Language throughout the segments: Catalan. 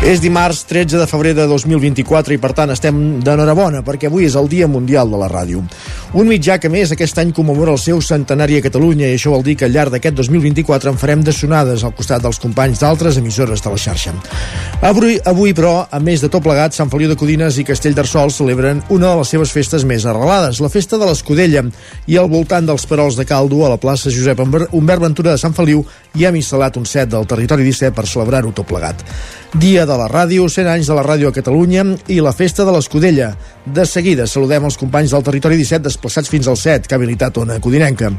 És dimarts 13 de febrer de 2024 i per tant estem d'enhorabona perquè avui és el Dia Mundial de la Ràdio. Un mitjà que més aquest any commemora el seu centenari a Catalunya i això vol dir que al llarg d'aquest 2024 en farem de sonades al costat dels companys d'altres emissores de la xarxa. Avui, avui però, a més de tot plegat, Sant Feliu de Codines i Castell d'Arsol celebren una de les seves festes més arrelades, la Festa de l'Escudella, i al voltant dels Perols de Caldo, a la plaça Josep Humbert Ventura de Sant Feliu, hi hem instal·lat un set del territori 17 per celebrar-ho tot plegat. Dia de la ràdio, 100 anys de la ràdio a Catalunya i la festa de l'Escudella. De seguida saludem els companys del Territori 17 desplaçats fins al 7, que ha habilitat Ona Codinenca.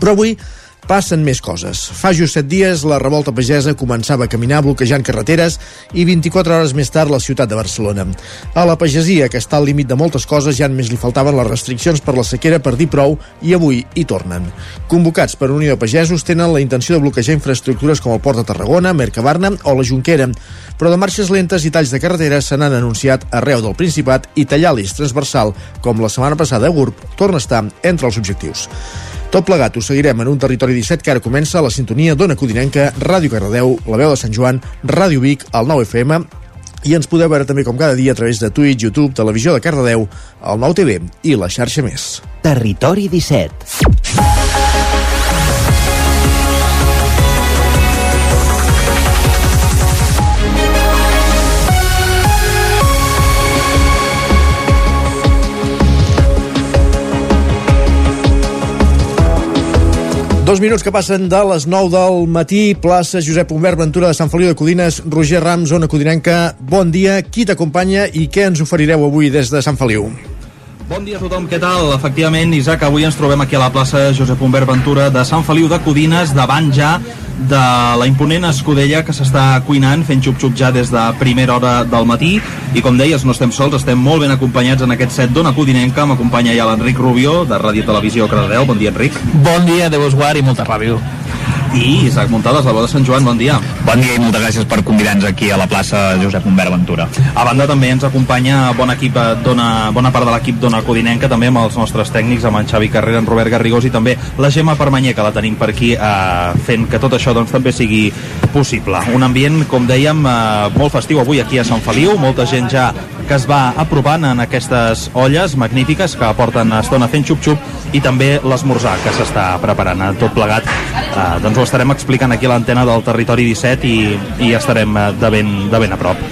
Però avui passen més coses. Fa just set dies la revolta pagesa començava a caminar bloquejant carreteres i 24 hores més tard la ciutat de Barcelona. A la pagesia, que està al límit de moltes coses, ja només li faltaven les restriccions per la sequera per dir prou i avui hi tornen. Convocats per Unió de Pagesos tenen la intenció de bloquejar infraestructures com el Port de Tarragona, Mercabarna o la Junquera, però de marxes lentes i talls de carreteres se n'han anunciat arreu del Principat i tallar l'eix transversal, com la setmana passada a GURB, torna a estar entre els objectius. Tot plegat ho seguirem en un territori 17 que ara comença la sintonia d'Ona Codinenca, Ràdio Cardedeu, La Veu de Sant Joan, Ràdio Vic, el 9 FM i ens podeu veure també com cada dia a través de Twitch, YouTube, Televisió de Cardedeu, el 9 TV i la xarxa més. Territori 17 Dos minuts que passen de les 9 del matí, plaça Josep Humbert Ventura de Sant Feliu de Codines, Roger Rams, zona codinenca. Bon dia, qui t'acompanya i què ens oferireu avui des de Sant Feliu? Bon dia a tothom, què tal? Efectivament, Isaac, avui ens trobem aquí a la plaça Josep Humbert Ventura de Sant Feliu de Codines, davant ja de la imponent escudella que s'està cuinant, fent xup-xup ja des de primera hora del matí. I com deies, no estem sols, estem molt ben acompanyats en aquest set d'Ona Codinenca. M'acompanya ja l'Enric Rubio, de Ràdio Televisió Cardedeu. Bon dia, Enric. Bon dia, Déu us guard i molta ràdio i Isaac Muntades, la veu de Sant Joan, bon dia. Bon dia i moltes gràcies per convidar-nos aquí a la plaça Josep Humbert Ventura. A banda també ens acompanya bon equip, dona, bona part de l'equip d'Ona Codinenca, també amb els nostres tècnics, amb en Xavi Carrera, en Robert Garrigós i també la Gemma Permanyer, que la tenim per aquí, eh, fent que tot això doncs, també sigui possible. Un ambient, com dèiem, eh, molt festiu avui aquí a Sant Feliu, molta gent ja que es va aprovant en aquestes olles magnífiques que porten estona fent xup-xup i també l'esmorzar que s'està preparant. Tot plegat eh, doncs ho estarem explicant aquí a l'antena del Territori 17 i, i estarem eh, de ben, de ben a prop.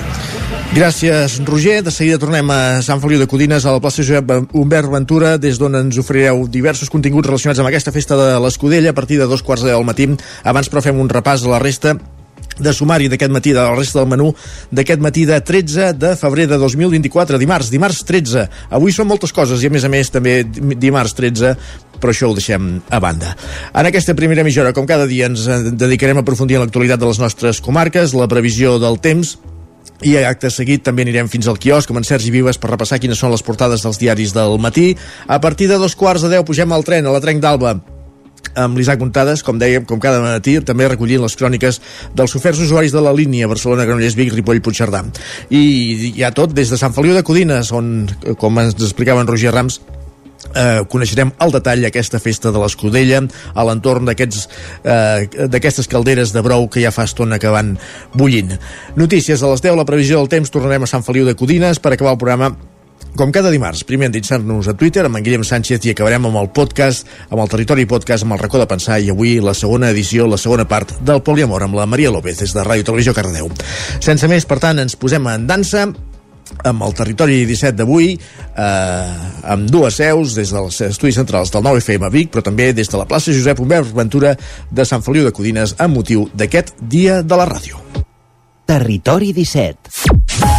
Gràcies, Roger. De seguida tornem a Sant Feliu de Codines, a la plaça Josep Humbert Ventura, des d'on ens oferireu diversos continguts relacionats amb aquesta festa de l'Escudella a partir de dos quarts de del matí. Abans, però, fem un repàs a la resta de sumari d'aquest matí, de la resta del menú d'aquest matí de 13 de febrer de 2024, dimarts, dimarts 13 avui són moltes coses i a més a més també dimarts 13 però això ho deixem a banda. En aquesta primera mitja hora, com cada dia, ens dedicarem a aprofundir en l'actualitat de les nostres comarques, la previsió del temps, i acte seguit també anirem fins al quiosc amb en Sergi Vives per repassar quines són les portades dels diaris del matí. A partir de dos quarts de deu pugem al tren a la Trenc d'Alba amb l'Isaac Montades, com dèiem, com cada matí, també recollint les cròniques dels oferts usuaris de la línia Barcelona-Granollers, Vic, Ripoll, Puigcerdà. I hi ha tot des de Sant Feliu de Codines, on, com ens explicava en Roger Rams, eh, coneixerem al detall aquesta festa de l'Escudella a l'entorn d'aquestes eh, calderes de brou que ja fa estona que van bullint. Notícies a les 10, la previsió del temps, tornarem a Sant Feliu de Codines per acabar el programa com cada dimarts, primer endinsar-nos a Twitter amb en Guillem Sánchez i acabarem amb el podcast, amb el Territori Podcast, amb el racó de pensar i avui la segona edició, la segona part del Poliamor amb la Maria López des de Ràdio Televisió Cardeu. Sense més, per tant, ens posem en dansa amb el territori 17 d'avui eh, amb dues seus des dels estudis centrals del 9FM a Vic però també des de la plaça Josep Humbert Ventura de Sant Feliu de Codines amb motiu d'aquest Dia de la Ràdio. Territori 17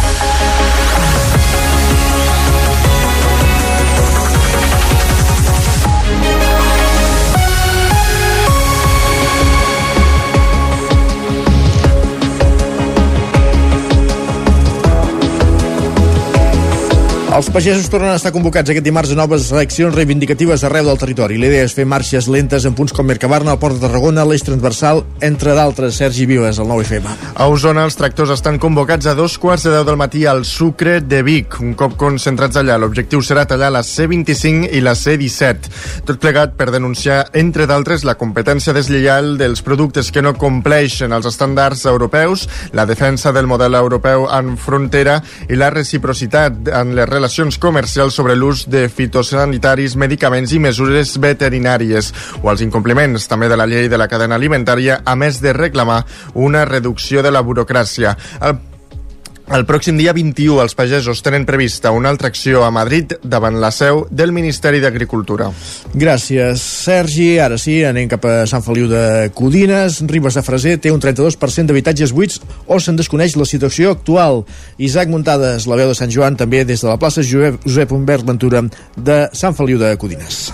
Els pagesos tornen a estar convocats aquest dimarts a noves accions reivindicatives arreu del territori. La idea és fer marxes lentes en punts com Mercabarna, el Port de Tarragona, l'Eix Transversal, entre d'altres. Sergi Vives, el 9FM. A Osona, els tractors estan convocats a dos quarts de deu del matí al Sucre de Vic. Un cop concentrats allà, l'objectiu serà tallar la C25 i la C17. Tot plegat per denunciar, entre d'altres, la competència deslleial dels productes que no compleixen els estàndards europeus, la defensa del model europeu en frontera i la reciprocitat en les relacions comercials sobre l'ús de fitosanitaris, medicaments i mesures veterinàries o els incompliments també de la llei de la cadena alimentària, a més de reclamar una reducció de la burocràcia. El el pròxim dia 21 els pagesos tenen prevista una altra acció a Madrid davant la seu del Ministeri d'Agricultura. Gràcies, Sergi. Ara sí, anem cap a Sant Feliu de Codines. Ribes de Freser té un 32% d'habitatges buits o se'n desconeix la situació actual. Isaac Muntades, la veu de Sant Joan, també des de la plaça Josep, Humbert Ventura de Sant Feliu de Codines.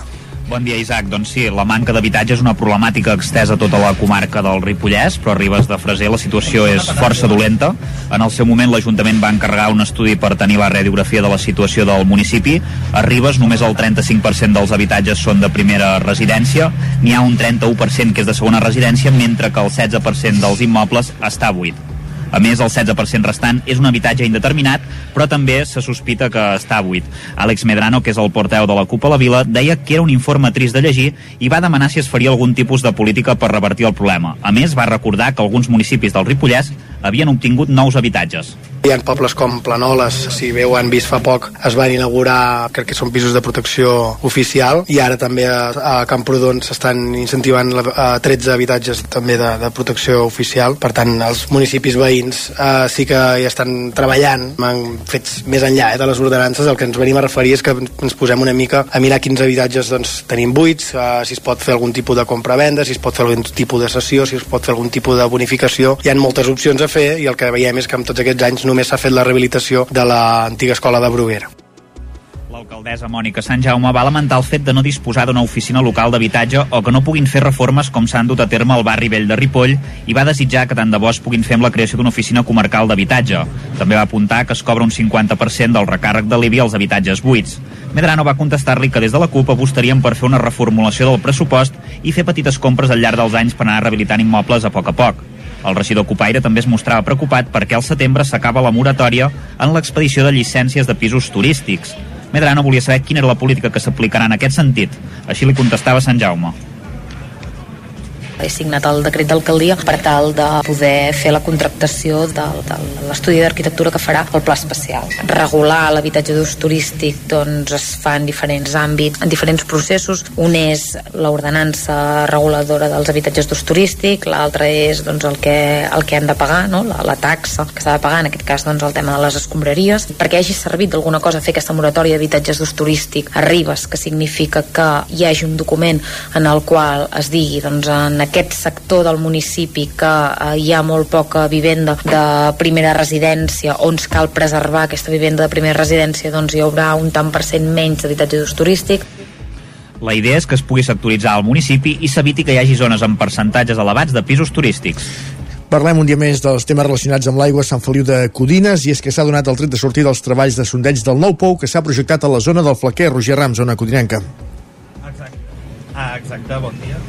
Bon dia, Isaac. Doncs sí, la manca d'habitatge és una problemàtica extesa a tota la comarca del Ripollès, però a Ribes de Freser la situació és força dolenta. En el seu moment l'Ajuntament va encarregar un estudi per tenir la radiografia de la situació del municipi. A Ribes només el 35% dels habitatges són de primera residència, n'hi ha un 31% que és de segona residència, mentre que el 16% dels immobles està buit. A més, el 16% restant és un habitatge indeterminat, però també se sospita que està buit. Àlex Medrano, que és el porteu de la CUP a la Vila, deia que era un informe trist de llegir i va demanar si es faria algun tipus de política per revertir el problema. A més, va recordar que alguns municipis del Ripollès havien obtingut nous habitatges. Hi ha pobles com Planoles, si bé ho han vist fa poc, es van inaugurar, crec que són pisos de protecció oficial, i ara també a, Camprodon s'estan incentivant la, a 13 habitatges també de, de protecció oficial. Per tant, els municipis veïns eh, sí que hi estan treballant, han fet més enllà eh, de les ordenances, el que ens venim a referir és que ens posem una mica a mirar quins habitatges doncs, tenim buits, eh, si es pot fer algun tipus de compra-venda, si es pot fer algun tipus de sessió, si es pot fer algun tipus de bonificació. Hi ha moltes opcions a fer i el que veiem és que en tots aquests anys només s'ha fet la rehabilitació de l'antiga escola de Bruguera. L'alcaldessa Mònica Sant Jaume va lamentar el fet de no disposar d'una oficina local d'habitatge o que no puguin fer reformes com s'han dut a terme al barri vell de Ripoll i va desitjar que tant de bo es puguin fer amb la creació d'una oficina comarcal d'habitatge. També va apuntar que es cobra un 50% del recàrrec de l'IBI als habitatges buits. Medrano va contestar-li que des de la CUP apostarien per fer una reformulació del pressupost i fer petites compres al llarg dels anys per anar rehabilitant immobles a poc a poc. El regidor Copaire també es mostrava preocupat perquè al setembre s'acaba la moratòria en l'expedició de llicències de pisos turístics. Medrano volia saber quina era la política que s'aplicarà en aquest sentit. Així li contestava Sant Jaume he signat el decret d'alcaldia per tal de poder fer la contractació de, de l'estudi d'arquitectura que farà el pla especial. Regular l'habitatge d'ús turístic doncs, es fa en diferents àmbits, en diferents processos. Un és l'ordenança reguladora dels habitatges d'ús turístic, l'altre és doncs, el, que, el que han de pagar, no? la, la taxa que s'ha de pagar, en aquest cas doncs, el tema de les escombraries, perquè hagi servit d'alguna cosa fer aquesta moratòria d'habitatges d'ús turístic a Ribes, que significa que hi hagi un document en el qual es digui doncs, en aquest sector del municipi que eh, hi ha molt poca vivenda de primera residència on ens cal preservar aquesta vivenda de primera residència doncs hi haurà un tant per cent menys d'habitatge d'ús turístic la idea és que es pugui sectoritzar al municipi i s'eviti que hi hagi zones amb percentatges elevats de pisos turístics. Parlem un dia més dels temes relacionats amb l'aigua a Sant Feliu de Codines i és que s'ha donat el tret de sortir dels treballs de sondeig del nou pou que s'ha projectat a la zona del Flaquer, Roger Ram, zona codinenca. Exacte. Ah, exacte, bon dia.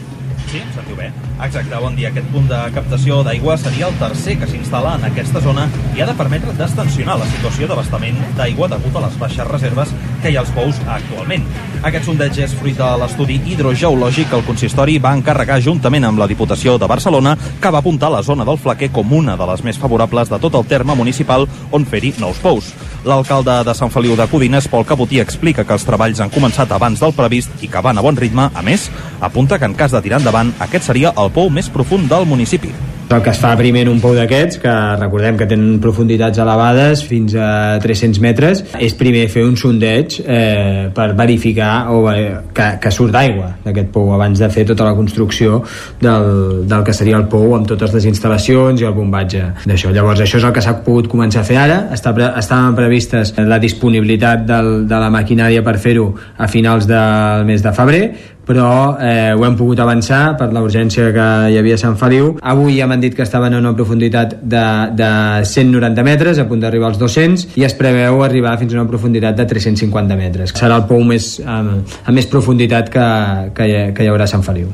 Sí, em sentiu bé? Exacte, bon dia. Aquest punt de captació d'aigua seria el tercer que s'instal·la en aquesta zona i ha de permetre destensionar la situació d'abastament d'aigua degut a les baixes reserves que hi ha als pous actualment. Aquest sondeig és fruit de l'estudi hidrogeològic que el consistori va encarregar juntament amb la Diputació de Barcelona que va apuntar la zona del Flaquer com una de les més favorables de tot el terme municipal on fer-hi nous pous. L'alcalde de Sant Feliu de Codines, Pol Caputí, explica que els treballs han començat abans del previst i que van a bon ritme. A més, apunta que en cas de tirar endavant, aquest seria el pou més profund del municipi. El que es fa primer en un pou d'aquests, que recordem que tenen profunditats elevades fins a 300 metres, és primer fer un sondeig eh, per verificar o, eh, que, que surt d'aigua d'aquest pou abans de fer tota la construcció del, del que seria el pou amb totes les instal·lacions i el bombatge d'això. Llavors això és el que s'ha pogut començar a fer ara. Està pre estaven previstes la disponibilitat del, de la maquinària per fer-ho a finals del mes de febrer, però eh, ho hem pogut avançar per la urgència que hi havia a Sant Feliu. Avui ja m'han dit que estaven a una profunditat de, de 190 metres, a punt d'arribar als 200, i es preveu arribar fins a una profunditat de 350 metres. Serà el pou més, amb, amb més profunditat que, que, hi, que hi haurà a Sant Feliu.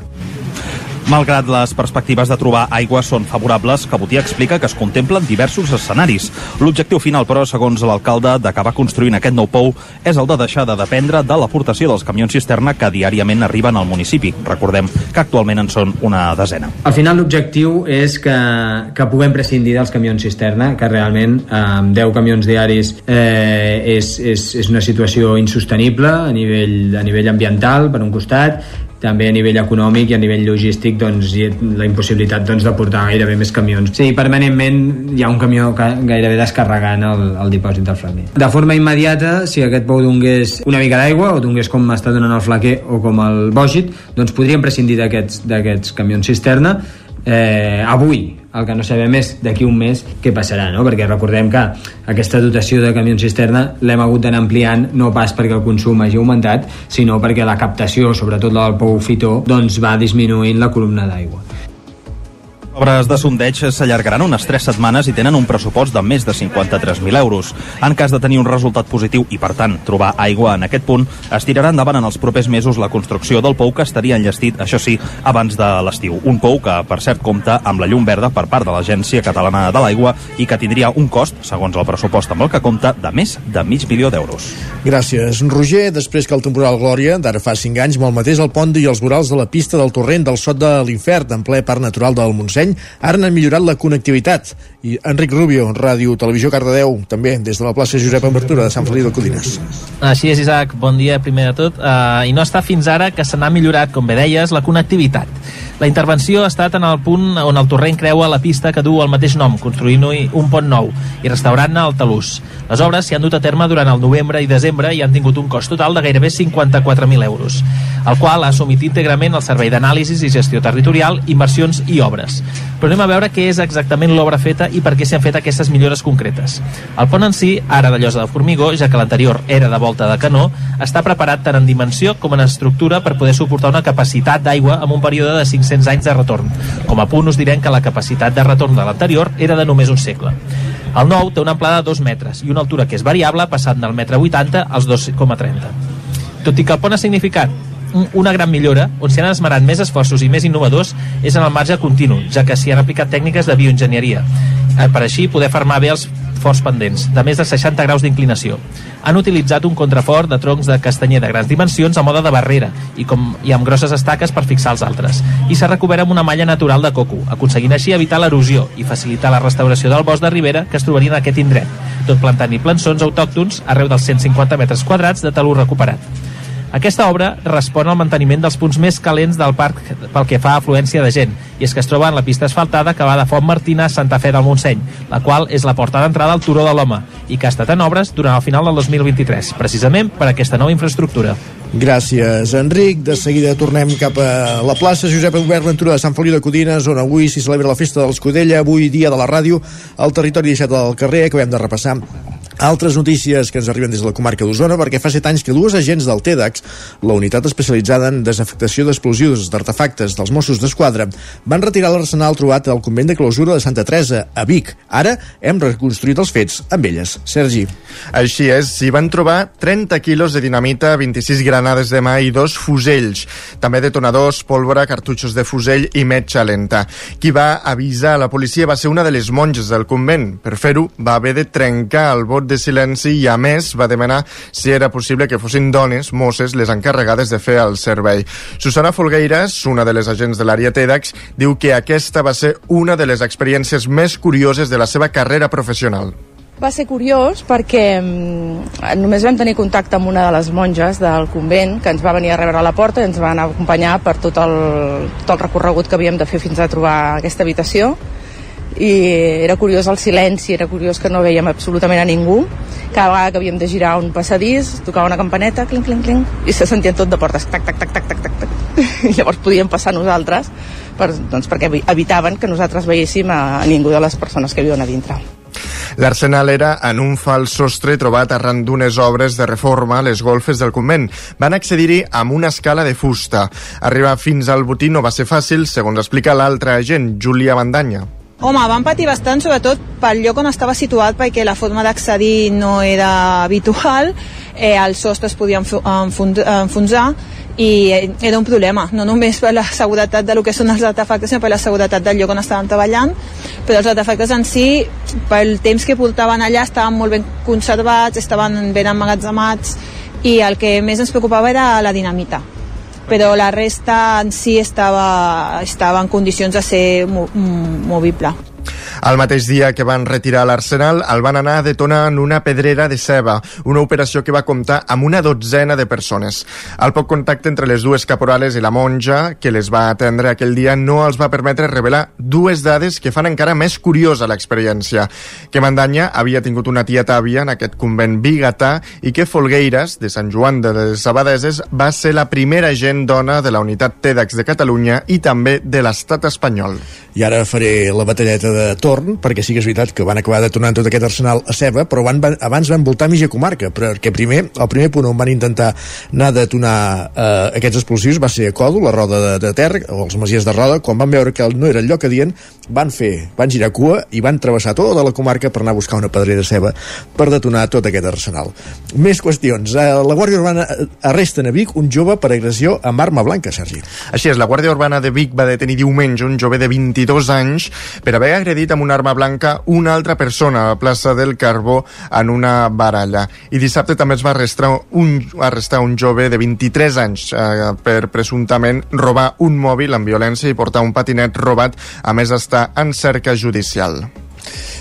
Malgrat les perspectives de trobar aigua són favorables, Cabotí explica que es contemplen diversos escenaris. L'objectiu final, però, segons l'alcalde, d'acabar construint aquest nou pou és el de deixar de dependre de l'aportació dels camions cisterna que diàriament arriben al municipi. Recordem que actualment en són una desena. Al final l'objectiu és que, que puguem prescindir dels camions cisterna, que realment eh, amb 10 camions diaris eh, és, és, és una situació insostenible a nivell, a nivell ambiental, per un costat, també a nivell econòmic i a nivell logístic doncs, la impossibilitat doncs, de portar gairebé més camions. Sí, permanentment hi ha un camió gairebé descarregant el, el dipòsit del flaquer. De forma immediata, si aquest pou donés una mica d'aigua o donés com està donant el flaquer o com el bògit, doncs podríem prescindir d'aquests camions cisterna eh, avui el que no sabem és d'aquí un mes què passarà, no? perquè recordem que aquesta dotació de camions cisterna l'hem hagut d'anar ampliant no pas perquè el consum hagi augmentat, sinó perquè la captació, sobretot la del pou fitó, doncs va disminuint la columna d'aigua obres de sondeig s'allargaran unes 3 setmanes i tenen un pressupost de més de 53.000 euros. En cas de tenir un resultat positiu i, per tant, trobar aigua en aquest punt, es tirarà endavant en els propers mesos la construcció del pou que estaria enllestit, això sí, abans de l'estiu. Un pou que, per cert, compta amb la llum verda per part de l'Agència Catalana de l'Aigua i que tindria un cost, segons el pressupost amb el que compta, de més de mig milió d'euros. Gràcies, Roger. Després que el temporal Glòria, d'ara fa 5 anys, malmetés el pont i els vorals de la pista del torrent del Sot de l'Infern, en ple parc natural del Montseny, ara n'han millorat la connectivitat. I Enric Rubio, Ràdio Televisió Cardedeu, també des de la plaça Josep Abertura de Sant Feliu de Codines. Així és, Isaac. Bon dia, primer de tot. Uh, I no està fins ara que se n'ha millorat, com bé deies, la connectivitat. La intervenció ha estat en el punt on el torrent creua la pista que du el mateix nom, construint-hi un pont nou i restaurant-ne el talús. Les obres s'hi han dut a terme durant el novembre i desembre i han tingut un cost total de gairebé 54.000 euros, el qual ha assumit íntegrament el Servei d'Anàlisi i Gestió Territorial, Inversions i Obres. Però anem a veure què és exactament l'obra feta i per què s'han fet aquestes millores concretes. El pont en si, ara de llosa de formigó, ja que l'anterior era de volta de canó, està preparat tant en dimensió com en estructura per poder suportar una capacitat d'aigua amb un període de 500 500 anys de retorn. Com a punt us direm que la capacitat de retorn de l'anterior era de només un segle. El nou té una amplada de 2 metres i una altura que és variable passant del metre 80 als 2,30. Tot i que el pont ha significat una gran millora, on s'hi han esmerat més esforços i més innovadors, és en el marge continu, ja que s'hi han aplicat tècniques de bioenginyeria, eh, per així poder formar bé els forts pendents, de més de 60 graus d'inclinació. Han utilitzat un contrafort de troncs de castanyer de grans dimensions a moda de barrera i, com, i amb grosses estaques per fixar els altres. I s'ha recobert amb una malla natural de coco, aconseguint així evitar l'erosió i facilitar la restauració del bosc de ribera que es trobaria en aquest indret, tot plantant i plançons autòctons arreu dels 150 metres quadrats de talús recuperat. Aquesta obra respon al manteniment dels punts més calents del parc pel que fa a afluència de gent, i és que es troba en la pista asfaltada que va de Font Martina a Santa Fe del Montseny, la qual és la porta d'entrada al Turó de l'Home, i que ha estat en obres durant el final del 2023, precisament per aquesta nova infraestructura. Gràcies, Enric. De seguida tornem cap a la plaça Josep Albert Ventura de Sant Feliu de Codines, on avui s'hi celebra la festa de l'Escudella, avui dia de la ràdio, al territori 17 del carrer, que hem de repassar altres notícies que ens arriben des de la comarca d'Osona, perquè fa set anys que dues agents del TEDx, la unitat especialitzada en desafectació d'explosius d'artefactes dels Mossos d'Esquadra, van retirar l'arsenal trobat al convent de clausura de Santa Teresa, a Vic. Ara hem reconstruït els fets amb elles. Sergi. Així és, s'hi van trobar 30 quilos de dinamita, 26 granades de mà i dos fusells. També detonadors, pólvora, cartutxos de fusell i metxa lenta. Qui va avisar a la policia va ser una de les monges del convent. Per fer-ho, va haver de trencar el vot de silenci i, a més, va demanar si era possible que fossin dones, mosses, les encarregades de fer el servei. Susana Folgueiras, una de les agents de l'àrea TEDx, diu que aquesta va ser una de les experiències més curioses de la seva carrera professional. Va ser curiós perquè mm, només vam tenir contacte amb una de les monges del convent que ens va venir a rebre a la porta i ens va anar a acompanyar per tot el, tot el recorregut que havíem de fer fins a trobar aquesta habitació i era curiós el silenci, era curiós que no veiem absolutament a ningú. Cada vegada que havíem de girar un passadís, tocava una campaneta, clinc, clinc, clinc, i se sentien tot de portes, tac, tac, tac, tac, tac, tac, tac. I llavors podíem passar nosaltres per, doncs, perquè evitaven que nosaltres veiéssim a, a ningú de les persones que viuen a dintre. L'arsenal era en un fals sostre trobat arran d'unes obres de reforma a les golfes del convent. Van accedir-hi amb una escala de fusta. Arribar fins al botí no va ser fàcil, segons explica l'altre agent, Júlia Bandanya. Home, van patir bastant, sobretot pel lloc on estava situat, perquè la forma d'accedir no era habitual, eh, els sostres podien enfonsar i era un problema, no només per la seguretat de lo que són els artefactes, sinó per la seguretat del lloc on estàvem treballant, però els artefactes en si, pel temps que portaven allà, estaven molt ben conservats, estaven ben emmagatzemats, i el que més ens preocupava era la dinamita però la resta en si estava, estava en condicions de ser movible. El mateix dia que van retirar l'Arsenal, el van anar a detonar en una pedrera de ceba, una operació que va comptar amb una dotzena de persones. El poc contacte entre les dues caporales i la monja, que les va atendre aquell dia, no els va permetre revelar dues dades que fan encara més curiosa l'experiència. Que Mandanya havia tingut una tieta àvia en aquest convent bigatà i que Folgueiras, de Sant Joan de les Abadeses, va ser la primera gent dona de la unitat TEDx de Catalunya i també de l'estat espanyol. I ara faré la batalleta de torn, perquè sí que és veritat que van acabar detonant tot aquest arsenal a Ceba, però van, van, abans van voltar mitja comarca, perquè primer, el primer punt on van intentar anar a detonar eh, aquests explosius va ser a Codo, la roda de, de Ter, o els Masies de Roda, quan van veure que no era el lloc adient, van fer, van girar cua i van travessar tota la comarca per anar a buscar una pedrera ceba per detonar tot aquest arsenal. Més qüestions. Eh, la Guàrdia Urbana arresta a Vic un jove per agressió amb arma blanca, Sergi. Així és, la Guàrdia Urbana de Vic va detenir diumenge un jove de 22 anys per haver agredit amb una arma blanca una altra persona a la plaça del Carbó en una baralla. I dissabte també es va arrestar un, arrestar un jove de 23 anys eh, per presumptament robar un mòbil amb violència i portar un patinet robat, a més està en cerca judicial.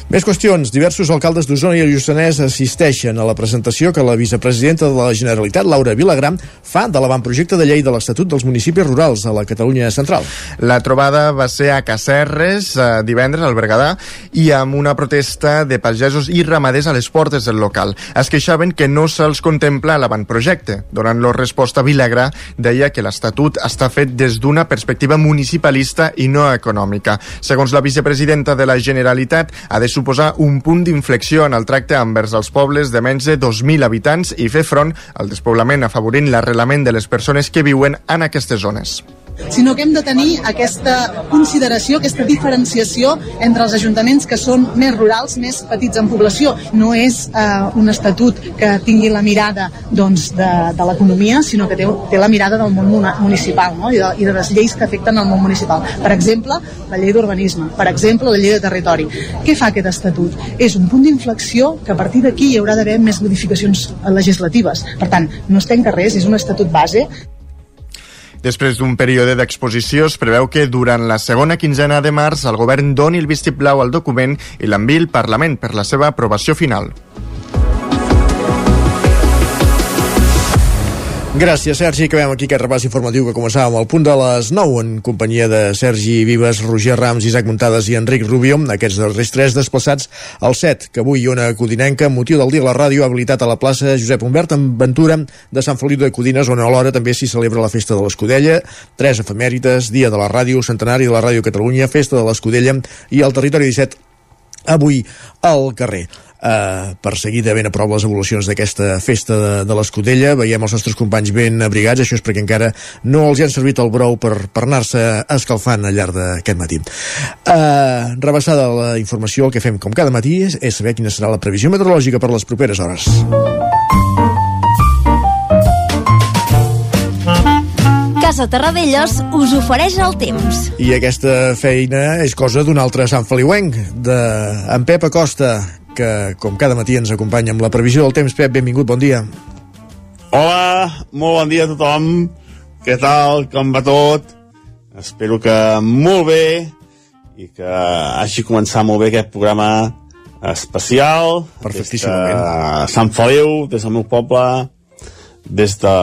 Més qüestions. Diversos alcaldes d'Osona i el Lluçanès assisteixen a la presentació que la vicepresidenta de la Generalitat, Laura Vilagram, fa de l'avantprojecte de llei de l'Estatut dels Municipis Rurals a la Catalunya Central. La trobada va ser a Cacerres eh, divendres al Berguedà i amb una protesta de pagesos i ramaders a les portes del local. Es queixaven que no se'ls contempla l'avantprojecte. Donant-lo resposta, Vilagrà deia que l'Estatut està fet des d'una perspectiva municipalista i no econòmica. Segons la vicepresidenta de la Generalitat, ha de suposar un punt d'inflexió en el tracte envers els pobles de menys de 2.000 habitants i fer front al despoblament afavorint l'arrelament de les persones que viuen en aquestes zones sinó que hem de tenir aquesta consideració, aquesta diferenciació entre els ajuntaments que són més rurals, més petits en població. No és eh, un estatut que tingui la mirada doncs, de, de l'economia, sinó que té, té la mirada del món municipal no? I, de, i de les lleis que afecten el món municipal. Per exemple, la llei d'urbanisme, per exemple, la llei de territori. Què fa aquest estatut? És un punt d'inflexió que a partir d'aquí hi haurà d'haver més modificacions legislatives. Per tant, no es tanca res, és un estatut base Després d'un període d'exposició, es preveu que durant la segona quinzena de març el govern doni el vistiplau al document i l'enviï al Parlament per la seva aprovació final. Gràcies, Sergi. Acabem aquí aquest repàs informatiu que començàvem al punt de les 9 en companyia de Sergi Vives, Roger Rams, Isaac Muntades i Enric Rubio. Aquests darrers tres desplaçats al 7, que avui una codinenca, motiu del dia la ràdio, ha habilitat a la plaça Josep Humbert amb Ventura de Sant Feliu de Codines, on alhora també s'hi celebra la festa de l'Escudella, tres efemèrites, dia de la ràdio, centenari de la ràdio Catalunya, festa de l'Escudella i el territori 17 avui al carrer eh, per seguir de ben a prop les evolucions d'aquesta festa de, de l'Escudella. Veiem els nostres companys ben abrigats, això és perquè encara no els hi han servit el brou per, per anar-se escalfant al llarg d'aquest matí. Eh, rebassada la informació, el que fem com cada matí és, és saber quina serà la previsió meteorològica per les properes hores. Casa Terradellos us ofereix el temps. I aquesta feina és cosa d'un altre Sant Feliuenc, de en Pep Acosta, que com cada matí ens acompanya amb la previsió del temps. Pep, benvingut, bon dia. Hola, molt bon dia a tothom. Què tal, com va tot? Espero que molt bé i que hagi començat molt bé aquest programa especial. Perfectíssimament. Des Sant Feliu, des del meu poble, des de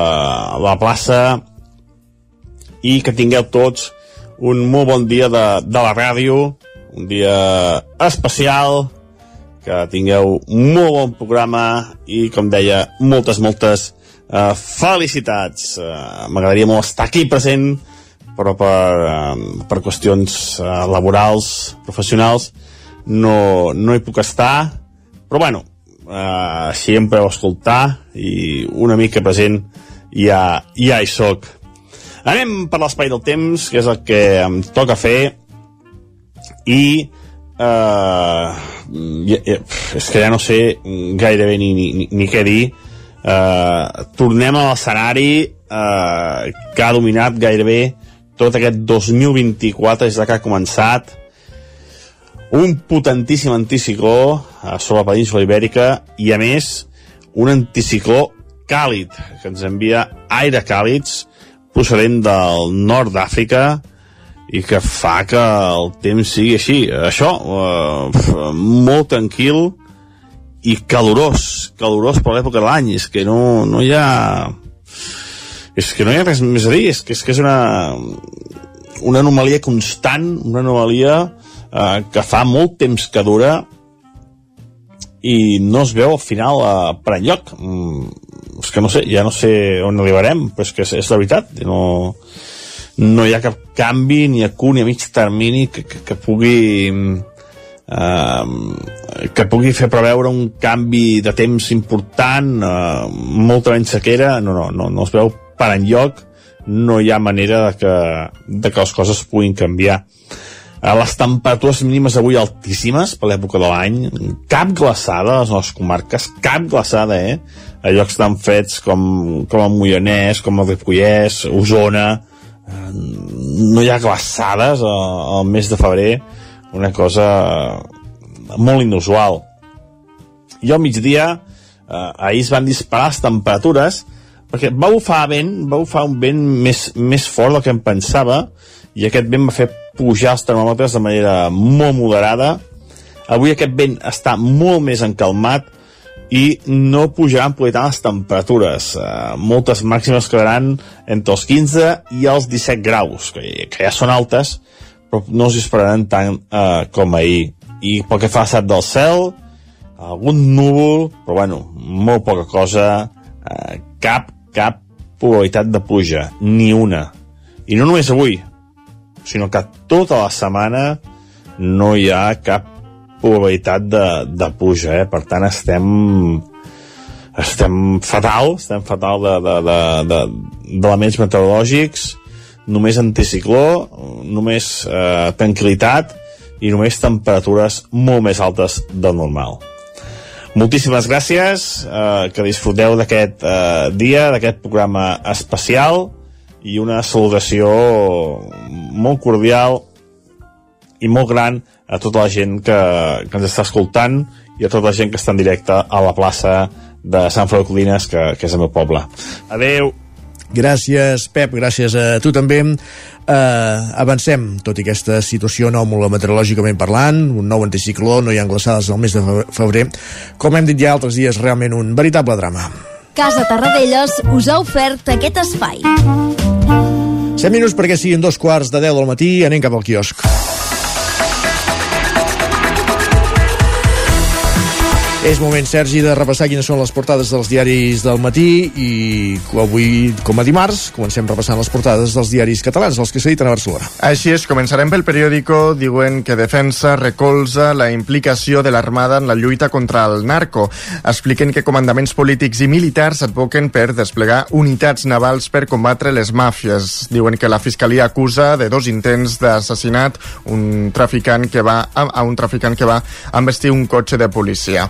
la plaça i que tingueu tots un molt bon dia de, de la ràdio, un dia especial, que tingueu molt bon programa i, com deia, moltes, moltes uh, felicitats. Uh, M'agradaria molt estar aquí present, però per, uh, per qüestions uh, laborals, professionals, no, no hi puc estar, però bueno, uh, sempre ho escoltar i una mica present ja, ja hi soc. Anem per l'espai del temps, que és el que em toca fer, i uh, és que ja no sé gairebé ni, ni, ni què dir. Uh, tornem a l'escenari uh, que ha dominat gairebé tot aquest 2024 des que ha començat un potentíssim anticicló sobre la península ibèrica i a més un anticicló càlid que ens envia aire càlids procedent del nord d'Àfrica i que fa que el temps sigui així. Això, eh, molt tranquil i calorós, calorós per l'època de l'any. És que no, no hi ha... És que no hi ha res més a dir, és que és, que és una, una anomalia constant, una anomalia eh, que fa molt temps que dura i no es veu al final eh, per enlloc. Mm, és que no sé, ja no sé on arribarem, però és que és, és la veritat. No, no hi ha cap canvi ni a curt ni a mig termini que, que, que pugui eh, que pugui fer preveure un canvi de temps important eh, molta menys sequera. No, no, no, no es veu per enlloc. No hi ha manera de que, de que les coses puguin canviar. Eh, les temperatures mínimes avui altíssimes per l'època de l'any, cap glaçada a les nostres comarques, cap glaçada, eh? A llocs tan fets com, com el Moianès, com el Ripollès, Osona, no hi ha glaçades al mes de febrer una cosa molt inusual. I al migdia eh, ahir es van disparar les temperatures perquè va bufar vent va bufar un vent més, més fort del que em pensava i aquest vent va fer pujar els termòmetres de manera molt moderada. Avui aquest vent està molt més encalmat i no pujaran per tant les temperatures. Uh, moltes màximes quedaran entre els 15 i els 17 graus, que, que ja són altes, però no s'hi esperaran tant uh, com ahir. I pel que fa a del cel, algun núvol, però bueno, molt poca cosa, uh, cap, cap probabilitat de pluja, ni una. I no només avui, sinó que tota la setmana no hi ha cap probabilitat de, de puja, eh? per tant estem estem fatal, estem fatal d'elements meteorològics, només anticicló, només eh, tranquil·litat i només temperatures molt més altes del normal. Moltíssimes gràcies, eh, que disfruteu d'aquest eh, dia, d'aquest programa especial i una salutació molt cordial i molt gran a tota la gent que, que ens està escoltant i a tota la gent que està en directe a la plaça de Sant Feliu Codines, que, que és el meu poble. Adeu! Gràcies, Pep, gràcies a tu també. Uh, avancem, tot i aquesta situació nòmula meteorològicament parlant, un nou anticicló, no hi ha glaçades al mes de febrer. Com hem dit ja altres dies, realment un veritable drama. Casa Tarradellas us ha ofert aquest espai. 7 minuts perquè siguin dos quarts de 10 del matí, anem cap al quiosc. És moment, Sergi, de repassar quines són les portades dels diaris del matí i avui, com a dimarts, comencem repassant les portades dels diaris catalans, els que s'editen a Barcelona. Així és, començarem pel periòdico, diuen que Defensa recolza la implicació de l'Armada en la lluita contra el narco. Expliquen que comandaments polítics i militars advoquen per desplegar unitats navals per combatre les màfies. Diuen que la Fiscalia acusa de dos intents d'assassinat un traficant que va a, un traficant que va envestir un cotxe de policia.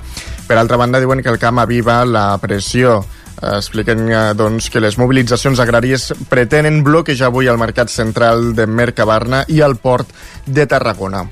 Per altra banda, diuen que el camp aviva la pressió expliquen eh, doncs, que les mobilitzacions agràries pretenen bloquejar avui el mercat central de Mercabarna i el port de Tarragona.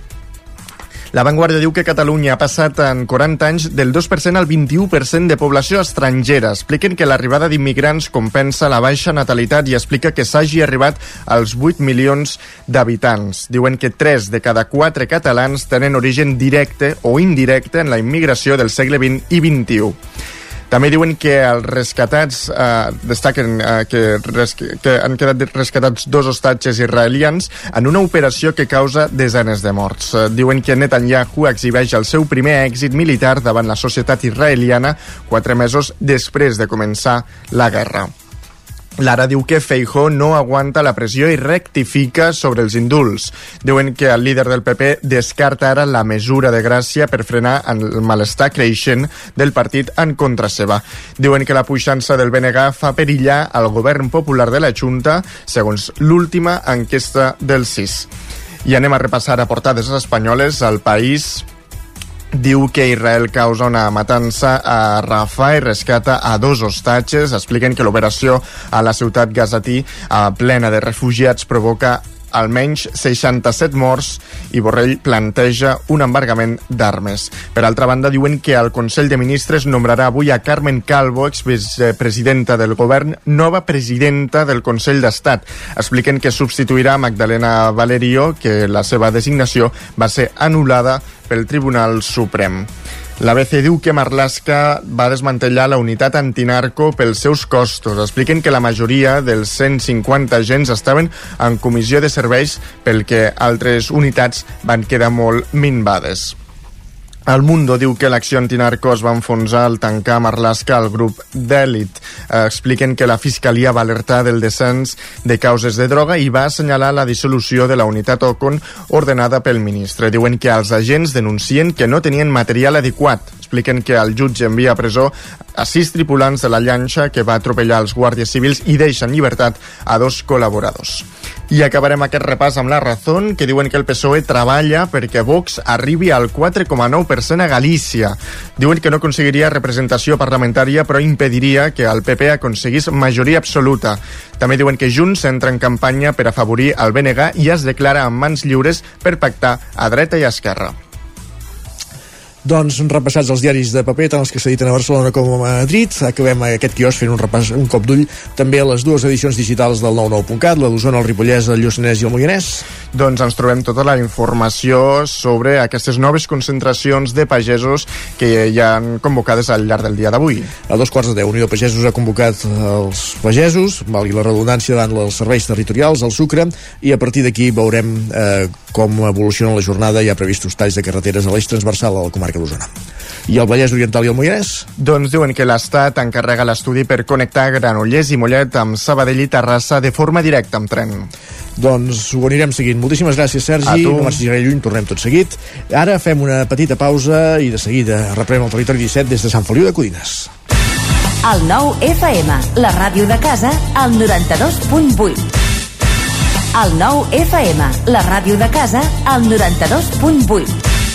La Vanguardia diu que Catalunya ha passat en 40 anys del 2% al 21% de població estrangera. Expliquen que l'arribada d'immigrants compensa la baixa natalitat i explica que s'hagi arribat als 8 milions d'habitants. Diuen que 3 de cada 4 catalans tenen origen directe o indirecte en la immigració del segle XX i XXI. També diuen que els rescatats eh, destaquen eh, que, res, que han quedat rescatats dos hostatges israelians en una operació que causa desenes de morts. Eh, diuen que Netanyahu exhibeix el seu primer èxit militar davant la societat israeliana quatre mesos després de començar la guerra. Lara diu que Feijó no aguanta la pressió i rectifica sobre els indults. Diuen que el líder del PP descarta ara la mesura de gràcia per frenar el malestar creixent del partit en contra seva. Diuen que la puixança del BNG fa perillar al govern popular de la Junta, segons l'última enquesta del CIS. I anem a repassar a portades espanyoles al país diu que Israel causa una matança a Rafah i rescata a dos hostatges. Expliquen que l'operació a la ciutat gazatí plena de refugiats provoca almenys 67 morts i Borrell planteja un embargament d'armes. Per altra banda, diuen que el Consell de Ministres nombrarà avui a Carmen Calvo, expresidenta del govern, nova presidenta del Consell d'Estat. Expliquen que substituirà Magdalena Valerio, que la seva designació va ser anul·lada pel Tribunal Suprem. La BC diu que Marlaska va desmantellar la unitat antinarco pels seus costos. Expliquen que la majoria dels 150 agents estaven en comissió de serveis pel que altres unitats van quedar molt minvades. El Mundo diu que l'acció antinarco es va enfonsar al tancar Marlaska al grup d'èlit. Eh, expliquen que la Fiscalia va alertar del descens de causes de droga i va assenyalar la dissolució de la unitat Ocon ordenada pel ministre. Diuen que els agents denuncien que no tenien material adequat. Expliquen que el jutge envia a presó a sis tripulants de la llanxa que va atropellar els guàrdies civils i deixa en llibertat a dos col·laboradors. I acabarem aquest repàs amb la Razón, que diuen que el PSOE treballa perquè Vox arribi al 4,9% a Galícia. Diuen que no aconseguiria representació parlamentària, però impediria que el PP aconseguís majoria absoluta. També diuen que Junts entra en campanya per afavorir el BNG i es declara en mans lliures per pactar a dreta i a esquerra. Doncs repassats els diaris de paper, tant els que s'editen a Barcelona com a Madrid, acabem aquest quiosc fent un repàs, un cop d'ull també a les dues edicions digitals del 99.cat, la d'Osona, el Ripollès, el Lluçanès i el Moianès. Doncs ens trobem tota la informació sobre aquestes noves concentracions de pagesos que hi han convocades al llarg del dia d'avui. A dos quarts de deu, Unió de Pagesos ha convocat els pagesos, valgui la redundància davant els serveis territorials, el sucre, i a partir d'aquí veurem eh, com evoluciona la jornada. Hi ha previstos talls de carreteres a l'eix transversal a la comarca d'Osona. I el Vallès Oriental i el Moianès? Doncs diuen que l'Estat encarrega l'estudi per connectar Granollers i Mollet amb Sabadell i Terrassa de forma directa amb tren. Doncs ho anirem seguint. Moltíssimes gràcies, Sergi. No marxis gaire lluny, tornem tot seguit. Ara fem una petita pausa i de seguida reprem el territori 17 des de Sant Feliu de Codines. El nou FM, la ràdio de casa, al 92.8. El nou FM, la ràdio de casa, al 92.8.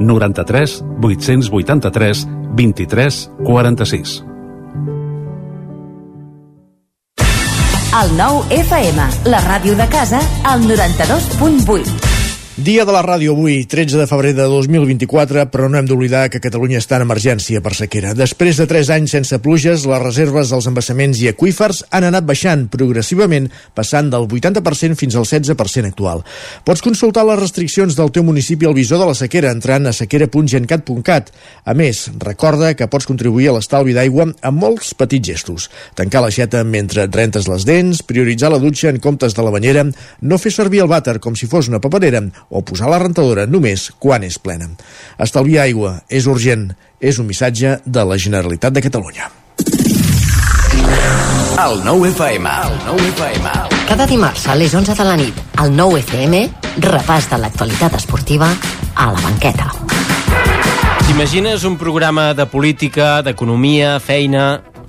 93 883 23 46. El nou FM, la ràdio de casa, al 92.8. Dia de la ràdio avui, 13 de febrer de 2024, però no hem d'oblidar que Catalunya està en emergència per sequera. Després de 3 anys sense pluges, les reserves dels embassaments i aquífers han anat baixant progressivament, passant del 80% fins al 16% actual. Pots consultar les restriccions del teu municipi al visor de la sequera entrant a sequera.gencat.cat. A més, recorda que pots contribuir a l'estalvi d'aigua amb molts petits gestos. Tancar l'aixeta mentre rentes les dents, prioritzar la dutxa en comptes de la banyera, no fer servir el vàter com si fos una paperera o posar la rentadora només quan és plena. Estalviar aigua és urgent. És un missatge de la Generalitat de Catalunya. El nou FM. El nou FM. Cada dimarts a les 11 de la nit, el 9 FM, repàs de l'actualitat esportiva a la banqueta. T'imagines un programa de política, d'economia, feina...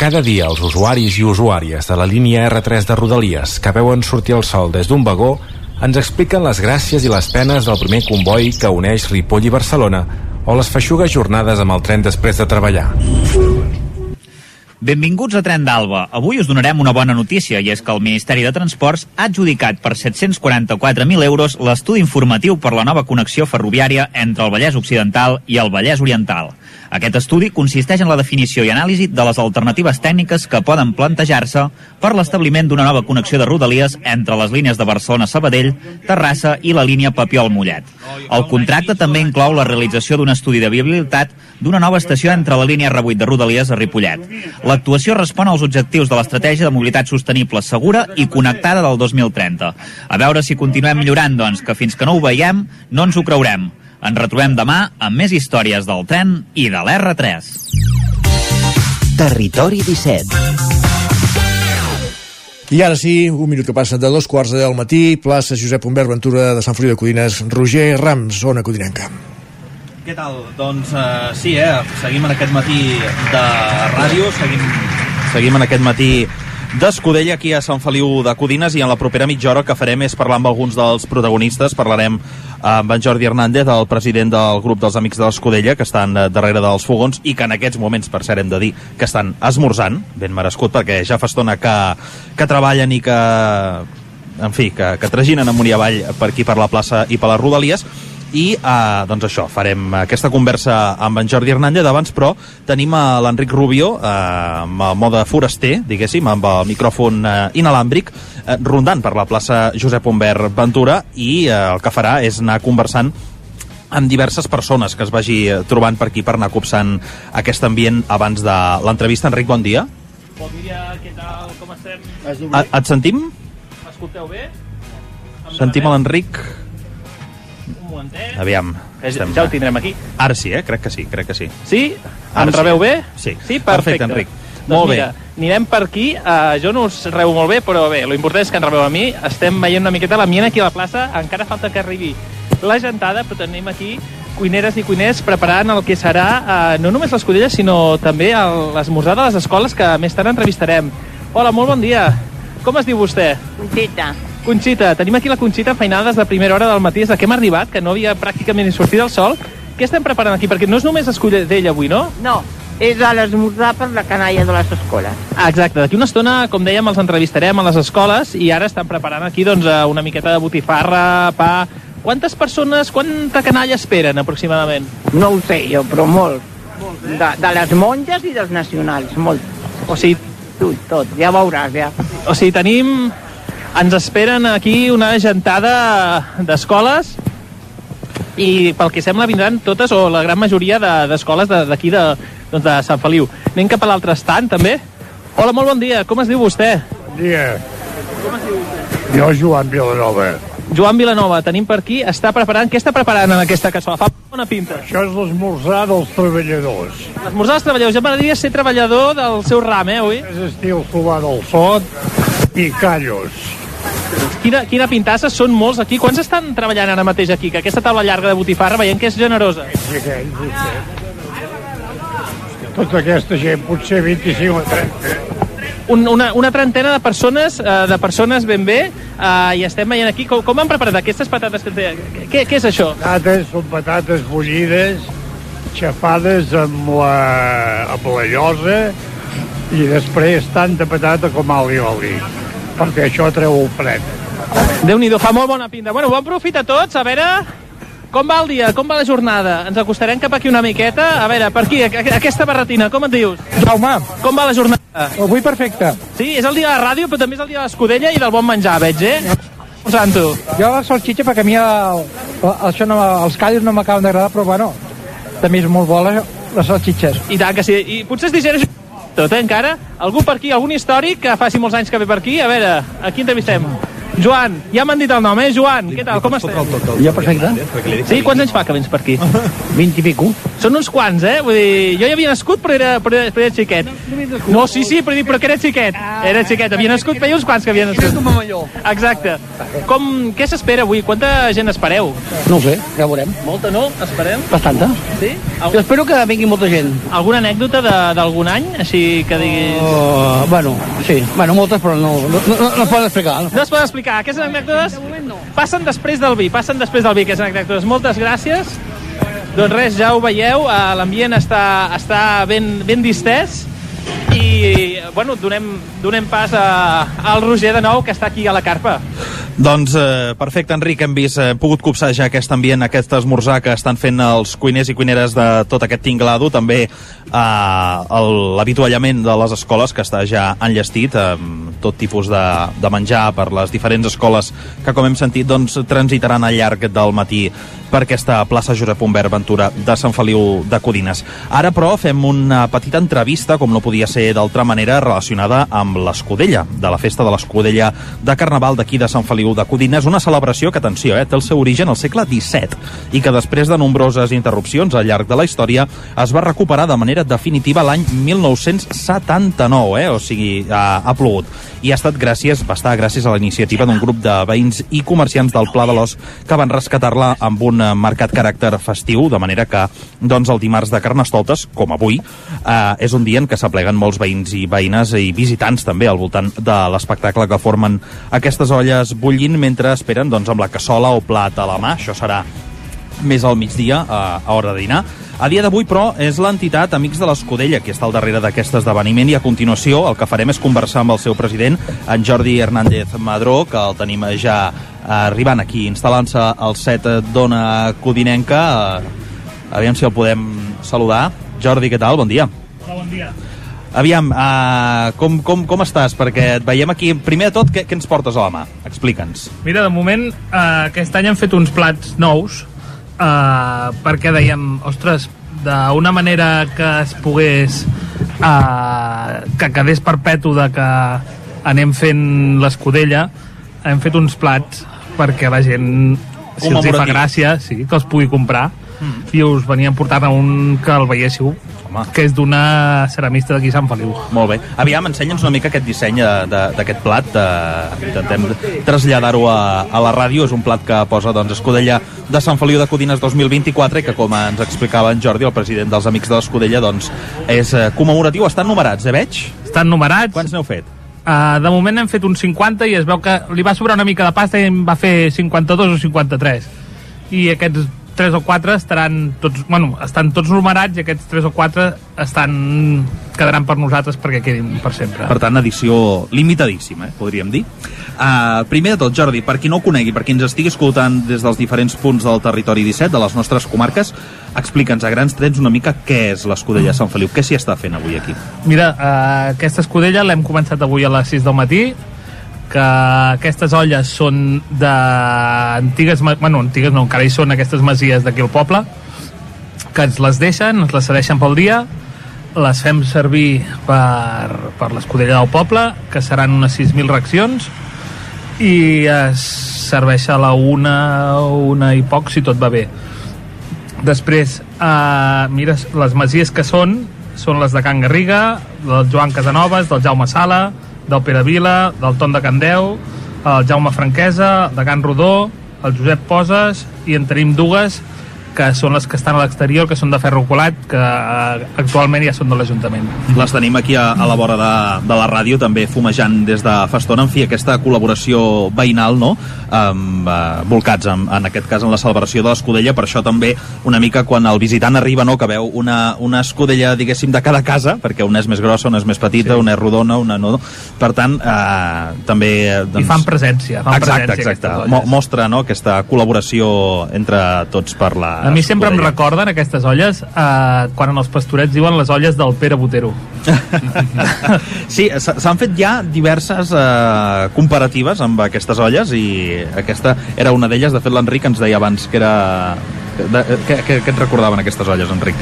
Cada dia els usuaris i usuàries de la línia R3 de Rodalies que veuen sortir el sol des d'un vagó ens expliquen les gràcies i les penes del primer comboi que uneix Ripoll i Barcelona o les feixugues jornades amb el tren després de treballar. Benvinguts a Tren d'Alba. Avui us donarem una bona notícia i és que el Ministeri de Transports ha adjudicat per 744.000 euros l'estudi informatiu per la nova connexió ferroviària entre el Vallès Occidental i el Vallès Oriental. Aquest estudi consisteix en la definició i anàlisi de les alternatives tècniques que poden plantejar-se per l'establiment d'una nova connexió de rodalies entre les línies de Barcelona-Sabadell, Terrassa i la línia Papiol-Mollet. El contracte també inclou la realització d'un estudi de viabilitat d'una nova estació entre la línia R8 de Rodalies a Ripollet. L'actuació respon als objectius de l'estratègia de mobilitat sostenible segura i connectada del 2030. A veure si continuem millorant, doncs, que fins que no ho veiem no ens ho creurem. Ens retrobem demà amb més històries del tren i de l'R3. Territori 17. I ara sí, un minut que passa de dos quarts del matí, plaça Josep Humbert Ventura de Sant Feliu de Codines, Roger Rams, zona codinenca. Què tal? Doncs uh, sí, eh? seguim en aquest matí de ràdio, seguim, seguim en aquest matí d'Escudella aquí a Sant Feliu de Codines i en la propera mitja hora que farem és parlar amb alguns dels protagonistes. Parlarem amb en Jordi Hernández, el president del grup dels Amics de l'Escudella, que estan eh, darrere dels fogons i que en aquests moments, per cert, hem de dir que estan esmorzant, ben merescut, perquè ja fa estona que, que treballen i que en fi, que, que traginen amunt i avall per aquí per la plaça i per les Rodalies i eh, doncs això, farem aquesta conversa amb en Jordi Hernández abans però tenim a l'Enric Rubio eh, amb el mode foraster, diguéssim amb el micròfon eh, inalàmbric eh, rondant per la plaça Josep Humbert Ventura i eh, el que farà és anar conversant amb diverses persones que es vagi eh, trobant per aquí per anar copsant aquest ambient abans de l'entrevista. Enric, bon dia. Bon dia, què tal, com estem? A, et sentim? M'escolteu bé? Sentim a l'Enric? Momentet. Aviam. Eh, ja ho tindrem aquí. Ara sí, eh? Crec que sí, crec que sí. Sí? Ara em sí. rebeu bé? Sí. Sí, perfecte. Perfecte, Enric. Doncs Molt bé. mira, anirem per aquí. Uh, jo no us rebo molt bé, però bé, lo important és que ens rebeu a mi. Estem veient una miqueta l'ambient aquí a la plaça. Encara falta que arribi la gentada, però tenim aquí cuineres i cuiners preparant el que serà uh, no només l'escudella, sinó també l'esmorzar de les escoles que més tard entrevistarem. Hola, molt bon dia. Com es diu vostè? Conxita. Conxita, tenim aquí la Conxita feinada des de primera hora del matí, des de que hem arribat, que no havia pràcticament ni sortit el sol. Què estem preparant aquí? Perquè no és només escudella avui, no? No, és a l'esmorzar per la canalla de les escoles. Ah, exacte, d'aquí una estona, com dèiem, els entrevistarem a les escoles i ara estan preparant aquí doncs, eh, una miqueta de botifarra, pa... Quantes persones, quanta canalla esperen aproximadament? No ho sé jo, però molt. De, de les monges i dels nacionals, molt. O sigui... Tu, tot, ja veuràs, ja. O sigui, tenim... Ens esperen aquí una gentada d'escoles i pel que sembla vindran totes o la gran majoria de- d'escoles de, d'aquí de, doncs de Sant Feliu. Anem cap a l'altre estant, també. Hola, molt bon dia. Com es diu vostè? Bon dia. Com es diu vostè? Jo, Joan Vilanova. Joan Vilanova, tenim per aquí, està preparant... Què està preparant en aquesta cassola? Fa bona pinta. Això és l'esmorzar dels treballadors. L'esmorzar dels treballadors. Ja m'agradaria ser treballador del seu ram, eh, avui? És estil solar del sot i callos. Quina, quina pintassa, són molts aquí. Quants estan treballant ara mateix aquí? Que aquesta taula llarga de botifarra veiem que és generosa. Tota aquesta gent, potser 25 o 30. Un, una, una trentena de persones, eh, de persones ben bé, eh, i estem veient aquí com, com han preparat aquestes patates que té. Què, què és això? Patates són patates bullides, xafades amb la, amb la llosa i després tanta patata com oli oli, perquè això treu fred. Déu-n'hi-do, fa molt bona pinta. Bueno, bon profit a tots, a veure... Com va el dia? Com va la jornada? Ens acostarem cap aquí una miqueta. A veure, per aquí, aquesta barretina, com et dius? Jaume. Com va la jornada? Avui perfecte. Sí, és el dia de la ràdio, però també és el dia de l'escudella i del bon menjar, veig, eh? Santo. Jo la salxitxa, perquè a mi el, el, això no, els callos no m'acaben d'agradar, però bueno, també és molt bo les, les salxitxes. I tant que sí. I potser es digereix tot, eh, encara? Algú per aquí, algun històric que faci molts anys que ve per aquí? A veure, a qui entrevistem? Joan, ja m'han dit el nom, eh? Joan, què tal, com estàs? Jo perfecte. Sí, quants anys fa que vens per aquí? 20 i pico. Són uns quants, eh? Vull dir, jo ja havia nascut, però era, però era, però era xiquet. No, sí, sí, però, però que era xiquet. Era xiquet, havia nascut, feia uns quants que havia nascut. Exacte. Com, què s'espera avui? Quanta gent espereu? No ho sé, ja veurem. Molta, no? Esperem? Bastanta. Sí? Jo espero que vingui molta gent. Alguna anècdota de- d'algun any? Així que diguis... Uh, bueno, sí. Bueno, moltes, però no, no, no, no es poden explicar. No es poden explicar. Aquestes anècdotes passen després del vi, passen després del vi, aquestes anècdotes. Moltes gràcies. Doncs res, ja ho veieu, eh, l'ambient està, està ben, ben distès i, bueno, donem, donem pas a, al Roger de nou, que està aquí a la carpa. Doncs eh, perfecte, Enric, hem vist, eh, hem pogut copsar ja aquest ambient, aquest esmorzar que estan fent els cuiners i cuineres de tot aquest tinglado, també eh, l'avituallament de les escoles que està ja enllestit, amb tot tipus de, de menjar per les diferents escoles que, com hem sentit, doncs, transitaran al llarg del matí per aquesta plaça Josep Humbert Ventura de Sant Feliu de Codines. Ara, però, fem una petita entrevista, com no podia ser d'altra manera, relacionada amb l'Escudella, de la festa de l'Escudella de Carnaval d'aquí de Sant Feliu de Codines, una celebració que, atenció, eh, té el seu origen al segle XVII i que després de nombroses interrupcions al llarg de la història es va recuperar de manera definitiva l'any 1979, eh? o sigui, ha, ha plogut. I ha estat gràcies, va estar gràcies a la iniciativa d'un grup de veïns i comerciants del Pla de l'Os que van rescatar-la amb un marcat caràcter festiu, de manera que doncs, el dimarts de Carnestoltes, com avui, eh, és un dia en què s'apleguen molts veïns i veïnes i visitants també al voltant de l'espectacle que formen aquestes olles bullint mentre esperen doncs, amb la cassola o plat a la mà. Això serà més al migdia, a, a hora de dinar. A dia d'avui, però, és l'entitat Amics de l'Escudella qui està al darrere d'aquest esdeveniment i a continuació el que farem és conversar amb el seu president, en Jordi Hernández Madró, que el tenim ja arribant aquí, instal·lant-se al set d'Ona Codinenca. Eh, aviam si el podem saludar. Jordi, què tal? Bon dia. Hola, bon dia. Aviam, uh, com, com, com estàs? Perquè et veiem aquí. Primer de tot, què, què ens portes a la mà? Explica'ns. Mira, de moment, eh, aquest any hem fet uns plats nous eh, perquè dèiem, ostres, d'una manera que es pogués eh, que quedés perpetu de que anem fent l'escudella hem fet uns plats perquè la gent si els hi fa gràcia sí, que els pugui comprar Mm. i us veníem portant a un que el veiéssiu Home. que és d'una ceramista d'aquí Sant Feliu Molt bé. Aviam, ensenya'ns una mica aquest disseny de- de- d'aquest plat. Eh, intentem traslladar-ho a, a la ràdio. És un plat que posa doncs, Escudella de Sant Feliu de Codines 2024 i que, com ens explicava en Jordi, el president dels Amics de l'Escudella, doncs, és eh, commemoratiu. Estan numerats, eh, veig? estan numerats Quants n'heu fet? Uh, de moment hem fet uns 50 i es veu que li va sobrar una mica de pasta i en va fer 52 o 53 i aquests 3 o 4 estaran tots, bueno, estan tots numerats i aquests 3 o 4 estan, quedaran per nosaltres perquè quedin per sempre. Per tant, edició limitadíssima, eh, podríem dir. Uh, primer de tot, Jordi, per qui no ho conegui, per qui ens estigui escoltant des dels diferents punts del territori 17, de les nostres comarques, explica'ns a grans trets una mica què és l'Escudella de Sant Feliu, què s'hi està fent avui aquí? Mira, uh, aquesta escudella l'hem començat avui a les 6 del matí que aquestes olles són de antigues, ma- bueno, antigues no, encara hi són aquestes masies d'aquí al poble que ens les deixen, ens les cedeixen pel dia les fem servir per, per l'escudella del poble que seran unes 6.000 racions i es serveix a la una, una i poc si tot va bé. Després, uh, mira, les masies que són, són les de Can Garriga, del Joan Casanovas, del Jaume Sala, del Pere Vila, del Ton de Candeu, el Jaume Franquesa, de Can Rodó, el Josep Poses, i en tenim dues que són les que estan a l'exterior, que són de ferro colat, que eh, actualment ja són de l'Ajuntament. Les tenim aquí a, a la vora de, de la ràdio, també fumejant des de fa estona. En fi, aquesta col·laboració veïnal, no?, amb, eh, volcats, en, en aquest cas, en la celebració de l'Escudella. Per això també, una mica, quan el visitant arriba, no?, que veu una, una escudella, diguéssim, de cada casa, perquè una és més grossa, una és més petita, sí. una és rodona, una no... Per tant, eh, també... eh, I fan presència. Fan exacte, presència exacte. Mo mostra, no?, aquesta col·laboració entre tots per la A mi sempre em recorden aquestes olles eh, quan els pastorets diuen les olles del Pere Botero. Sí, s'han fet ja diverses eh, comparatives amb aquestes olles i aquesta era una d'elles. De fet, l'Enric ens deia abans que era... De, que, que, que et recordaven aquestes olles, Enric?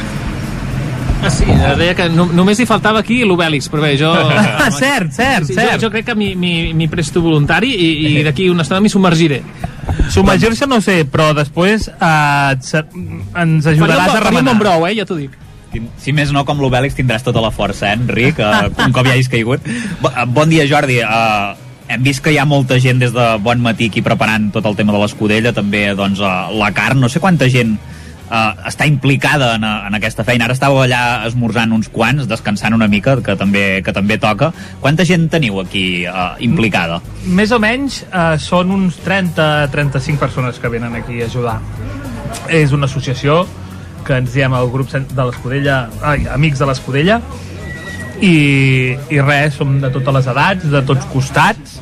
Ah, sí, deia que no, només hi faltava aquí l'Obèlix, però bé, jo... Ah, cert, cert, sí, cert. Jo, jo crec que m'hi presto voluntari i, i d'aquí una estona m'hi submergiré. Submergir-se no sé, però després eh, se- ens ajudaràs a Faria un remenar. brou, eh, ja t'ho dic. Si més no, com l'Obèlix tindràs tota la força, eh, Enric, eh, un cop ja hagis caigut. Bo- eh, Bon dia, Jordi. Uh, hem vist que hi ha molta gent des de bon matí aquí preparant tot el tema de l'escudella, també doncs, uh, la carn. No sé quanta gent uh, està implicada en, en aquesta feina. Ara estàveu allà esmorzant uns quants, descansant una mica, que també, que també toca. Quanta gent teniu aquí uh, implicada? Més o menys eh, són uns 30-35 persones que venen aquí a ajudar. És una associació que ens diem el grup de l'Escudella, ai, Amics de l'Escudella, i, i res, som de totes les edats, de tots costats,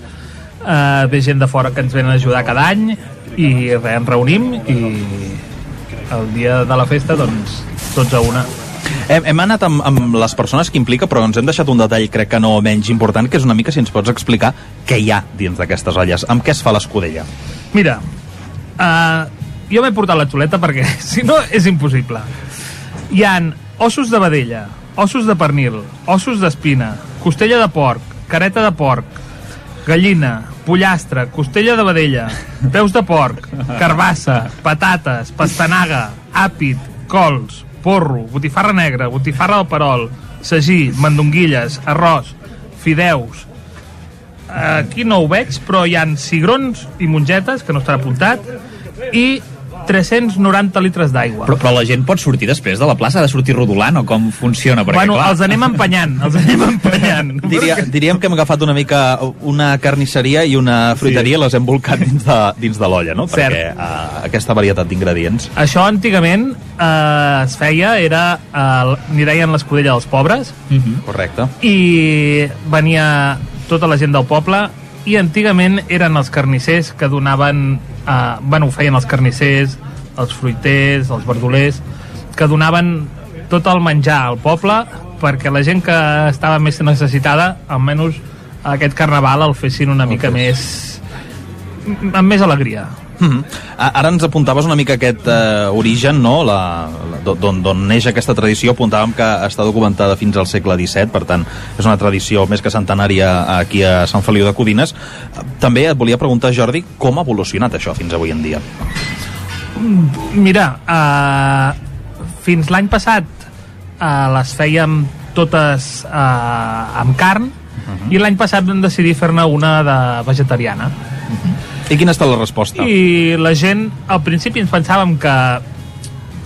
eh, ve gent de fora que ens venen a ajudar cada any, i res, ens reunim i el dia de la festa, doncs, tots a una. Hem, hem anat amb, amb les persones que implica, però ens hem deixat un detall, crec que no menys important, que és una mica si ens pots explicar què hi ha dins d'aquestes olles. Amb què es fa l'escudella? Mira, uh, jo m'he portat la xuleta perquè, si no, és impossible. Hi han ossos de vedella, ossos de pernil, ossos d'espina, costella de porc, careta de porc, gallina, pollastre, costella de vedella, peus de porc, carbassa, patates, pastanaga, àpid, cols, porro, botifarra negra, botifarra del perol, sagí, mandonguilles, arròs, fideus, aquí no ho veig, però hi han cigrons i mongetes, que no estan apuntat, i 390 litres d'aigua. Però, però la gent pot sortir després de la plaça? Ha de sortir rodolant o com funciona? Perquè, Bueno, clar, els anem empenyant, els anem empenyant. Diria, diríem que hem agafat una mica una carnisseria i una fruiteria i les hem volcat dins de, dins de l'olla, no? Cert. Perquè uh, aquesta varietat d'ingredients... Això antigament eh, es feia, era, eh, n'hi deien l'escudella dels pobres, Correcte. i venia tota la gent del poble i antigament eren els carnissers que donaven eh, bueno, ho feien els carnissers els fruiters, els verdolers que donaven tot el menjar al poble perquè la gent que estava més necessitada almenys aquest carnaval el fessin una mica més amb més alegria Mm -hmm. Ara ens apuntaves una mica aquest eh, origen, no? La, la, d'on- neix aquesta tradició. Apuntàvem que està documentada fins al segle XVII, per tant, és una tradició més que centenària aquí a Sant Feliu de Codines. També et volia preguntar, Jordi, com ha evolucionat això fins avui en dia? Mira, uh, fins l'any passat uh, les fèiem totes uh, amb carn i l'any passat vam decidir fer-ne una de vegetariana. I quina ha estat la resposta? I la gent, al principi ens pensàvem que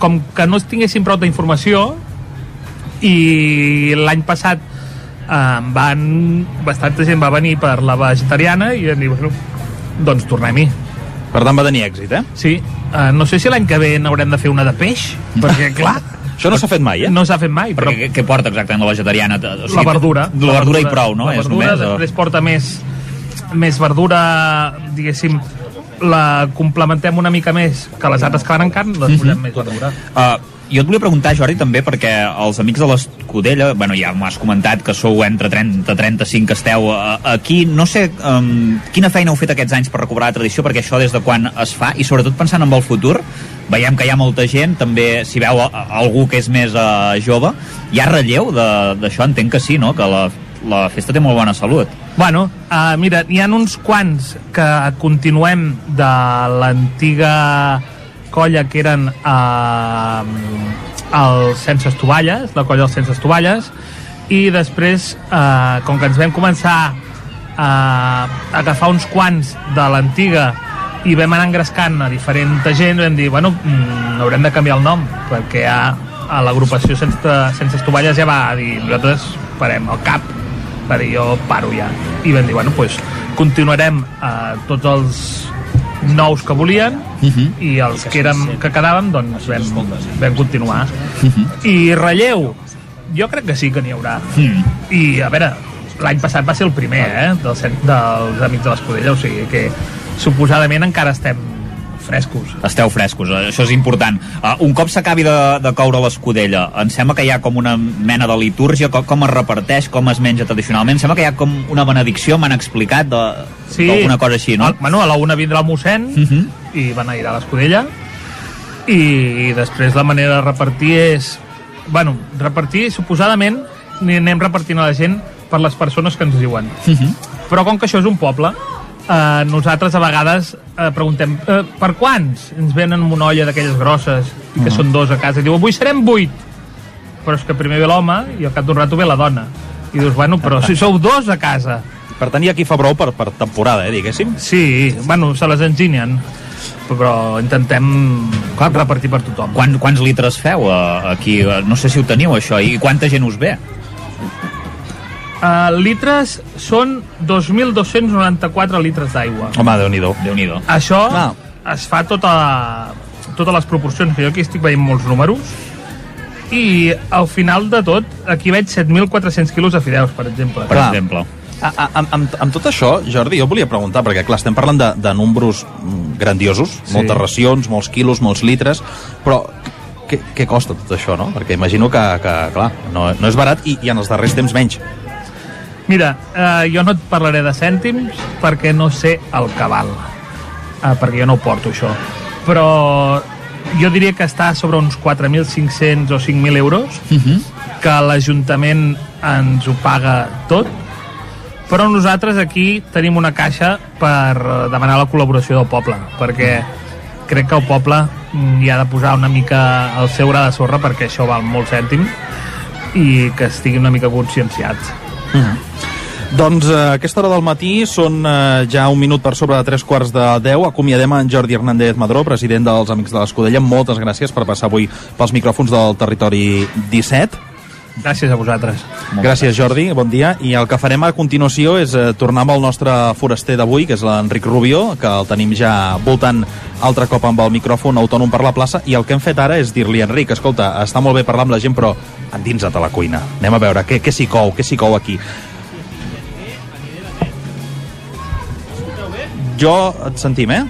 com que no tinguéssim prou d'informació i l'any passat eh, van, bastanta gent va venir per la vegetariana i vam dir, bueno, doncs tornem-hi. Per tant, va tenir èxit, eh? Sí. Uh, no sé si l'any que ve n'haurem de fer una de peix, perquè, clar... Això no s'ha fet mai, eh? No s'ha fet mai, Però però... què, què porta exactament la vegetariana? O la verdura. La verdura i prou, no? La És verdura, només, o- després porta més, més verdura, diguéssim, la complementem una mica més que les altres que van en carn, doncs posem més verdura. Uh, jo et volia preguntar, Jordi, també, perquè els amics de l'Escudella, bueno, ja m'has comentat que sou entre 30 i 35 que esteu uh, aquí, no sé um, quina feina heu fet aquests anys per recuperar la tradició, perquè això des de quan es fa, i sobretot pensant en el futur, veiem que hi ha molta gent, també si veu a- a algú que és més uh, jove, hi ha relleu d'això? Entenc que sí, no?, que la, la festa té molt bona salut. Bueno, uh, mira, n'hi ha uns quants que continuem de l'antiga colla que eren uh, els Sense Estovalles, la colla dels Sense Estovalles, i després, uh, com que ens vam començar a agafar uns quants de l'antiga i vam anar engrescant a diferent gent vam dir, bueno, mm, haurem de canviar el nom perquè ja a l'agrupació sense, sense estovalles ja va dir nosaltres farem el cap dir jo paro ja i vam dir, bueno, pues, continuarem eh, tots els nous que volien uh -huh. i els que, érem, que quedàvem doncs vam, vam continuar uh -huh. i relleu jo crec que sí que n'hi haurà Mm. i a veure, l'any passat va ser el primer eh, dels, dels Amics de l'Escudella o sigui que suposadament encara estem frescos Esteu frescos, eh, això és important. Uh, un cop s'acabi de, de coure l'escudella, em sembla que hi ha com una mena de litúrgia, com, com es reparteix, com es menja tradicionalment. Em sembla que hi ha com una benedicció, m'han explicat, de, Sí. d'alguna cosa així, no? Al, bueno, a la una vindrà el mossèn uh -huh. i van a ir a l'Escudella i, i després la manera de repartir és bueno, repartir suposadament ni anem repartint a la gent per les persones que ens diuen Uh -huh. però com que això és un poble eh, nosaltres a vegades eh, preguntem eh, per quants? Ens venen una olla d'aquelles grosses que Mhm. són dos a casa i diu avui serem vuit però és que primer ve l'home i al cap d'un rato ve la dona i dius, bueno, però si sou dos a casa Per tant, hi ha qui fa brou per, per temporada, eh, diguéssim. Sí, bueno, se les enginyen però intentem Clar, repartir per tothom. Quan, quants litres feu uh, aquí? Uh, no sé si ho teniu, això, i quanta gent us ve? Uh, litres són 2.294 litres d'aigua. Home, Déu-n'hi-do. déu nhi Això ah. es fa tota, totes les proporcions, que jo aquí estic veient molts números, i al final de tot, aquí veig 7.400 quilos de fideus, per exemple. Per exemple. A, a, amb, amb, amb tot això, Jordi, jo volia preguntar, perquè clar, estem parlant de, de números mm, grandiosos, Sí. moltes racions, molts quilos, molts litres, però què, què costa tot això, no? Perquè imagino que, que clar, no, no és barat i, i en els darrers temps menys. Mira, eh, jo no et parlaré de cèntims perquè no sé el cabal, eh, perquè jo no ho porto això. Però jo diria que està sobre uns 4.500 o 5.000 euros, Uh -huh. que l'Ajuntament ens ho paga tot, però nosaltres aquí tenim una caixa per eh, demanar la col·laboració del poble, perquè crec que el poble mm, hi ha de posar una mica el seu gra de sorra perquè això val molts cèntims i que estiguin una mica conscienciats. Doncs eh, a aquesta hora del matí són eh, ja un minut per sobre de tres quarts de deu. Acomiadem en Jordi Hernández Madró, president dels Amics de l'Escudella. Moltes gràcies per passar avui pels micròfons del Territori 17. Gràcies a vosaltres. Gràcies, Jordi, bon dia. I el que farem a continuació és eh, tornar amb el nostre foraster d'avui, que és l'Enric Rubio, que el tenim ja voltant altre cop amb el micròfon autònom per la plaça, i el que hem fet ara és dir-li, Enric, escolta, està molt bé parlar amb la gent, però endinsa't a la cuina. Anem a veure què, què s'hi cou, què s'hi cou aquí. Jo et sentim, eh?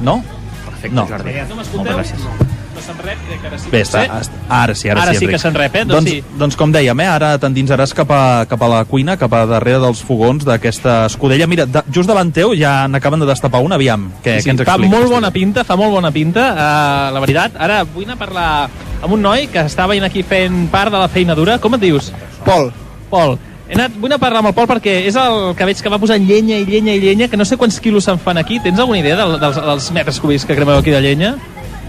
No? Perfecte, no. Jordi. Moltes Moltes gràcies. No se'n rep, crec que ara sí. Bé, està, Sí? ara sí, ara, Ara sí, sí que se'n rep, eh? Doncs Doncs, sí. doncs com dèiem, eh? ara t'endinsaràs cap, a, cap a la cuina, cap a darrere dels fogons d'aquesta escudella. Mira, de, just davant teu ja n'acaben de destapar un, aviam. Què, Sí, què ens fa expliques? molt bona pinta, fa molt bona pinta, uh, la veritat. Ara vull anar a parlar amb un noi que està veient aquí fent part de la feina dura. Com et dius? Pol. Pol. He anat, vull anar a parlar amb el Pol perquè és el que veig que va posant llenya i llenya i llenya, que no sé quants quilos se'n fan aquí. Tens alguna idea del, dels, dels metres cúbics que cremeu aquí de llenya?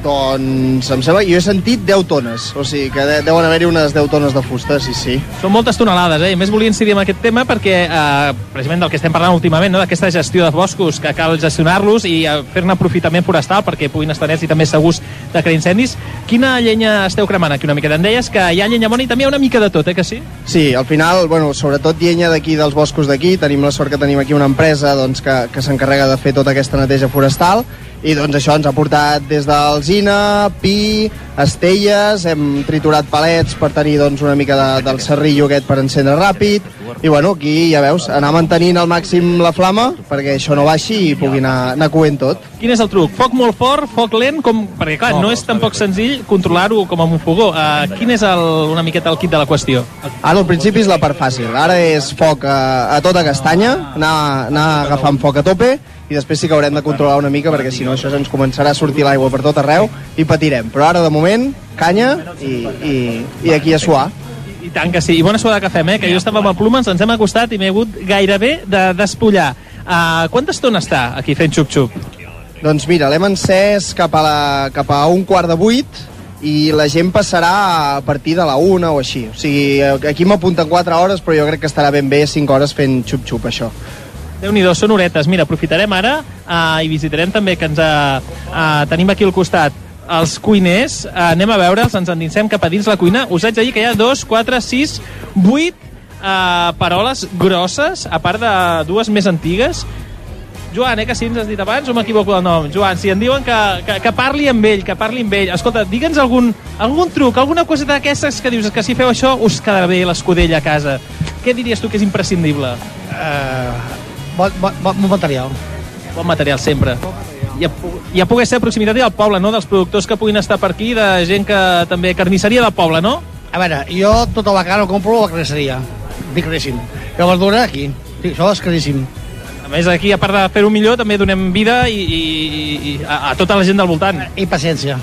Doncs em sembla, jo he sentit 10 tones, o sigui que de, deuen haver-hi unes 10 tones de fusta, sí, sí. Són moltes tonelades, eh? I més volia incidir en aquest tema perquè, eh, precisament del que estem parlant últimament, no? d'aquesta gestió de boscos, que cal gestionar-los i eh, fer-ne aprofitament forestal perquè puguin estar nets i també segurs de crear incendis. Quina llenya esteu cremant aquí una mica? Em deies que hi ha llenya bona i també hi ha una mica de tot, eh, que sí? Sí, al final, bueno, sobretot llenya d'aquí dels boscos d'aquí, tenim la sort que tenim aquí una empresa doncs, que, que s'encarrega de fer tota aquesta neteja forestal i doncs això ens ha portat des d'alzina, pi, estelles, hem triturat palets per tenir doncs, una mica de, del serrillo aquest per encendre ràpid i bueno, aquí ja veus, anar mantenint al màxim la flama perquè això no baixi i pugui anar, anar coent tot. Quin és el truc? Foc molt fort, foc lent, com... perquè clar, no, és tampoc senzill controlar-ho com amb un fogó. Uh, quin és el, una miqueta el kit de la qüestió? Ara al principi és la part fàcil, ara és foc a, a tota castanya, anar, anar agafant foc a tope i després sí que haurem de controlar una mica perquè si no això ens començarà a sortir l'aigua per tot arreu i patirem. Però ara de moment, canya i, i, i aquí a suar. I tant que sí. I bona suada que fem, eh? Que jo estava amb el Plumens, ens hem acostat i m'he hagut gairebé de despullar. Uh, quanta estona està aquí fent xup-xup? Doncs mira, l'hem encès cap a, la, cap a un quart de vuit i la gent passarà a partir de la una o així. O sigui, aquí m'apunten 4 hores, però jo crec que estarà ben bé 5 hores fent xup-xup, això. Déu-n'hi-do, són horetes. Mira, aprofitarem ara uh, i visitarem també que ens uh, uh, tenim aquí al costat els cuiners. Uh, anem a veure'ls, ens endinsem cap a dins la cuina. Us haig de dir que hi ha dos, quatre, sis, vuit uh, paroles grosses, a part de dues més antigues. Joan, eh, que sí ens has dit abans o m'equivoco del nom? Joan, si en diuen que, que, que parli amb ell, que parli amb ell. Escolta, digue'ns algun, algun truc, alguna cosa d'aquestes que dius que si feu això us quedarà bé l'escudella a casa. Què diries tu que és imprescindible? Uh, bon, bon, bon material. Bon material, sempre. Ja, ja pogués ser a proximitat del poble, no? Dels productors que puguin estar per aquí, de gent que també... Carnisseria del poble, no? A veure, jo tota la carn ho compro a la carnisseria. Dic caríssim. I la verdura aquí. Sí, això és caríssim. A més, aquí, a part de fer-ho millor, també donem vida i, i, i a, a tota la gent del voltant. I paciència.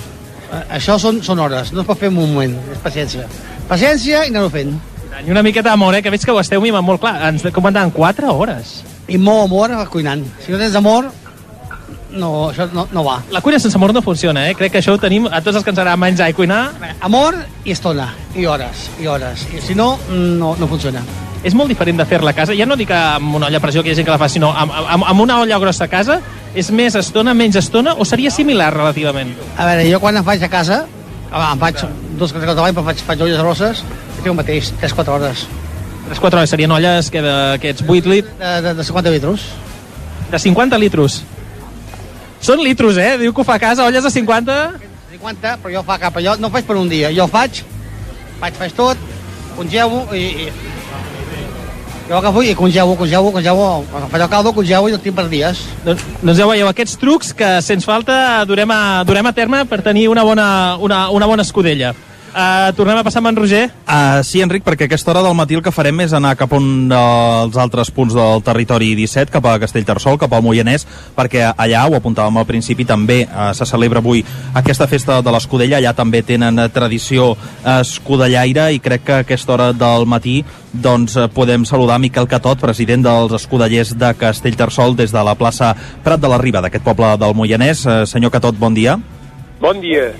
Això són, són hores, no es pot fer en un moment, és paciència. Paciència i anar-ho fent. I una miqueta d'amor, eh? Que veig que ho esteu mimant molt clar. Ens comandant 4 hores. I molt amor cuinant. Si no tens amor, no, això no, no va. La cuina sense amor no funciona, eh? Crec que això ho tenim a tots els que ens agrada menjar i cuinar. Amor i estona, i hores, i hores. I si no, no, no funciona. És molt diferent de fer-la a casa. Ja no dic amb una olla a pressió que hi ha gent que la fa, sinó amb, amb, amb una olla grossa a casa. És més estona, menys estona, o seria similar relativament? A veure, jo quan em faig a casa, em faig dos o tres cops a l'any, però faig, faig olles grosses, és el mateix, 3-4 hores. 3-4 hores serien olles que d'aquests 8 litres... De, de, de 50 litres. De 50 litros. Són litros, eh? Diu que ho fa a casa, olles de 50... 50, però jo fa cap allò, no ho faig per un dia. Jo ho faig, faig, faig tot, congelo i, i jo agafo i congelo, congelo, quan faig el caldo, congelo i el tinc per dies. Doncs, doncs ja veieu, aquests trucs que, sens falta, durem a, durem a terme per tenir una bona, una, una bona escudella. Uh, tornem a passar amb en Roger? Uh, sí, Enric, perquè a aquesta hora del matí el que farem és anar cap a un dels altres punts del territori 17, cap a Castellterçol, cap al Moianès, perquè allà, ho apuntàvem al principi, també uh, se celebra avui aquesta festa de l'Escudella, allà també tenen tradició escudellaire i crec que a aquesta hora del matí doncs podem saludar Miquel Catot, president dels escudellers de Castellterçol des de la plaça Prat de la Riba d'aquest poble del Moianès. Uh, senyor Catot, bon dia. Bon dia.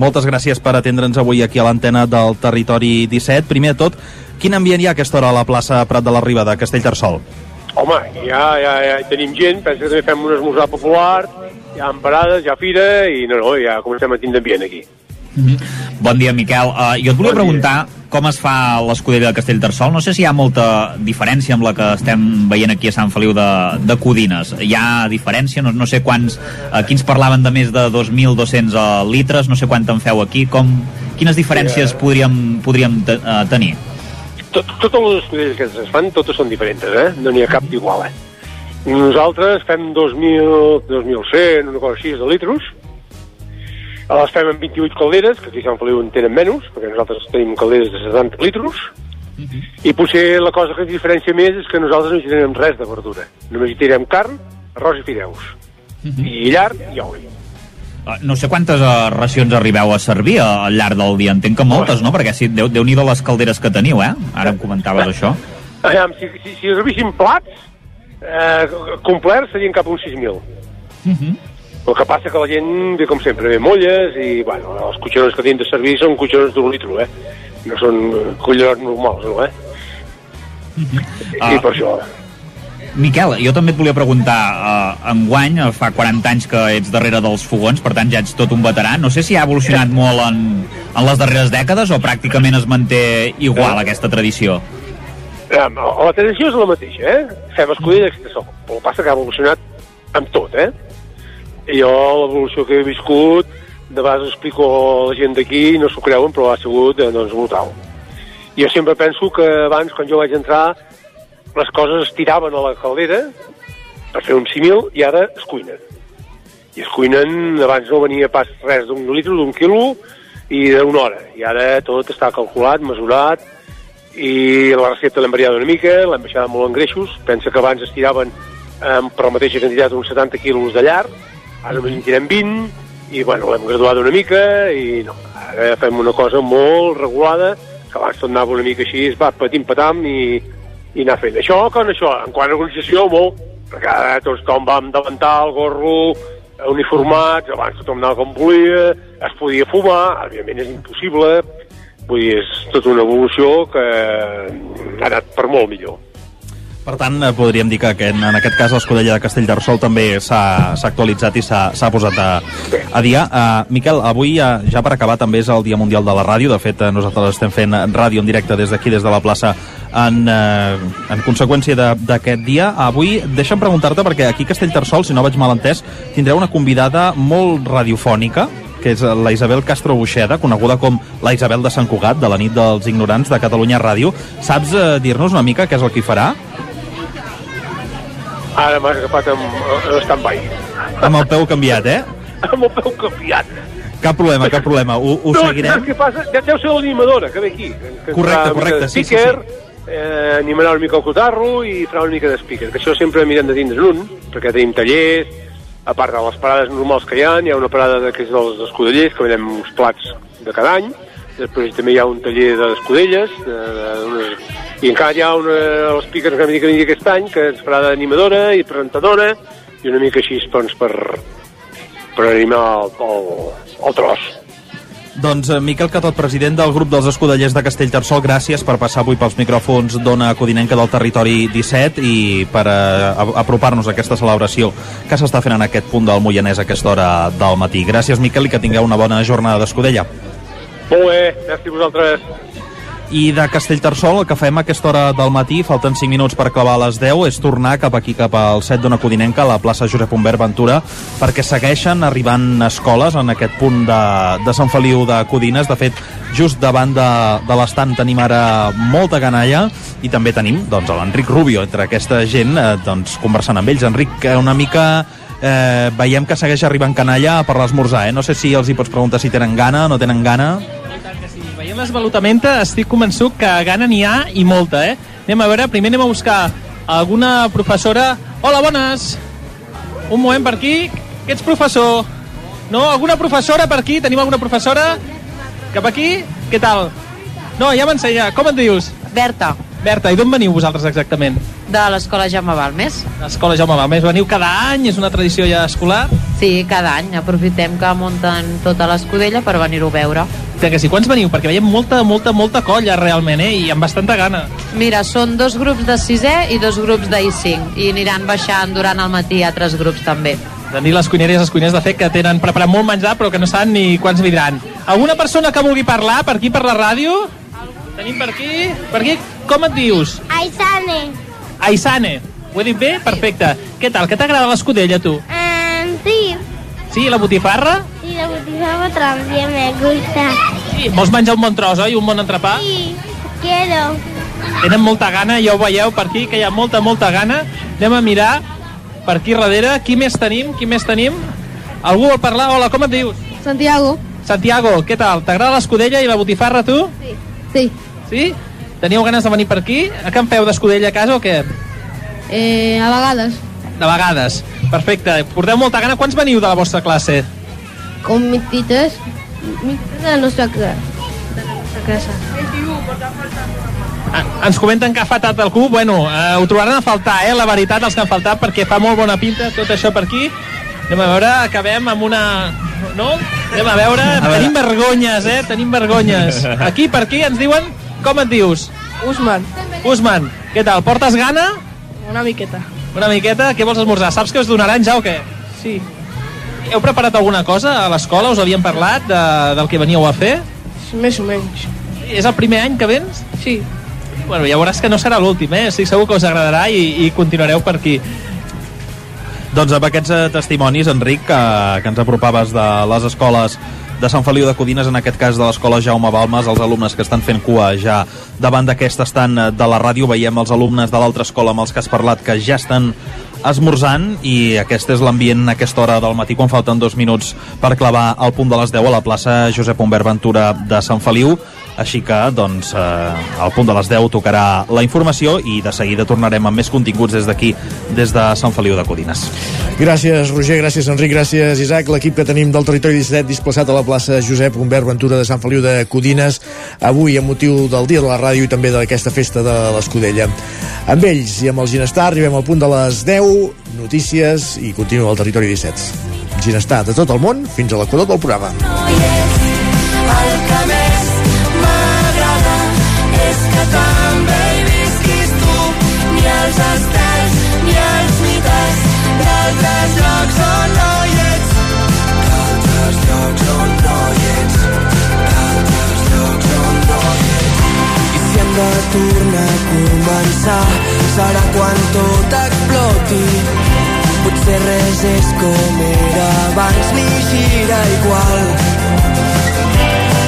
Moltes gràcies per atendre'ns avui aquí a l'antena del Territori 17. Primer de tot, quin ambient hi ha a aquesta hora a la plaça Prat de la Riba de Castellterçol? Home, ja, ja, ja tenim gent, penso que també fem un esmorzar popular, hi ha parades, hi ha fira, i no, no, ja comencem a tindre ambient aquí. Bon dia, Miquel. Uh, jo et volia Bon preguntar com es fa l'escudella de Castellterçol. No sé si hi ha molta diferència amb la que estem veient aquí a Sant Feliu de, de Codines. Hi ha diferència? No, no sé quants... Uh, quins parlaven de més de 2.200 uh, litres, no sé quant en feu aquí. Com, quines diferències podríem, podríem te, uh, tenir? Tot, totes les escudelles que es fan, totes són diferents, eh? No n'hi ha cap d'igual, eh? Nosaltres fem 2.000, 2.100, una cosa així, de litros. Les fem amb 28 calderes, que aquí a Sant Feliu en tenen menys, perquè nosaltres tenim calderes de 70 litros. I potser la cosa que ens diferencia més és que nosaltres no hi tirem res de verdura. Només hi tirem carn, arròs i fideus. I llar i oli. Uh, no sé quantes uh, racions arribeu a servir uh, al llarg del dia. Entenc que moltes, no? Perquè sí, déu, déu nhi les calderes que teniu, eh? Ara em comentaves això. Aviam, si, si, si servissin plats eh, complerts serien cap a uns 6.000. El que passa que la gent ve com sempre, ve molles i, bueno, els cotxerons que tenen de servir són cotxerons d'un litro, eh? No són eh, collons normals, no, eh? I per això... Miquel, jo també et volia preguntar, uh, enguany eh, fa 40 anys que ets darrere dels fogons, per tant ja ets tot un veterà. No sé si ha evolucionat molt en, en les darreres dècades o pràcticament es manté igual aquesta tradició. Eh, la tradició és la mateixa, eh? Fem escudella sol, però el que passa que ha evolucionat amb tot, eh? I jo, l'evolució que he viscut, de vegades explico a la gent d'aquí, no s'ho creuen, però ha sigut, eh, doncs, brutal. Jo sempre penso que abans, quan jo vaig entrar, les coses es tiraven a la caldera per fer un simil i ara es cuinen. I es cuinen, abans no venia pas res d'un litre, d'un quilo i d'una hora. I ara tot està calculat, mesurat, i la recepta l'hem variat una mica, l'hem baixat molt en greixos. Pensa que abans es tiraven eh, per la mateixa quantitat uns 70 quilos de llar, ara només en tirem 20, i bueno, l'hem graduat una mica, i no, ara fem una cosa molt regulada, que abans tot anava una mica així, es va patim patam i, i anar fent. Això com això, en quant a organització, molt, perquè ara tots tothom va amb davantal, gorro, uniformats, abans tothom anava com volia, es podia fumar, evidentment és impossible, vull dir, és tota una evolució que ha anat per molt millor. Per tant, eh, podríem dir que en, en aquest cas l'Escudella de Castellterçol també s'ha actualitzat i s'ha posat a, a dia. Uh, Miquel, avui, uh, ja per acabar, també és el Dia Mundial de la Ràdio. De fet, uh, nosaltres estem fent ràdio en directe des d'aquí, des de la plaça, en, uh, en conseqüència d'aquest dia. Avui, deixa'm preguntar-te, perquè aquí a Castellterçol, si no vaig mal entès, tindreu una convidada molt radiofònica, que és la Isabel Castro Buixeda, coneguda com la Isabel de Sant Cugat, de la nit dels ignorants de Catalunya Ràdio. Saps uh, dir-nos una mica què és el que hi farà? Ara m'has agafat amb, amb stand-by. Amb el peu canviat, eh? Amb el peu canviat. Cap problema, cap problema. Ho, ho no, seguirem. saps què passa? De- Deu ser l'animadora que ve aquí. Que Correcte, correcte, sí, sí, speaker, Eh, animarà una mica el cotarro i farà una mica de speaker. Que això sempre mirem de tindre un, perquè tenim tallers, a part de les parades normals que hi ha, hi ha una parada que és dels escudellers, que venem uns plats de cada any, després també hi ha un taller d'escudelles, de, de, i encara hi ha una, els speakers que que aquest any, que es farà d'animadora i presentadora, i una mica així doncs, per, per animar el, el, el tros. Doncs eh, Miquel Catot, president del grup dels escudellers de Castellterçol, gràcies per passar avui pels micròfons d'Ona Codinenca del Territori 17 i per eh, apropar-nos a aquesta celebració que s'està fent en aquest punt del Moianès a aquesta hora del matí. Gràcies, Miquel, i que tingueu una bona jornada d'escudella. Molt bé, merci a vosaltres. I de Castellterçol, el que fem a aquesta hora del matí, falten 5 minuts per clavar a les 10, és tornar cap aquí, cap al set d'Ona Codinenca, a la plaça Josep Humbert Ventura, perquè segueixen arribant escoles en aquest punt de, de Sant Feliu de Codines. De fet, just davant de, de l'estant tenim ara molta canalla i també tenim doncs, l'Enric Rubio entre aquesta gent, eh, doncs, conversant amb ells. Enric, eh, una mica eh, veiem que segueix arribant canalla per l'esmorzar, eh? No sé si els hi pots preguntar si tenen gana, no tenen gana... Veient l'esvalutamenta estic convençut que gana n'hi ha i molta, eh? Anem a veure, primer anem a buscar alguna professora... Hola, bones! Un moment per aquí. Que ets professor? No? Alguna professora per aquí? Tenim alguna professora? Cap aquí? Què tal? No, ja m'ensenya. Com et dius? Berta, Berta, i d'on veniu vosaltres exactament? de l'escola Jaume Balmes. L'escola Jaume Balmes. Veniu cada any? És una tradició ja escolar? Sí, cada any aprofitem que munten tota l'escudella per venir-ho a veure. Que, que sí, quants veniu? Perquè veiem molta, molta, molta colla realment, eh? I amb bastanta gana. Mira, són dos grups de sisè i dos grups d'I5 i aniran baixant durant el matí altres grups també. Tenir les cuineries i els cuiners, de fet, que tenen preparat molt menjar, però que no saben ni quants vindran. Alguna persona que vulgui parlar per aquí, per la ràdio? Tenim per aquí? Per aquí, com et dius? Aisane. Aisane. Ho he dit bé? Perfecte. Què tal? Què t'agrada l'escudella, tu? Um, sí, Sí, la botifarra? sí, la botifarra también me gusta. Sí. Vols menjar un bon tros, oi? Un bon entrepà? Sí, quiero. Tenen molta gana, ja ho veieu per aquí, que hi ha molta, molta gana. Anem a mirar per aquí darrere. Qui més tenim? Qui més tenim? Algú vol parlar? Hola, com et dius? Santiago. Santiago, què tal? T'agrada l'escudella i la botifarra, tu? Sí. Sí. Teníeu ganes de venir per aquí? A en feu d'escudella a casa o què? Eh, a vegades. De vegades. Perfecte. Porteu molta gana. Quants veniu de la vostra classe? Con mis tites. Mis tites de la nostra casa. De la nostra casa. Ah, Ens comenten que ha faltat algú. Bueno, eh, ho trobaran a faltar, eh? La veritat, els que han faltat, perquè fa molt bona pinta tot això per aquí. Anem a veure, acabem amb una... No? Anem a veure, A veure. tenim vergonyes, eh? Tenim vergonyes. Aquí, per aquí, ens diuen... Com et dius? Usman. Usman, què tal? Portes gana? Una miqueta. Una miqueta? Què vols esmorzar? Saps que us donaran ja o què? Sí. Heu preparat alguna cosa a l'escola? Us havien parlat de, del que veníeu a fer? Més o menys. És el primer any que vens? Sí. Bueno, ja veuràs que no serà l'últim, eh? Estic segur que us agradarà i, i continuareu per aquí. Doncs amb aquests eh, testimonis, Enric, que, que ens apropaves de les escoles de Sant Feliu de Codines, en aquest cas de l'escola Jaume Balmes, els alumnes que estan fent cua ja davant d'aquest estant eh, de la ràdio, veiem els alumnes de l'altra escola amb els que has parlat que ja estan esmorzant i aquest és l'ambient a aquesta hora del matí quan falten dos minuts per clavar el punt de les 10 a la plaça Josep Humbert Ventura de Sant Feliu així que doncs eh, al punt de les 10 tocarà la informació i de seguida tornarem amb més continguts des d'aquí des de Sant Feliu de Codines Gràcies, Roger, gràcies, Enric, gràcies, Isaac. L'equip que tenim del Territori 17 displaçat a la plaça Josep Humbert Ventura de Sant Feliu de Codines, avui amb motiu del Dia de la Ràdio i també d'aquesta festa de l'Escudella. Amb ells i amb el Ginestar arribem al punt de les 10, notícies i continua el Territori 17. Ginestar de tot el món fins a l'equador del programa. És que també d'altres llocs on no hi ets. D'altres llocs on no hi ets. Llocs on no hi ets. I si hem de tornar a començar, serà quan tot exploti. Potser res és com era abans ni gira igual.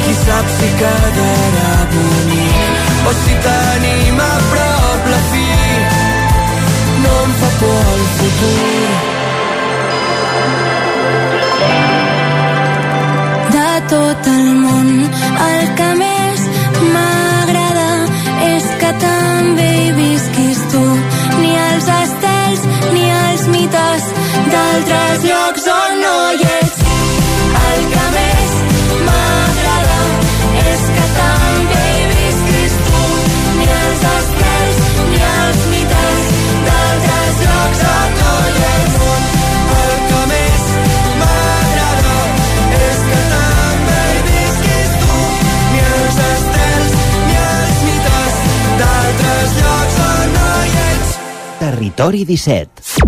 Qui sap si quedarà bonic o si tenim a prop por el futur. De tot el món, el que més m'agrada és que també hi visquis tu. Ni els estels ni els mites d'altres llocs Territori 17.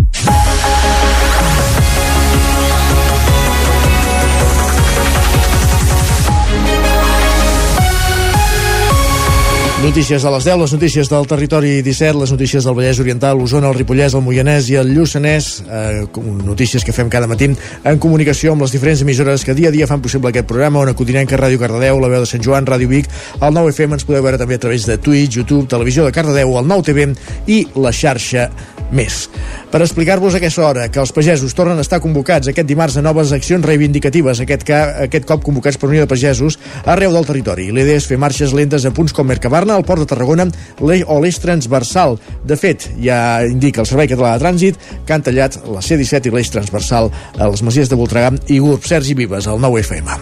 Notícies de les 10, les notícies del territori 17, les notícies del Vallès Oriental, l'Osona, el Ripollès, el Moianès i el Lluçanès, eh, notícies que fem cada matí en comunicació amb les diferents emissores que dia a dia fan possible aquest programa, on Codinenca, Ràdio Cardedeu, la veu de Sant Joan, Ràdio Vic, el 9FM, ens podeu veure també a través de Twitch, YouTube, Televisió de Cardedeu, el 9TV i la xarxa més. Per explicar-vos aquesta hora que els pagesos tornen a estar convocats aquest dimarts a noves accions reivindicatives, aquest, ca, aquest cop convocats per Unió de Pagesos arreu del territori. La idea és fer marxes lentes a punts com Mercabarna, el Port de Tarragona o l'eix transversal. De fet, ja indica el Servei Català de Trànsit que han tallat la C-17 i l'eix transversal a les Masies de Voltregà i Gurb. Sergi Vives, al 9FM.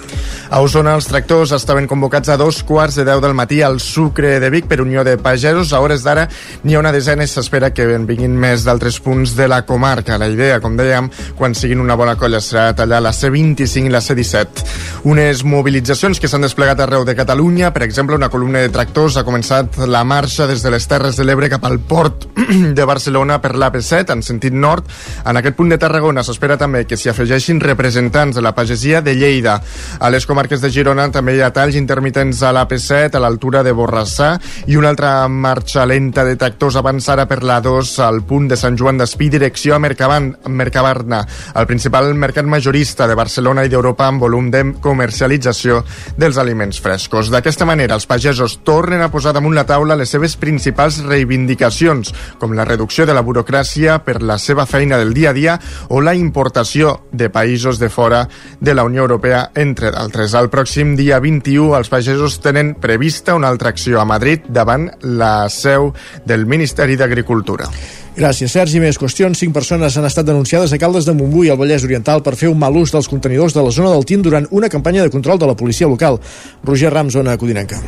A Osona, els tractors estaven convocats a dos quarts de deu del matí al Sucre de Vic per Unió de Pagesos. A hores d'ara n'hi ha una desena i s'espera que en vinguin més d'altres punts de la comarca. La idea, com dèiem, quan siguin una bona colla serà tallar la C25 i la C17. Unes mobilitzacions que s'han desplegat arreu de Catalunya. Per exemple, una columna de tractors ha començat la marxa des de les Terres de l'Ebre cap al port de Barcelona per l'AP7 en sentit nord. En aquest punt de Tarragona s'espera també que s'hi afegeixin representants de la pagesia de Lleida. A les comarques de Girona també hi ha talls intermitents a l'AP7 a l'altura de Borrassà i una altra marxa lenta de tractors avançarà per la 2 al punt de Sant Joan d'Espí direcció a Mercabarna, el principal mercat majorista de Barcelona i d'Europa amb volum de comercialització dels aliments frescos. D'aquesta manera, els pagesos tornen a posar damunt la taula les seves principals reivindicacions, com la reducció de la burocràcia per la seva feina del dia a dia o la importació de països de fora de la Unió Europea, entre d'altres. El pròxim dia 21, els pagesos tenen prevista una altra acció a Madrid davant la seu del Ministeri d'Agricultura. Gràcies, Sergi. Més qüestions. Cinc persones han estat denunciades a Caldes de Montbui, al Vallès Oriental, per fer un mal ús dels contenidors de la zona del Tin durant una campanya de control de la policia local. Roger Ram, zona Codinenca.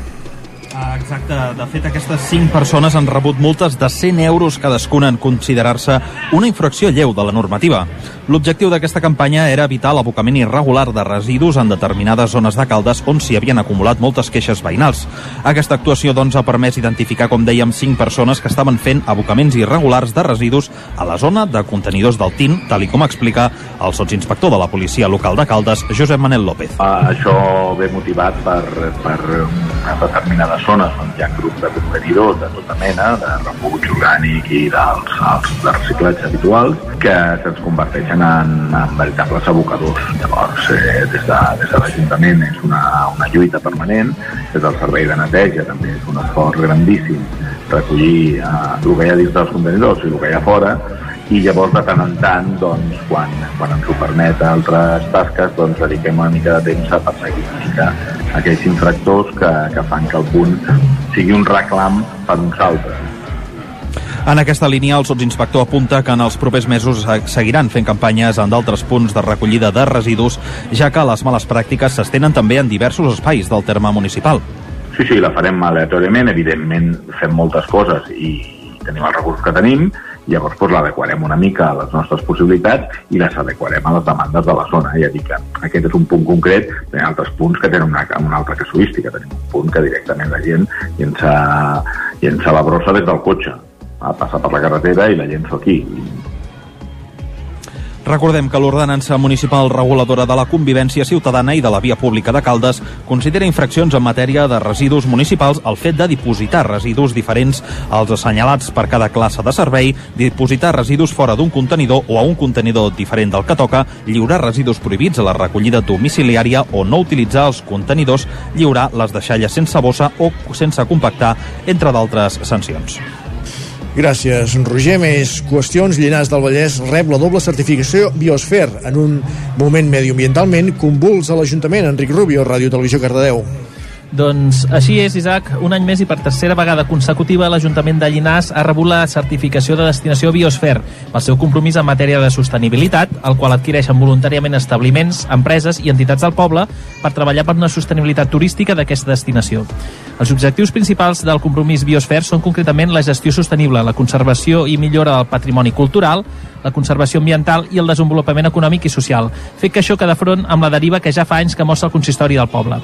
Ah, Exacte, de fet aquestes 5 persones han rebut multes de 100 euros cadascuna en considerar-se una infracció lleu de la normativa. L'objectiu d'aquesta campanya era evitar l'abocament irregular de residus en determinades zones de Caldes on s'hi havien acumulat moltes queixes veïnals. Aquesta actuació doncs ha permès identificar, com dèiem, 5 persones que estaven fent abocaments irregulars de residus a la zona de contenidors del TIN, tal com explica el sotsinspector de la policia local de Caldes, Josep Manel López. Uh, això ve motivat per, per determinades zones on hi ha grups de contenidors de tota mena, de refuig orgànic i dels els de reciclatge habituals, que se'ns converteixen en, en veritables abocadors. Llavors, eh, des de, des de l'Ajuntament és una, una lluita permanent, des del servei de neteja també és un esforç grandíssim recollir eh, el que hi ha dins dels contenidors i el que hi ha fora, i llavors de tant en tant doncs, quan, quan ens ho permet altres tasques doncs dediquem una mica de temps a perseguir una mica aquells infractors que, que fan que el punt sigui un reclam per uns altres. En aquesta línia, el sotsinspector apunta que en els propers mesos seguiran fent campanyes en d'altres punts de recollida de residus, ja que les males pràctiques s'estenen també en diversos espais del terme municipal. Sí, sí, la farem aleatòriament, evidentment fem moltes coses i tenim els recursos que tenim, llavors doncs, l'adequarem una mica a les nostres possibilitats i les adequarem a les demandes de la zona. Ja dic que aquest és un punt concret, hi ha altres punts que tenen una, una altra casuística. Tenim un punt que directament la gent llença, llença la brossa des del cotxe a passar per la carretera i la llenço aquí. Recordem que l'ordenança municipal reguladora de la convivència ciutadana i de la via pública de Caldes considera infraccions en matèria de residus municipals el fet de dipositar residus diferents als assenyalats per cada classe de servei, dipositar residus fora d'un contenidor o a un contenidor diferent del que toca, lliurar residus prohibits a la recollida domiciliària o no utilitzar els contenidors, lliurar les deixalles sense bossa o sense compactar, entre d'altres sancions. Gràcies, Roger. Més qüestions. Llinars del Vallès rep la doble certificació Biosfer en un moment mediambientalment convuls a l'Ajuntament. Enric Rubio, Ràdio Televisió Cardedeu. Doncs així és, Isaac. Un any més i per tercera vegada consecutiva l'Ajuntament de Llinars ha rebut la certificació de destinació Biosfer pel seu compromís en matèria de sostenibilitat, el qual adquireixen voluntàriament establiments, empreses i entitats del poble per treballar per una sostenibilitat turística d'aquesta destinació. Els objectius principals del compromís Biosfer són concretament la gestió sostenible, la conservació i millora del patrimoni cultural, la conservació ambiental i el desenvolupament econòmic i social, fet que això queda front amb la deriva que ja fa anys que mostra el consistori del poble.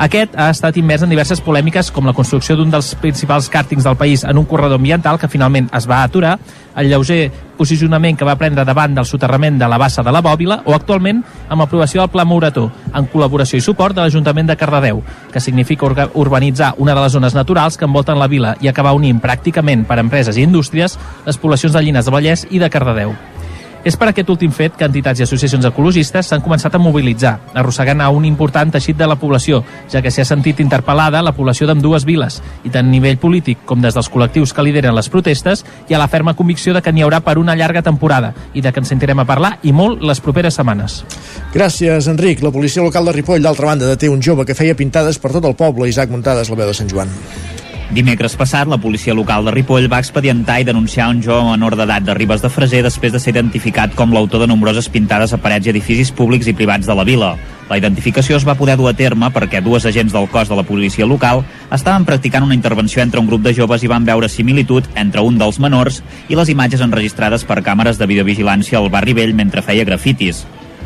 Aquest ha estat immers en diverses polèmiques com la construcció d'un dels principals càrtings del país en un corredor ambiental que finalment es va aturar, el lleuger posicionament que va prendre davant del soterrament de la bassa de la Bòbila o actualment amb l'aprovació del Pla Mourató, en col·laboració i suport de l'Ajuntament de Cardedeu, que significa urbanitzar una de les zones naturals que envolten la vila i acabar unint pràcticament per empreses i indústries les poblacions de Llinars de Vallès i de Cardedeu. És per aquest últim fet que entitats i associacions ecologistes s'han començat a mobilitzar, arrossegant a un important teixit de la població, ja que s'hi ha sentit interpel·lada la població d'ambdues viles, i tant a nivell polític com des dels col·lectius que lideren les protestes, hi ha la ferma convicció de que n'hi haurà per una llarga temporada i de que ens sentirem a parlar i molt les properes setmanes. Gràcies, Enric. La policia local de Ripoll, d'altra banda, deté un jove que feia pintades per tot el poble. Isaac Muntades, la veu de Sant Joan. Dimecres passat, la policia local de Ripoll va expedientar i denunciar un jove menor d'edat de Ribes de Freser després de ser identificat com l'autor de nombroses pintades a parets i edificis públics i privats de la vila. La identificació es va poder dur a terme perquè dues agents del cos de la policia local estaven practicant una intervenció entre un grup de joves i van veure similitud entre un dels menors i les imatges enregistrades per càmeres de videovigilància al barri vell mentre feia grafitis.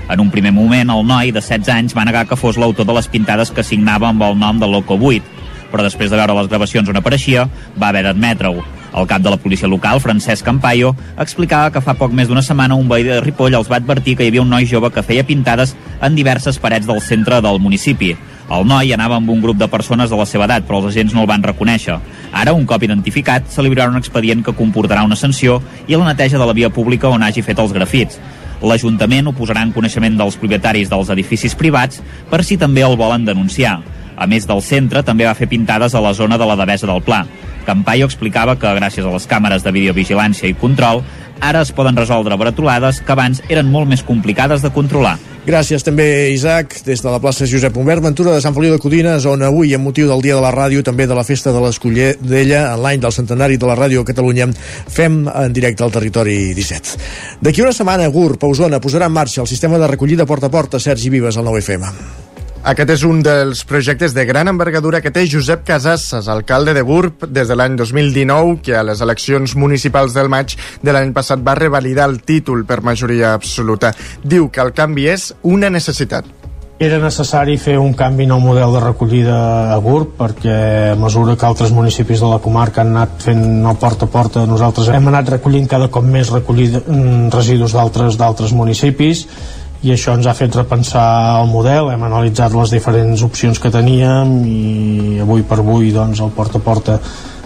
En un primer moment, el noi, de 16 anys, va negar que fos l'autor de les pintades que signava amb el nom de Loco 8, però després de veure les gravacions on apareixia, va haver d'admetre-ho. El cap de la policia local, Francesc Campayo, explicava que fa poc més d'una setmana un veí de Ripoll els va advertir que hi havia un noi jove que feia pintades en diverses parets del centre del municipi. El noi anava amb un grup de persones de la seva edat, però els agents no el van reconèixer. Ara, un cop identificat, se li obrirà un expedient que comportarà una sanció i la neteja de la via pública on hagi fet els grafits. L'Ajuntament ho posarà en coneixement dels propietaris dels edificis privats per si també el volen denunciar. A més del centre, també va fer pintades a la zona de la Devesa del Pla. Campaio explicava que gràcies a les càmeres de videovigilància i control, ara es poden resoldre bretolades que abans eren molt més complicades de controlar. Gràcies també, Isaac, des de la plaça Josep Humbert Ventura de Sant Feliu de Codines, on avui, amb motiu del Dia de la Ràdio, també de la Festa de l'Escoller d'ella, en l'any del centenari de la Ràdio a Catalunya, fem en directe al territori 17. D'aquí una setmana, GURB, a Osona, posarà en marxa el sistema de recollida porta a porta Sergi Vives al 9FM. Aquest és un dels projectes de gran envergadura que té Josep Casasses, alcalde de Gurb des de l'any 2019, que a les eleccions municipals del maig de l'any passat va revalidar el títol per majoria absoluta. Diu que el canvi és una necessitat. Era necessari fer un canvi en el model de recollida a GURB perquè a mesura que altres municipis de la comarca han anat fent el porta a porta nosaltres hem anat recollint cada cop més recollida, mm, residus d'altres d'altres municipis i això ens ha fet repensar el model, hem analitzat les diferents opcions que teníem i avui per avui doncs, el porta a porta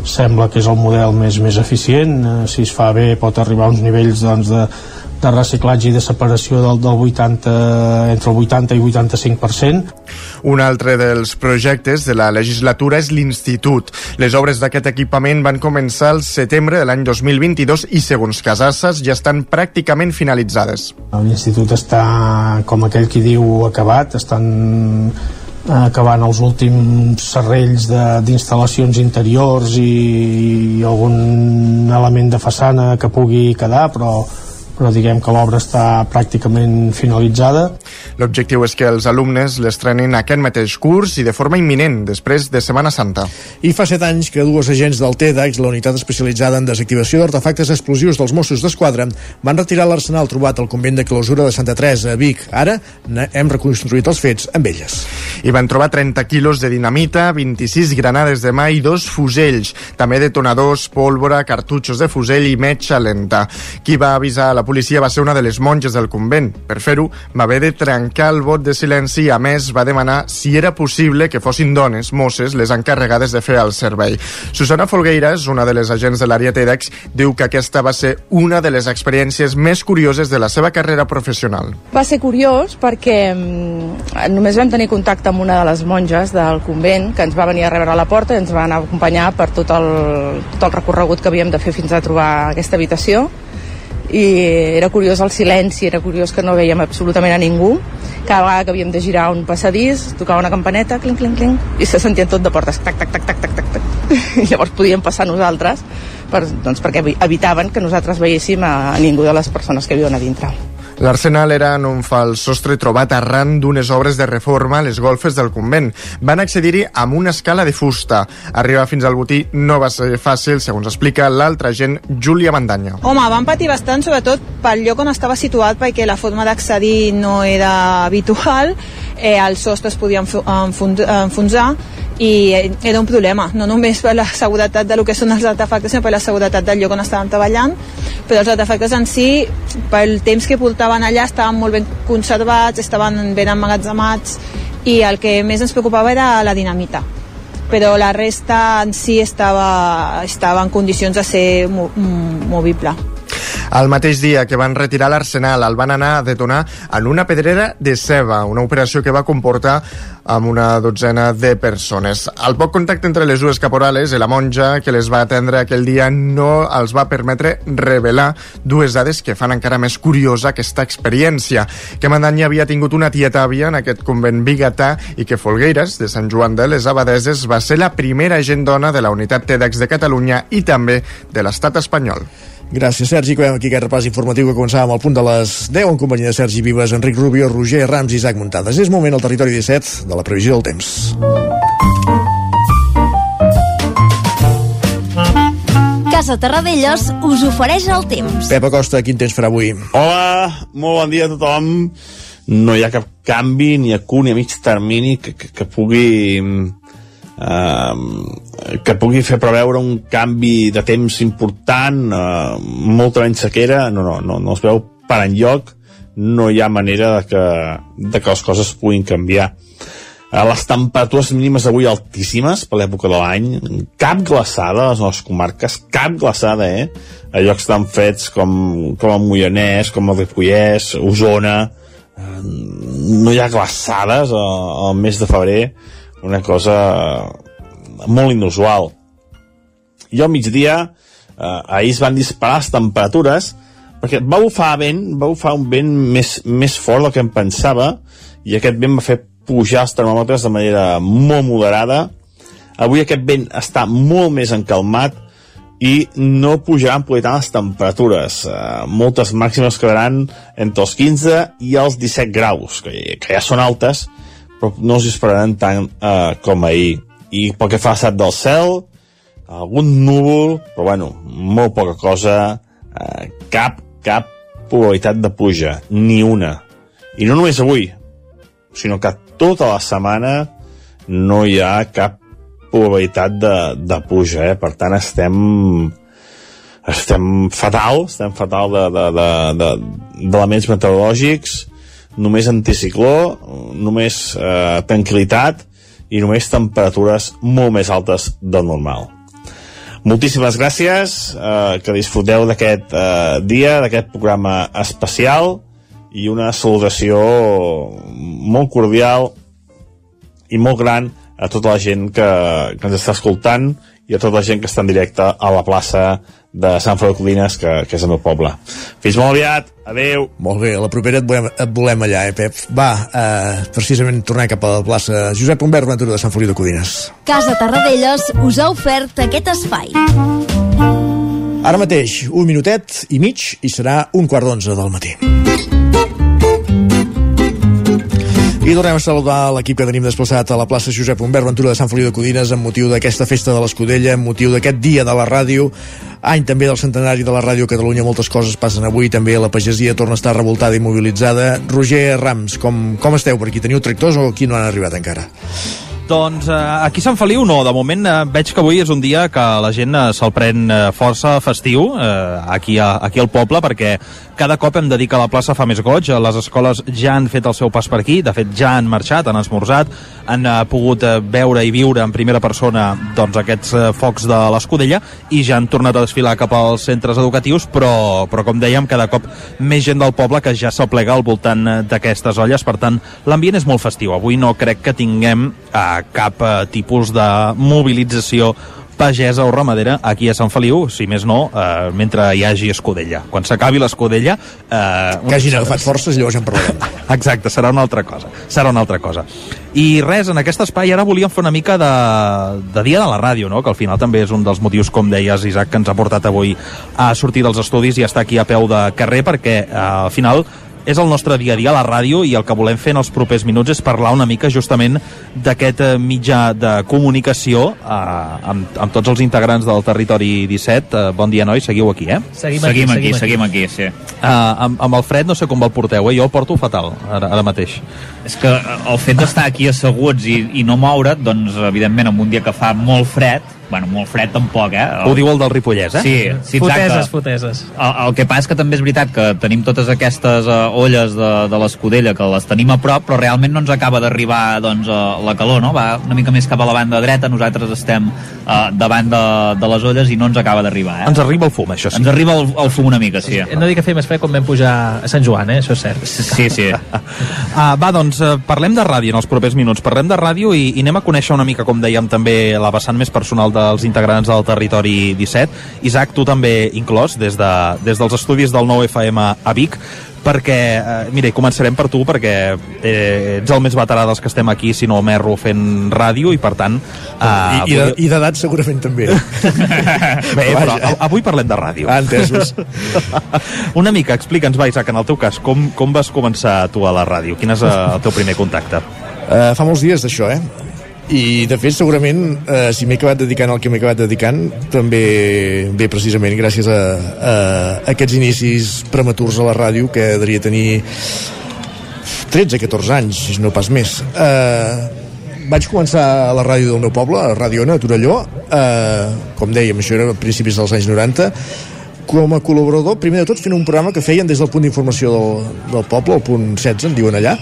sembla que és el model més, més eficient, eh, si es fa bé pot arribar a uns nivells doncs, de, de reciclatge i de separació del, del 80, entre el 80 i 85%. Un altre dels projectes de la legislatura és l'Institut. Les obres d'aquest equipament van començar el setembre de l'any 2022 i, segons Casasses, ja estan pràcticament finalitzades. L'institut està, com aquell qui diu, acabat, estan eh, acabant els últims serrells de- d'instal·lacions interiors i, i algun element de façana que pugui quedar, però però diguem que l'obra està pràcticament finalitzada. L'objectiu és que els alumnes l'estrenin aquest mateix curs i de forma imminent, després de Setmana Santa. I fa set anys que dues agents del TEDx, la unitat especialitzada en desactivació d'artefactes explosius dels Mossos d'Esquadra, van retirar l'arsenal trobat al convent de clausura de Santa Teresa a Vic. Ara hem reconstruït els fets amb elles. Hi van trobar 30 quilos de dinamita, 26 granades de mà i dos fusells, també detonadors, pólvora, cartutxos de fusell i metxa lenta. Qui va avisar a la policia va ser una de les monges del convent. Per fer-ho, va haver de trencar el vot de silenci i, a més, va demanar si era possible que fossin dones, mosses, les encarregades de fer el servei. Susana Folgueiras, una de les agents de l'àrea TEDx, diu que aquesta va ser una de les experiències més curioses de la seva carrera professional. Va ser curiós perquè mm, només vam tenir contacte amb una de les monges del convent que ens va venir a rebre a la porta i ens va anar a acompanyar per tot el, tot el recorregut que havíem de fer fins a trobar aquesta habitació i era curiós el silenci, era curiós que no veiem absolutament a ningú cada vegada que havíem de girar un passadís tocava una campaneta, clinc, clinc, clinc i se sentien tot de portes, tac, tac, tac, tac, tac, tac, tac. i llavors podíem passar nosaltres per, doncs perquè evitaven que nosaltres veiéssim a ningú de les persones que viuen a dintre L'arsenal era un fals sostre trobat arran d'unes obres de reforma a les golfes del convent. Van accedir-hi amb una escala de fusta. Arribar fins al botí no va ser fàcil, segons explica l'altra gent, Júlia Mandanya. Home, van patir bastant, sobretot pel lloc on estava situat, perquè la forma d'accedir no era habitual, eh, els sostres podien enfonsar, i eh, era un problema, no només per la seguretat de lo que són els artefactes, sinó per la seguretat del lloc on estaven treballant, però els artefactes en si, pel temps que portaven allà, estaven molt ben conservats, estaven ben emmagatzemats, i el que més ens preocupava era la dinamita però la resta en si estava, estava en condicions de ser mm, movible. El mateix dia que van retirar l'arsenal el van anar a detonar en una pedrera de ceba, una operació que va comportar amb una dotzena de persones. El poc contacte entre les dues caporales i la monja que les va atendre aquell dia no els va permetre revelar dues dades que fan encara més curiosa aquesta experiència. Que Mandanya havia tingut una tieta àvia en aquest convent bigatà i que Folgueires, de Sant Joan de les Abadeses, va ser la primera gent dona de la unitat TEDx de Catalunya i també de l'estat espanyol. Gràcies, Sergi. Acabem aquí aquest repàs informatiu que començàvem al punt de les 10 en companyia de Sergi Vives, Enric Rubio, Roger Rams i Isaac Muntades. És moment al territori 17 de la previsió del temps. Casa Terradellos us ofereix el temps. Pep Acosta, quin temps farà avui? Hola, molt bon dia a tothom. No hi ha cap canvi ni a curt ni a mig termini que, que, que pugui eh, que pugui fer preveure un canvi de temps important, eh, molta menys sequera, no, no, no, no es veu per enlloc, no hi ha manera de que, de que les coses puguin canviar. Eh, les temperatures mínimes avui altíssimes per l'època de l'any, cap glaçada a les nostres comarques, cap glaçada, eh? A llocs tan fets com, com el Moianès, com el Ripollès, Osona, eh, no hi ha glaçades al, al mes de febrer, una cosa molt inusual. I al migdia, eh, ahir es van disparar les temperatures, perquè va bufar vent, va bufar un vent més, més fort del que em pensava, i aquest vent va fer pujar els termòmetres de manera molt moderada. Avui aquest vent està molt més encalmat i no pujaran per tant les temperatures. Uh, moltes màximes quedaran entre els 15 i els 17 graus, que, que ja són altes, però no els esperaran tant uh, com ahir. I pel que fa a l'estat del cel, algun núvol, però bueno, molt poca cosa, uh, cap, cap probabilitat de pluja, ni una. I no només avui, sinó que tota la setmana no hi ha cap probabilitat de, de pluja, eh? per tant estem estem fatal, estem fatal d'elements de, de, de, de meteorològics, només anticicló, només eh, tranquil·litat i només temperatures molt més altes del normal. Moltíssimes gràcies, eh, que disfruteu d'aquest eh, dia, d'aquest programa especial i una salutació molt cordial i molt gran a tota la gent que, que ens està escoltant i a tota la gent que està en directe a la plaça de Sant Feliu de Codines, que, que és el meu poble. Fins molt aviat, adeu. Molt bé, a la propera et volem, et volem allà, eh, Pep? Va, eh, precisament tornar cap a la plaça Josep Humbert Ventura de Sant Feliu de Codines. Casa Tarradellas us ha ofert aquest espai. Ara mateix, un minutet i mig i serà un quart d'onze del matí. I tornem a saludar l'equip que tenim desplaçat a la plaça Josep Humbert Ventura de Sant Feliu de Codines amb motiu d'aquesta festa de l'Escudella, amb motiu d'aquest dia de la ràdio, any també del centenari de la ràdio Catalunya, moltes coses passen avui, també la pagesia torna a estar revoltada i mobilitzada. Roger Rams, com, com esteu per aquí? Teniu tractors o aquí no han arribat encara? Doncs eh, aquí Sant Feliu no, de moment eh, veig que avui és un dia que la gent eh, se'l pren eh, força festiu eh, aquí, a, aquí al poble perquè cada cop hem de dir que la plaça fa més goig, les escoles ja han fet el seu pas per aquí, de fet ja han marxat, han esmorzat, han eh, pogut eh, veure i viure en primera persona doncs, aquests eh, focs de l'Escudella i ja han tornat a desfilar cap als centres educatius, però, però com dèiem, cada cop més gent del poble que ja s'aplega al voltant eh, d'aquestes olles, per tant, l'ambient és molt festiu. Avui no crec que tinguem eh, cap eh, tipus de mobilització pagesa o ramadera aquí a Sant Feliu, si més no, eh, mentre hi hagi escudella. Quan s'acabi l'escudella... Eh, Que hagin agafat forces i llavors en parlarem. Exacte, serà una altra cosa. Serà una altra cosa. I res, en aquest espai ara volíem fer una mica de, de dia de la ràdio, no? que al final també és un dels motius, com deies, Isaac, que ens ha portat avui a sortir dels estudis i estar aquí a peu de carrer, perquè eh, al final és el nostre dia a dia a la ràdio i el que volem fer en els propers minuts és parlar una mica justament d'aquest eh, mitjà de comunicació eh, amb, amb tots els integrants del Territori 17. Eh, bon dia, nois, seguiu aquí, eh? Seguim, Seguim aquí, seguim aquí, sí. Uh, amb, amb el fred no sé com el porteu, eh? jo el porto fatal ara, ara mateix. És que el fet d'estar aquí asseguts i, i no moure't, doncs, evidentment, en un dia que fa molt fred, bueno, molt fred tampoc, eh? Ho diu el del Ripollès, eh? Sí, sí exacte. Foteses, foteses. El, el que passa és que també és veritat que tenim totes aquestes uh, olles de, de l'escudella que les tenim a prop, però realment no ens acaba d'arribar doncs, uh, la calor, no? Va una mica més cap a la banda dreta, nosaltres estem uh, davant de, de les olles i no ens acaba d'arribar, eh? Ens arriba el fum, això sí. Ens arriba el, el fum una mica, sí. Hem de dir que feia més fred quan vam pujar a Sant Joan, eh? això és cert. Sí, sí. Uh, va, doncs, uh, parlem de ràdio en els propers minuts. Parlem de ràdio i, i anem a conèixer una mica, com dèiem, també la vessant més personal dels integrants del Territori 17. Isaac, tu també inclòs, des, de, des dels estudis del 9FM a Vic, perquè, eh, mira, començarem per tu perquè eh, ets el més veterà dels que estem aquí, si no merro fent ràdio i per tant... Eh, I, i, de- i d'edat segurament també. Bé, però Vaja. a- avui parlem de ràdio. Ah, entesos. Una mica, explica'ns, va, Isaac, en el teu cas, com, com vas començar tu a la ràdio? Quin és eh, el teu primer contacte? Uh, fa molts dies d'això, eh? I, de fet, segurament, uh, si m'he acabat dedicant al que m'he acabat dedicant, també ve precisament gràcies a, a, aquests inicis prematurs a la ràdio, que devia tenir 13-14 anys, si no pas més. Uh, vaig començar a la ràdio del meu poble, a Ràdio Ona, a Torelló, uh, com dèiem, això era a principis dels anys 90, com a col·laborador, primer de tot fent un programa que feien des del punt d'informació del, del poble, el punt 16, en diuen allà,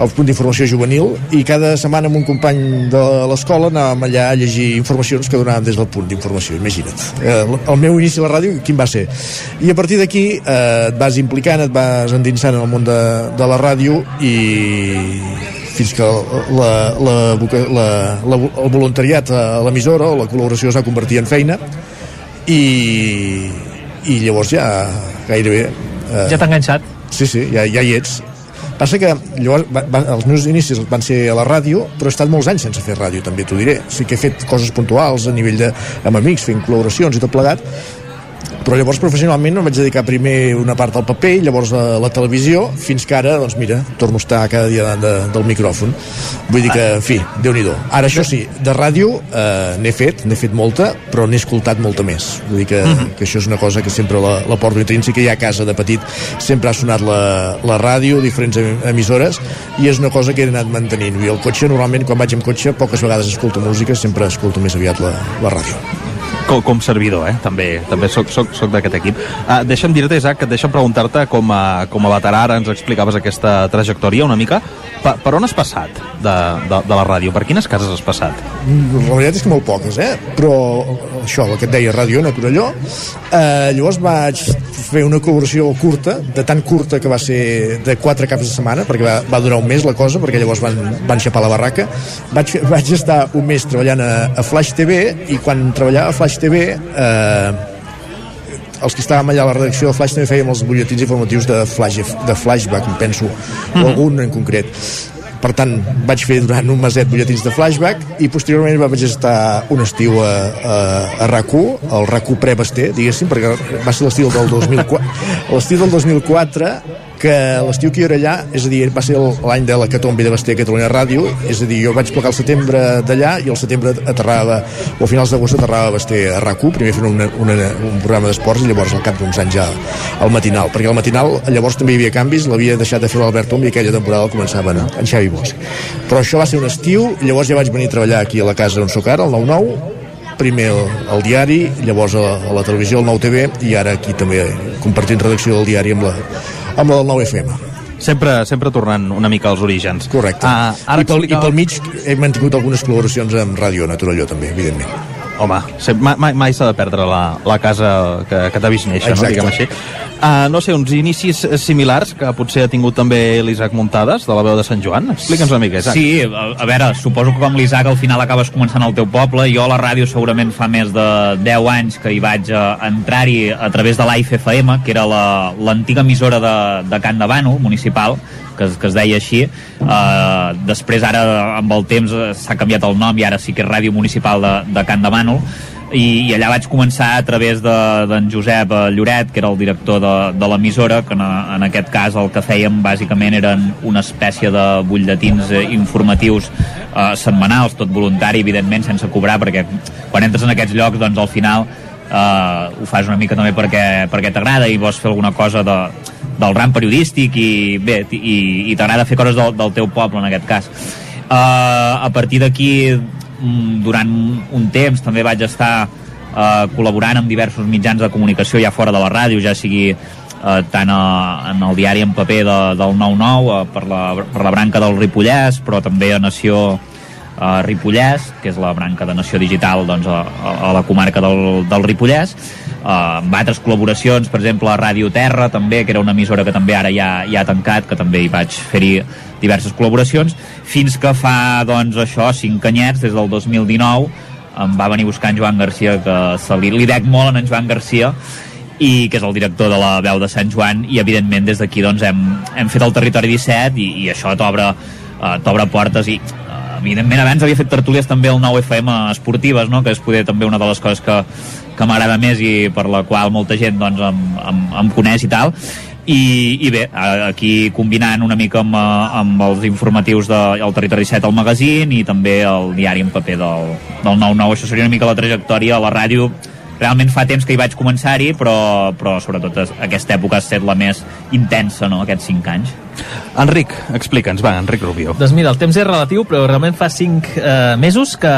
el punt d'informació juvenil, i cada setmana amb un company de l'escola anàvem allà a llegir informacions que donàvem des del punt d'informació, imagina't. Eh, el, el meu inici a la ràdio, quin va ser? I a partir d'aquí eh, et vas implicant, et vas endinsant en el món de, de la ràdio i fins que la, la, la, la, el voluntariat a l'emissora o la col·laboració es va convertir en feina i, i llavors ja gairebé... Eh, Ja t'ha enganxat. Sí, sí, ja, ja hi ets. Passa que llavors va, va, els meus inicis van ser a la ràdio, però he estat molts anys sense fer ràdio, també t'ho diré. Sí que he fet coses puntuals a nivell de, amb amics, fent col·laboracions i tot plegat, però llavors professionalment em vaig dedicar primer una part al paper i llavors a la televisió fins que ara, doncs mira, torno a estar cada dia davant de, del micròfon. Vull dir que, en fi, déu nhi ara això sí, de ràdio eh, n'he fet n'he fet molta, però n'he escoltat molta més. Vull dir que, Mhm. que això és una cosa que sempre la, la porto intrínseca, ja a casa de petit sempre ha sonat la, la ràdio diferents em- emissores, i és una cosa que he anat mantenint, i el cotxe, normalment quan vaig amb cotxe poques vegades escolto música, sempre escolto més aviat la, la ràdio Com, com servidor, eh? També, també soc, soc, soc d'aquest equip. Uh, deixa'm dir-te, Isaac, deixa'm preguntar-te com a, com a veterà, ara ens explicaves aquesta trajectòria una mica. Per, per on has passat de, de, de la ràdio? Per quines cases has passat? La veritat és que molt poques, eh? Però això, el que et deia, Ràdio Ona, Torelló. Eh, llavors vaig fer una col·laboració curta, de tan curta que va ser de quatre caps de setmana, perquè va, va durar un mes la cosa, perquè llavors van, van xapar la barraca. Vaig, vaig estar un mes treballant a, a Flash TV i quan treballava a Flash TV eh, els que estàvem allà a la redacció de Flash també fèiem els butlletins informatius de, flash, de Flashback, em penso, o algun en concret. Per tant, vaig fer durant un meset butlletins de flashback i posteriorment vaig estar un estiu a, a, a RAC1, el RAC1 pre-Basté, diguéssim, perquè va ser l'estiu del 2004. L'estiu del 2004 que l'estiu que era allà, és a dir, va ser l'any de la Catombi de Basté a Catalunya Ràdio, és a dir, jo vaig plegar el setembre d'allà i el setembre aterrava, o a finals d'agost aterrava a Basté a RAC1, primer fent una, una, un programa d'esports i llavors al cap d'uns anys ja al matinal, perquè al matinal llavors també hi havia canvis, l'havia deixat de fer l'Albert Tom i aquella temporada el començava en, en Xavi Bosch. Però això va ser un estiu, llavors ja vaig venir a treballar aquí a la casa on sóc ara, al 9-9, primer al, diari, llavors a, a la televisió, al 9TV, i ara aquí també compartint redacció del diari amb la, amb la del 9FM. Sempre, sempre tornant una mica als orígens. Correcte. Ah, ara I, pel, I pel mig he mantingut algunes col·laboracions amb Ràdio Naturalló també, evidentment. Home, sem- mai, mai, s'ha de perdre la, la casa que, que t'ha vist néixer, no? Exacte. diguem així. Uh, no sé, uns inicis eh, similars que potser ha tingut també l'Isaac Muntades, de la veu de Sant Joan. Explica'ns una mica, Isaac. Sí, a, a veure, suposo que com l'Isaac al final acabes començant al teu poble. Jo a la ràdio segurament fa més de 10 anys que hi vaig eh, entrar-hi a través de l'AIFFM, que era la- l'antiga emissora de, de Can Bànol, municipal, que, que es deia així. Uh, després ara, amb el temps, s'ha canviat el nom i ara sí que és Ràdio Municipal de, de Can Bànol i, i allà vaig començar a través de- d'en de, Josep eh, Lloret, que era el director de, de l'emissora, que en, en aquest cas el que fèiem bàsicament eren una espècie de butlletins eh, informatius eh, setmanals, tot voluntari, evidentment, sense cobrar, perquè quan entres en aquests llocs, doncs al final eh, ho fas una mica també perquè, perquè t'agrada i vols fer alguna cosa de, del ram periodístic i bé, i, i t'agrada fer coses del, del teu poble en aquest cas. Uh, a partir d'aquí, durant un temps, també vaig estar uh, col·laborant amb diversos mitjans de comunicació ja fora de la ràdio, ja sigui uh, tant a, en el diari en paper de, del 9-9 uh, per, la, per la branca del Ripollès, però també a Nació uh, Ripollès, que és la branca de Nació Digital doncs, a, a, a la comarca del, del Ripollès, amb altres col·laboracions, per exemple a Ràdio Terra també, que era una emissora que també ara ja, ja ha tancat, que també hi vaig fer-hi diverses col·laboracions, fins que fa doncs això, cinc anyets, des del 2019 em va venir buscant Joan Garcia que se li, li dec molt en en Joan Garcia i que és el director de la veu de Sant Joan i evidentment des d'aquí doncs, hem, hem fet el Territori 17 i, i això t'obre uh, t'obre portes i uh, evidentment abans havia fet tertúlies també al 9FM esportives no? que és poder també una de les coses que, que m'agrada més i per la qual molta gent doncs, em, em, em coneix i tal. I, i bé, aquí combinant una mica amb, eh, amb els informatius del de, Territori 17 al magazín i també el diari en paper del, del 9-9 això seria una mica la trajectòria a la ràdio realment fa temps que hi vaig començar-hi però, però sobretot es- aquesta època ha estat la més intensa, no?, aquests 5 anys Enric, explica'ns, va, Enric Rubio. Doncs mira, el temps és relatiu, però realment fa 5 eh, mesos que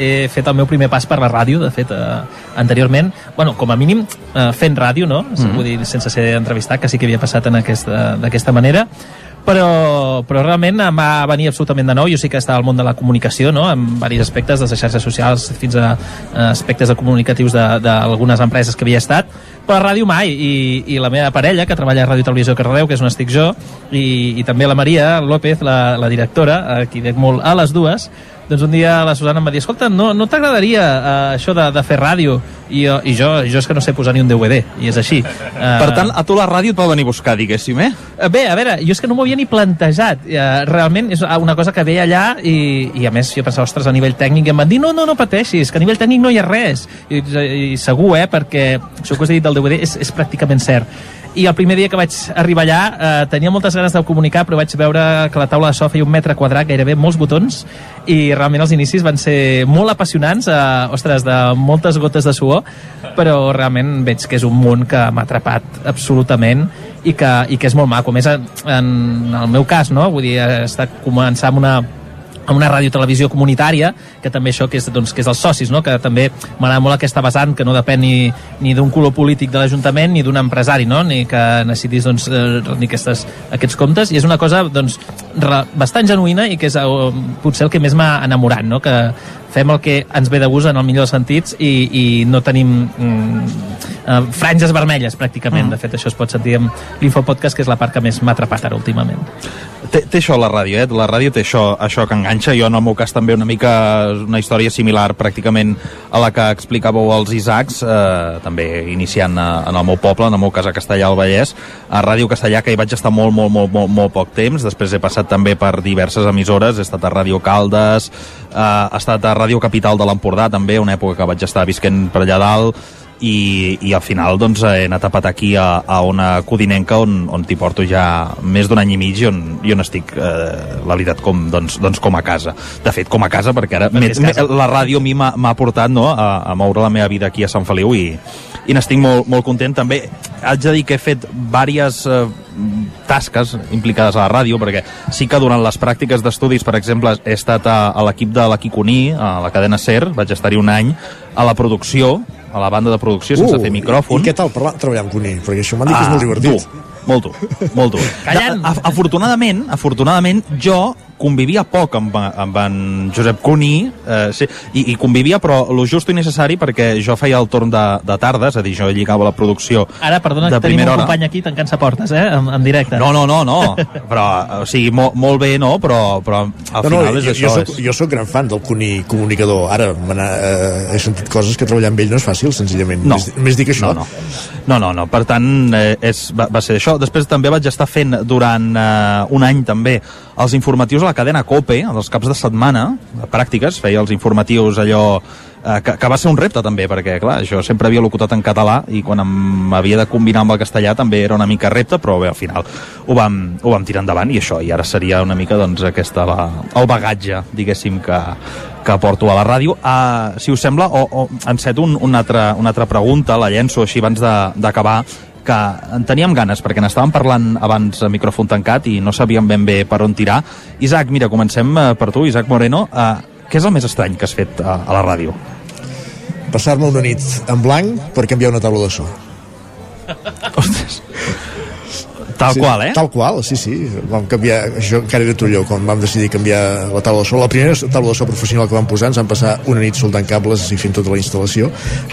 he fet el meu primer pas per la ràdio, de fet, eh, anteriorment, bueno, com a mínim eh, fent ràdio, no? Mhm. Vull dir, sense ser entrevistat, que sí que havia passat en aquesta- d'aquesta manera, però, però realment em va venir absolutament de nou. Jo sí que estava al món de la comunicació no? en diversos aspectes, des de xarxes socials fins a, aspectes de comunicatius d'algunes empreses que havia estat. Però a ràdio mai, i, i la meva parella que treballa a Ràdio Televisió Cardedeu, que és on estic jo i, i també la Maria López la, la directora, a qui dec molt a les dues doncs un dia la Susana em va dir escolta, no, no t'agradaria uh, això de, de fer ràdio I, jo, i jo, jo és que no sé posar ni un DVD i és així uh, Per tant, a tu la ràdio et va venir a buscar, diguéssim, eh? Eh, Bé, a veure, jo és que no m'ho havia ni plantejat. Eh, realment és una cosa que ve allà i, i a més jo pensava, ostres, a nivell tècnic i em van dir, no, no, no pateixis, que a nivell tècnic no hi ha res. I, i segur, eh, perquè això que us he dit del DVD és, és pràcticament cert. I el primer dia que vaig arribar allà eh, tenia moltes ganes de comunicar, però vaig veure que la taula de so feia un metre quadrat, gairebé molts botons, i realment els inicis van ser molt apassionants, eh, ostres, de moltes gotes de suor, però realment veig que és un món que m'ha atrapat absolutament i que, i que és molt maco. A més, en, en el meu cas, no? vull dir, he estat començar amb una amb una ràdio-televisió comunitària, que també això que és, doncs, que és els socis, no? que també m'agrada molt aquesta vessant, que no depèn ni, ni d'un color polític de l'Ajuntament ni d'un empresari, no? ni que necessitis doncs, eh, rendir aquestes, aquests comptes, i és una cosa doncs, bastant genuïna i que és eh, potser el que més m'ha enamorat, no? que fem el que ens ve de gust en el millor dels sentits i, i no tenim mm, eh, franges vermelles pràcticament, mm. de fet això es pot sentir amb l'Infopodcast que és la part que més m'ha atrapat ara últimament Té, té això la ràdio, eh? La ràdio té això, això que enganxa. Jo, en el meu cas, també una mica una història similar pràcticament a la que explicàveu els Isaacs, eh, també iniciant a, en el meu poble, en el meu cas a Castellà al Vallès, a Ràdio Castellà, que hi vaig estar molt, molt, molt, molt, molt poc temps. Després he passat també per diverses emissores, he estat a Ràdio Caldes, eh, he estat a Ràdio Capital de l'Empordà, també, una època que vaig estar visquent per allà dalt, i, i al final doncs, he anat a patar aquí a, a una codinenca on, on t'hi porto ja més d'un any i mig i on, i on estic, eh, la veritat, com, doncs, doncs com a casa. De fet, com a casa, perquè ara Perquè casa. la ràdio a mi m'ha portat no, a, a moure la meva vida aquí a Sant Feliu i, i n'estic molt, molt content. També haig de dir que he fet diverses eh, tasques implicades a la ràdio, perquè sí que durant les pràctiques d'estudis, per exemple, he estat a, a l'equip de la Quiconí, a la cadena SER, vaig estar-hi un any, a la producció, a la banda de producció, sense Uh, fer micròfon. I, i què tal parlar, treballar amb Cuní? Perquè això m'han dit que és molt divertit. Dur, molt dur, molt dur. Callant. Afortunadament, afortunadament, jo convivia poc amb, amb en Josep Cuní, eh, sí, i, i convivia, però lo just i necessari perquè jo feia el torn de, de tarda, és a dir, jo lligava la producció Ara, perdona, de que tenim un hora. company aquí tancant-se portes, eh? En, en directe. No, no, no, no, però, o sigui, molt, molt bé, no, però, però al No, no, final és jo, això. jo, soc, jo soc gran fan del Cuní comunicador. Ara eh, he sentit coses que treballar amb ell no és fàcil, senzillament. No. Més, més dic això. No, no. No, no, no. Per tant, eh, és, va, va ser això. Després també vaig estar fent durant eh, un any també els informatius a la cadena COPE, els caps de setmana, a pràctiques, feia els informatius allò eh, que, que va ser un repte també, perquè clar, jo sempre havia locutat en català i quan em havia de combinar amb el castellà també era una mica repte, però bé, al final ho vam, ho vam tirar endavant i això, i ara seria una mica doncs aquesta la, el bagatge, diguéssim, que, que porto a la ràdio. Uh, si us sembla, o, o encet un, una, altra, una altra pregunta, la llenço així abans de- d'acabar, que en teníem ganes, perquè n'estàvem parlant abans a micròfon tancat i no sabíem ben bé per on tirar. Isaac, mira, comencem eh, per tu, Isaac Moreno. Uh, què és el més estrany que has fet a, a la ràdio? Passar-me una nit en blanc per canviar una taula de so. Tal sí, qual, eh? Tal qual, sí, sí. Vam canviar, això encara era Trulló, quan vam decidir canviar la taula de so. La primera taula de so professional que vam posar ens vam passar una nit soldant cables i fent tota la instal·lació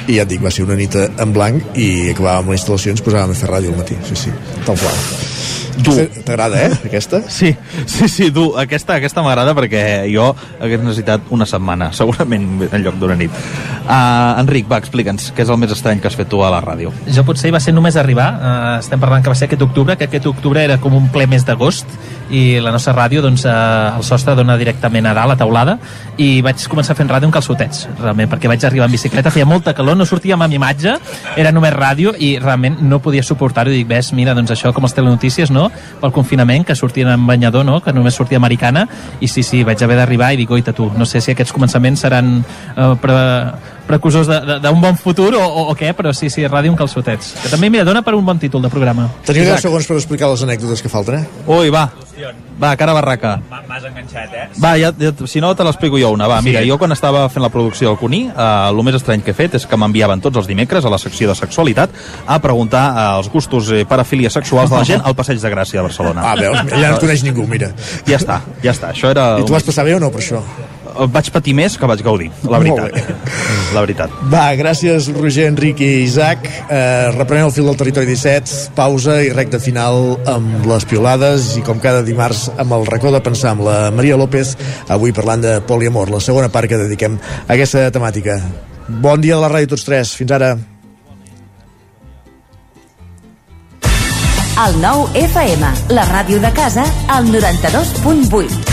i ja et dic, va ser una nit en blanc i acabàvem la instal·lació i ens posàvem a fer ràdio al matí, sí, sí, tal qual. Tu. T'agrada, eh, aquesta? Sí, sí, sí, tu, aquesta, aquesta m'agrada perquè jo hagués necessitat una setmana, segurament en lloc d'una nit. Uh, Enric, va, explica'ns, què és el més estrany que has fet tu a la ràdio? Jo potser va ser només arribar, uh, estem parlant que va ser aquest octubre, que aquest octubre era com un ple mes d'agost, i la nostra ràdio, doncs, uh, el sostre dona directament a dalt, a taulada, i vaig començar fent ràdio en calçotets, realment, perquè vaig arribar en bicicleta, feia molta calor, no sortíem amb imatge, era només ràdio, i realment no podia suportar-ho, dic, ves, mira, doncs això com els telenotícies, no?, pel confinament, que sortien en banyador, no?, que només sortia americana, i sí, sí, vaig haver d'arribar i dic, oita tu, no sé si aquests començaments seran uh, pre precursors d'un bon futur o, o, o què, però sí, sí, ràdio en calçotets. Que també, mira, dona per un bon títol de programa. Teniu 10 Isaac. segons per explicar les anècdotes que falten, eh? Ui, va, va, cara barraca. M'has enganxat, eh? Va, ja, ja, si no te l'explico jo una. Va, mira, jo quan estava fent la producció del Cuní, eh, el més estrany que he fet és que m'enviaven tots els dimecres a la secció de sexualitat a preguntar eh, els gustos i parafílies sexuals de la gent al Passeig de Gràcia de Barcelona. Ah, veus, allà no et coneix ningú, mira. Ja està, ja està. Això era... I tu vas passar bé o no per això? Vaig patir més que vaig gaudir, la Molt veritat. La veritat. Va, gràcies Roger, Enric i Isaac. Eh, reprenem el fil del territori 17, pausa i recta final amb les piolades i com cada dimarts amb el racó de pensar amb la Maria López, avui parlant de poliamor, la segona part que dediquem a aquesta temàtica. Bon dia de la ràdio tots tres, fins ara. El nou FM, la ràdio de casa, al 92.8.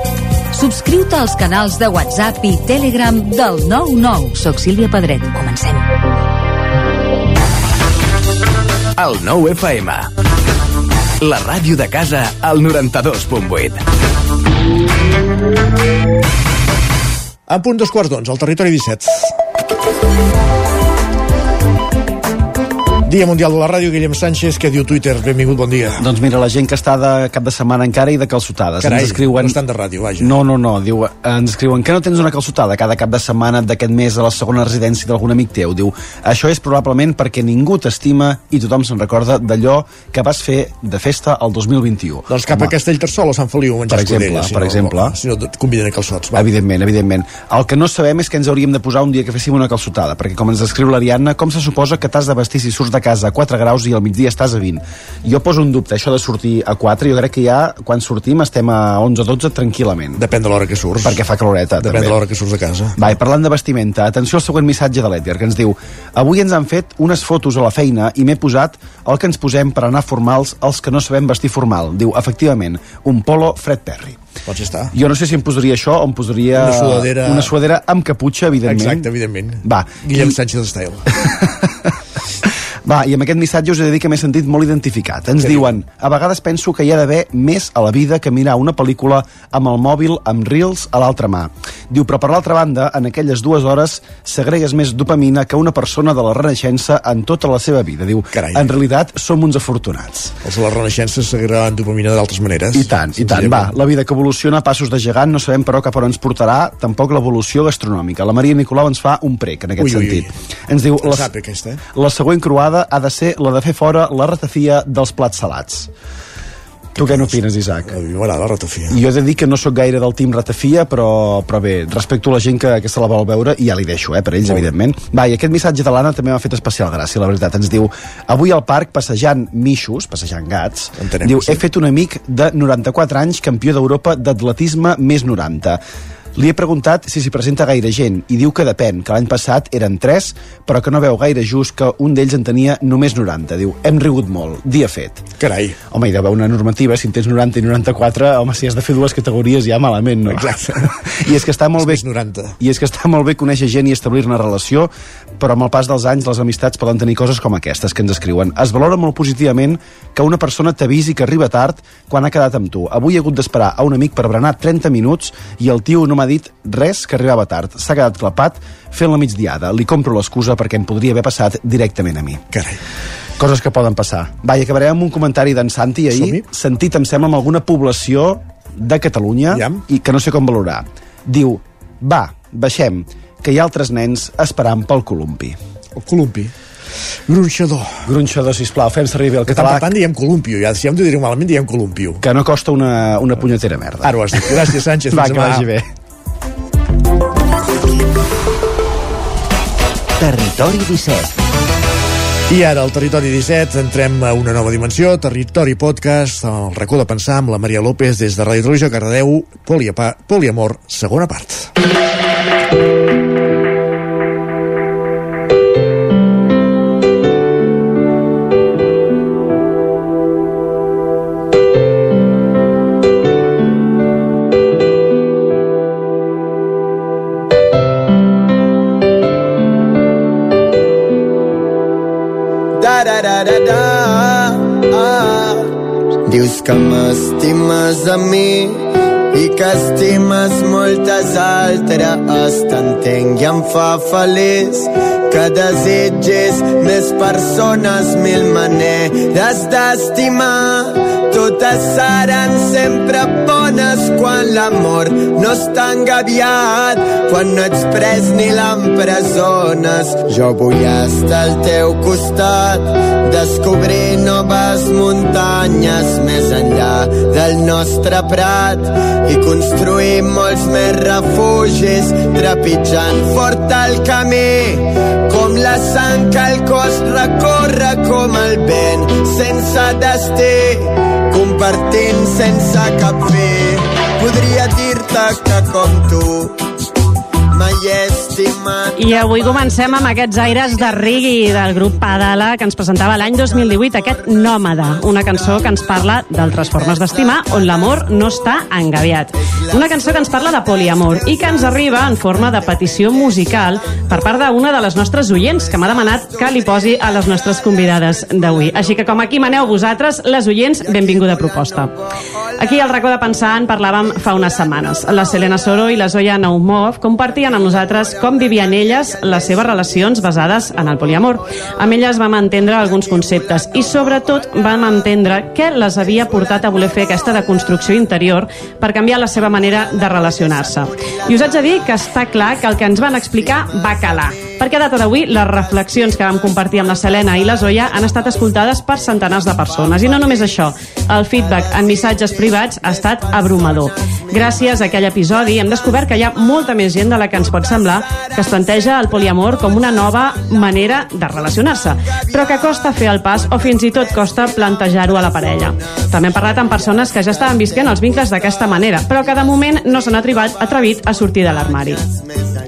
Subscriu-te als canals de WhatsApp i Telegram del 99. Soc Sílvia Pedret. Comencem. El 9 FM. La ràdio de casa al 92.8. En punt dos quarts d'onze, al territori 17. Dia Mundial de la Ràdio, Guillem Sánchez, que diu Twitter. Benvingut, bon dia. Doncs mira, la gent que està de cap de setmana encara i de calçotades. Carai, ens escriuen... no estan de ràdio, vaja. No, no, no, diu, ens escriuen que no tens una calçotada cada cap de setmana d'aquest mes a la segona residència d'algun amic teu. Diu, això és probablement perquè ningú t'estima i tothom se'n recorda d'allò que vas fer de festa el 2021. Doncs cap a Castellterçol o Sant Feliu, a menjar Per exemple, si per no, exemple. Si no, et conviden a calçots. Va. Evidentment, evidentment. El que no sabem és que ens hauríem de posar un dia que féssim una calçotada, perquè com ens escriu l'Ariadna, com se suposa que t'has de vestir si surts de casa a 4 graus i al migdia estàs a 20? Jo poso un dubte, això de sortir a 4, jo crec que ja, quan sortim, estem a 11 o 12 tranquil·lament. Depèn de l'hora que surts. Perquè fa caloreta, Depèn també. de l'hora que surts de casa. Va, i parlant de vestimenta, atenció al següent missatge de l'Edgar, que ens diu Avui ens han fet unes fotos a la feina i m'he posat el que ens posem per anar formals els que no sabem vestir formal. Diu, efectivament, un polo Fred Perry. Pots estar. Jo no sé si em posaria això o em posaria... Una sudadera- Una sudadera amb caputxa, evidentment. Exacte, evidentment. Va. Guillem I- Sánchez Style. Va, i amb aquest missatge us he de dir que m'he sentit molt identificat. Ens diuen, a vegades penso que hi ha d'haver més a la vida que mirar una pel·lícula amb el mòbil amb Reels a l'altra mà. Diu, però per l'altra banda, en aquelles dues hores s'agregues més dopamina que una persona de la Renaixença en tota la seva vida. Diu, Carai. en realitat som uns afortunats. Els de la Renaixença s'agradaven dopamina d'altres maneres. I tant, i tant. Va, la vida que evoluciona a passos de gegant, no sabem però cap on ens portarà tampoc l'evolució gastronòmica. La Maria Nicolau ens fa un prec en aquest Ui, ui, ui. sentit. Ens diu, la, sap, aquesta, eh? la següent croada ha de ser la de fer fora la ratafia dels plats salats. Tu què n'opines, Isaac? A mi m'agrada la ratafia. Jo he de dir que no sóc gaire del team ratafia, però, però bé, respecto a la gent que, que se la vol veure, i ja li deixo, eh, per ells, Molt evidentment. Va, i aquest missatge de l'Anna també m'ha fet especial gràcia, la veritat. Ens diu, avui al parc, passejant mixos, passejant gats, Entenem diu, sí. he fet un amic de 94 anys, campió d'Europa d'atletisme més 90. Li he preguntat si s'hi presenta gaire gent i diu que depèn, que l'any passat eren 3, però que no veu gaire just que un d'ells en tenia només 90. Diu, hem rigut molt, dia fet. Carai. Home, hi d'haver una normativa, si en tens 90 i 94, home, si has de fer dues categories ja malament, no? Exacte. I és que està molt bé... 90. I és que està molt bé conèixer gent i establir una relació, però amb el pas dels anys les amistats poden tenir coses com aquestes que ens escriuen. Es valora molt positivament que una persona t'avisi que arriba tard quan ha quedat amb tu. Avui he hagut d'esperar a un amic per berenar 30 minuts i el tio no m'ha dit res que arribava tard. S'ha quedat clapat fent la migdiada. Li compro l'excusa perquè em podria haver passat directament a mi. Carai. Coses que poden passar. Va, i acabarem amb un comentari d'en Santi ahir, sentit, em sembla, amb alguna població de Catalunya i que no sé com valorar. Diu, va, baixem, que hi ha altres nens esperant pel columpi. El columpi. Gronxador. Gronxador, sisplau, fem servir bé el Que tant català, per tant diem columpio, ja, si ja em diré malament, diem columpio. que no costa una, una punyetera merda. Ara ho has dit. Gràcies, Sánchez. Va, que vagi bé. Territori 17. I ara, al Territori 17, entrem a una nova dimensió, Territori Podcast, el racó de pensar amb la Maria López des de Ràdio Troja, Cardedeu, Poliamor, segona part. Dius que m'estimes a mi i que estimes moltes altres. T'entenc i em fa feliç que desitgis més persones, mil maneres d'estimar. Totes seran sempre bones quan l'amor no està engaviat, quan no ets pres ni l'empresones. Jo vull estar al teu costat, descobrir noves muntanyes més enllà del nostre prat i construir molts més refugis trepitjant fort el camí com la sang que el cos recorre com el vent sense destí compartint sense cap fi podria dir-te que com tu I avui comencem amb aquests aires de Rigui del grup Padala que ens presentava l'any 2018 aquest Nòmada, una cançó que ens parla d'altres formes d'estimar on l'amor no està engaviat. Una cançó que ens parla de poliamor i que ens arriba en forma de petició musical per part d'una de les nostres oients que m'ha demanat que li posi a les nostres convidades d'avui. Així que com aquí maneu vosaltres, les oients, benvinguda proposta. Aquí al racó de pensar en parlàvem fa unes setmanes. La Selena Soro i la Zoya Naumov compartien amb nosaltres com vivien elles les seves relacions basades en el poliamor. Amb elles vam entendre alguns conceptes i sobretot vam entendre què les havia portat a voler fer aquesta deconstrucció interior per canviar la seva manera de relacionar-se. I us haig de dir que està clar que el que ens van explicar va calar perquè a data d'avui les reflexions que vam compartir amb la Selena i la Zoya han estat escoltades per centenars de persones. I no només això, el feedback en missatges privats ha estat abrumador. Gràcies a aquell episodi hem descobert que hi ha molta més gent de la que ens pot semblar que es planteja el poliamor com una nova manera de relacionar-se, però que costa fer el pas o fins i tot costa plantejar-ho a la parella. També hem parlat amb persones que ja estaven visquent els vincles d'aquesta manera, però que de moment no s'han atrevit, atrevit a sortir de l'armari.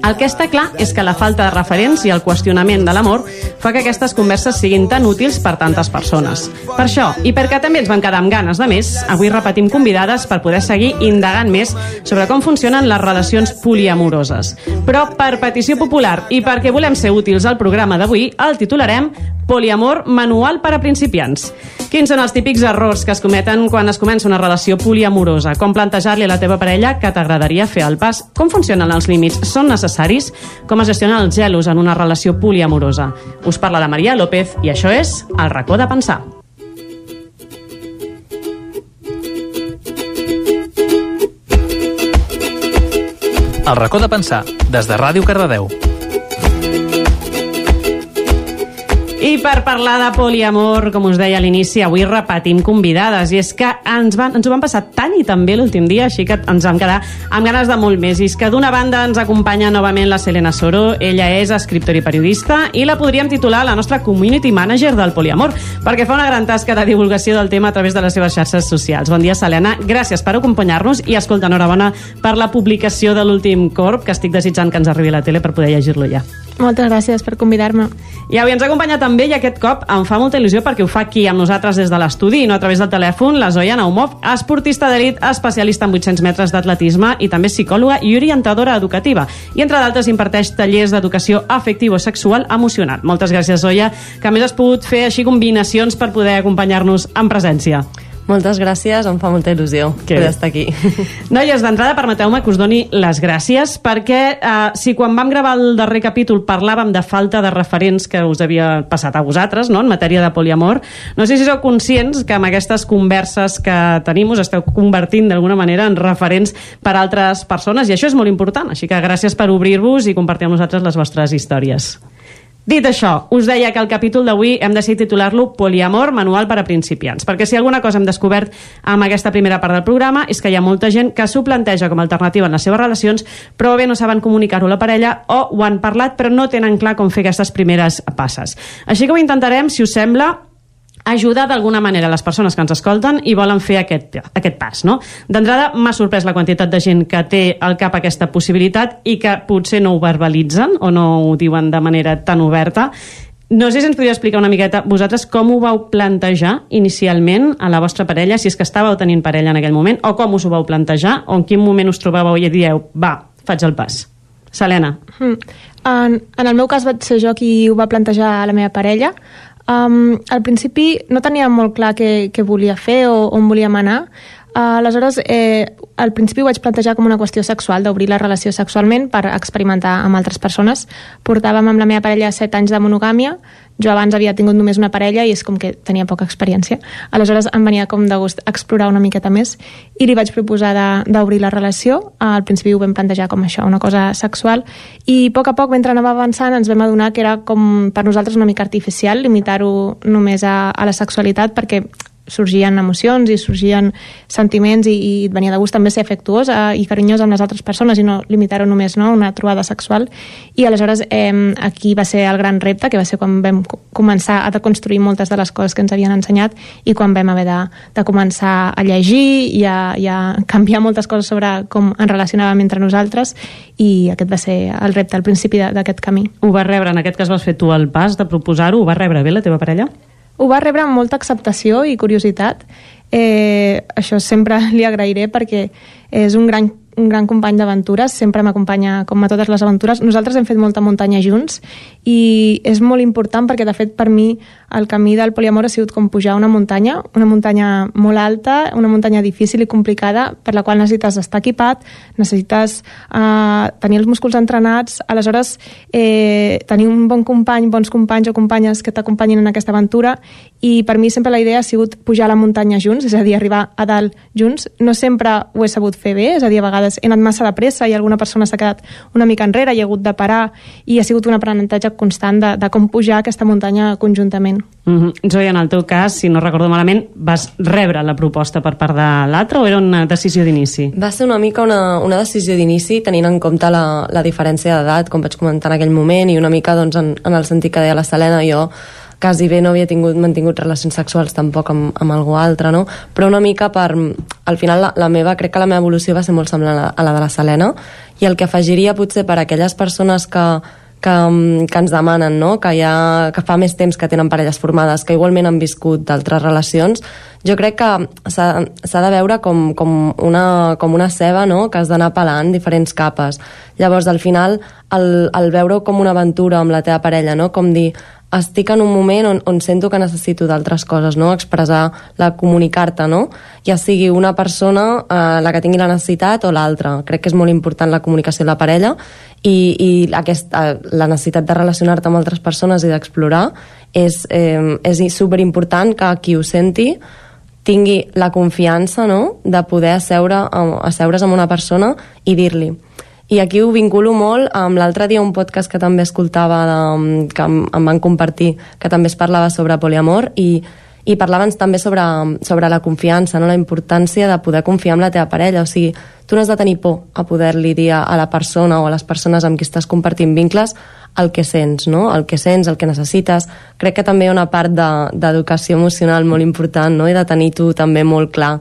El que està clar és que la falta de referents i el qüestionament de l'amor fa que aquestes converses siguin tan útils per tantes persones. Per això, i perquè també ens van quedar amb ganes de més, avui repetim convidades per poder seguir indagant més sobre com funcionen les relacions poliamoroses. Però per petició popular i perquè volem ser útils al programa d'avui, el titularem Poliamor manual per a principiants. Quins són els típics errors que es cometen quan es comença una relació poliamorosa? Com plantejar-li a la teva parella que t'agradaria fer el pas? Com funcionen els límits? Són necessaris? Com es gestionen els gelos una relació poliamorosa? Us parla la Maria López i això és El racó de pensar. El racó de pensar, des de Ràdio Cardedeu. I per parlar de poliamor, com us deia a l'inici, avui repetim convidades. I és que ens, van, ens ho van passar tan i tan bé l'últim dia, així que ens vam quedar amb ganes de molt més. I és que d'una banda ens acompanya novament la Selena Soro. Ella és escriptora i periodista i la podríem titular la nostra community manager del poliamor, perquè fa una gran tasca de divulgació del tema a través de les seves xarxes socials. Bon dia, Selena. Gràcies per acompanyar-nos i, escolta, enhorabona per la publicació de l'últim corp, que estic desitjant que ens arribi a la tele per poder llegir-lo ja. Moltes gràcies per convidar-me. I avui ens acompanya també, i aquest cop em fa molta il·lusió perquè ho fa aquí amb nosaltres des de l'estudi i no a través del telèfon, la Zoya Naumov, esportista d'elit, especialista en 800 metres d'atletisme i també psicòloga i orientadora educativa. I entre d'altres imparteix tallers d'educació afectivo-sexual emocional. Moltes gràcies, Zoya, que a més has pogut fer així combinacions per poder acompanyar-nos en presència. Moltes gràcies, em fa molta il·lusió Que poder estar aquí. Noies, d'entrada permeteu-me que us doni les gràcies perquè eh, si quan vam gravar el darrer capítol parlàvem de falta de referents que us havia passat a vosaltres no? en matèria de poliamor, no sé si sou conscients que amb aquestes converses que tenim us esteu convertint d'alguna manera en referents per a altres persones i això és molt important, així que gràcies per obrir-vos i compartir amb nosaltres les vostres històries. Dit això, us deia que el capítol d'avui hem decidit titular-lo Poliamor, manual per a principiants, perquè si alguna cosa hem descobert amb aquesta primera part del programa és que hi ha molta gent que s'ho planteja com a alternativa en les seves relacions, però bé no saben comunicar-ho a la parella o ho han parlat però no tenen clar com fer aquestes primeres passes. Així que ho intentarem, si us sembla, ajudar d'alguna manera les persones que ens escolten i volen fer aquest, aquest pas. No? D'entrada, m'ha sorprès la quantitat de gent que té al cap aquesta possibilitat i que potser no ho verbalitzen o no ho diuen de manera tan oberta. No sé si ens podria explicar una miqueta vosaltres com ho vau plantejar inicialment a la vostra parella, si és que estàveu tenint parella en aquell moment, o com us ho vau plantejar, o en quin moment us trobàveu i dieu, va, faig el pas. Selena. Mm. En, en el meu cas vaig ser jo qui ho va plantejar a la meva parella. Um, al principi no tenia molt clar què, què volia fer o on volíem anar, aleshores, eh, al principi ho vaig plantejar com una qüestió sexual, d'obrir la relació sexualment per experimentar amb altres persones. Portàvem amb la meva parella 7 anys de monogàmia, jo abans havia tingut només una parella i és com que tenia poca experiència. Aleshores em venia com de gust explorar una miqueta més i li vaig proposar d'obrir la relació. Al principi ho vam plantejar com això, una cosa sexual, i a poc a poc, mentre anava avançant, ens vam adonar que era com per nosaltres una mica artificial limitar-ho només a, a la sexualitat perquè sorgien emocions i sorgien sentiments i, i et venia de gust també ser afectuós eh, i carinyós amb les altres persones i no limitar-ho només no, una trobada sexual i aleshores eh, aquí va ser el gran repte que va ser quan vam començar a deconstruir moltes de les coses que ens havien ensenyat i quan vam haver de, de començar a llegir i a, i a canviar moltes coses sobre com ens relacionàvem entre nosaltres i aquest va ser el repte al principi d'aquest camí. Ho va rebre, en aquest cas vas fer tu el pas de proposar-ho, ho va rebre bé la teva parella? Ho va rebre amb molta acceptació i curiositat. Eh, això sempre li agrairé perquè és un gran un gran company d'aventures, sempre m'acompanya com a totes les aventures. Nosaltres hem fet molta muntanya junts i és molt important perquè, de fet, per mi el camí del poliamor ha sigut com pujar una muntanya, una muntanya molt alta, una muntanya difícil i complicada, per la qual necessites estar equipat, necessites eh, tenir els músculs entrenats, aleshores eh, tenir un bon company, bons companys o companyes que t'acompanyin en aquesta aventura i per mi sempre la idea ha sigut pujar la muntanya junts, és a dir, arribar a dalt junts. No sempre ho he sabut fer bé, és a dir, a vegades he anat massa de pressa i alguna persona s'ha quedat una mica enrere i ha hagut de parar i ha sigut un aprenentatge constant de, de com pujar aquesta muntanya conjuntament. Mm -hmm. Zoe, en el teu cas, si no recordo malament, vas rebre la proposta per part de l'altre o era una decisió d'inici? Va ser una mica una, una decisió d'inici tenint en compte la, la diferència d'edat, com vaig comentar en aquell moment, i una mica doncs, en, en el sentit que deia la Selena, jo quasi bé no havia tingut, mantingut relacions sexuals tampoc amb, amb algú altre, no? Però una mica per... Al final la, la meva, crec que la meva evolució va ser molt semblant a, a la de la Selena i el que afegiria potser per a aquelles persones que, que, que ens demanen, no? que, ha, que fa més temps que tenen parelles formades, que igualment han viscut d'altres relacions, jo crec que s'ha de veure com, com, una, com una ceba no? que has d'anar pelant diferents capes. Llavors, al final, el, el veure com una aventura amb la teva parella, no? com dir, estic en un moment on, on sento que necessito d'altres coses, no? expressar, la comunicar-te, no? ja sigui una persona eh, la que tingui la necessitat o l'altra. Crec que és molt important la comunicació de la parella i, i aquesta, la necessitat de relacionar-te amb altres persones i d'explorar és, eh, és superimportant que qui ho senti tingui la confiança no? de poder asseure, asseure's amb una persona i dir-li i aquí ho vinculo molt amb l'altre dia un podcast que també escoltava de, que em, em van compartir que també es parlava sobre poliamor i, i parlaven també sobre, sobre la confiança, no? la importància de poder confiar en la teva parella, o sigui, tu has de tenir por a poder-li dir a, a la persona o a les persones amb qui estàs compartint vincles el que sents, no? el que sents, el que necessites. Crec que també hi ha una part d'educació de, emocional molt important no? i de tenir tu també molt clar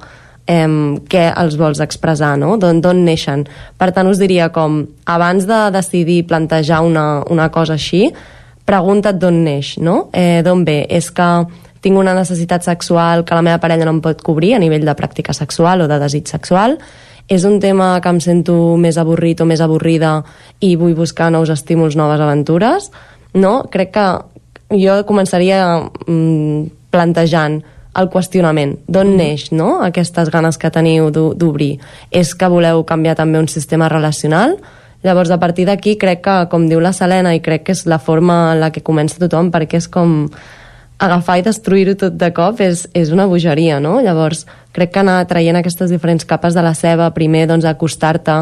eh, què els vols expressar, no? d'on neixen. Per tant, us diria com, abans de decidir plantejar una, una cosa així, pregunta't d'on neix, no? Eh, d'on ve? És que tinc una necessitat sexual que la meva parella no em pot cobrir a nivell de pràctica sexual o de desig sexual? És un tema que em sento més avorrit o més avorrida i vull buscar nous estímuls, noves aventures? No? Crec que jo començaria mm, plantejant el qüestionament. D'on mm. neix no? aquestes ganes que teniu d'obrir? És que voleu canviar també un sistema relacional? Llavors, a partir d'aquí, crec que, com diu la Selena, i crec que és la forma en la que comença tothom, perquè és com agafar i destruir-ho tot de cop és, és una bogeria, no? Llavors, crec que anar traient aquestes diferents capes de la ceba, primer, doncs, acostar-te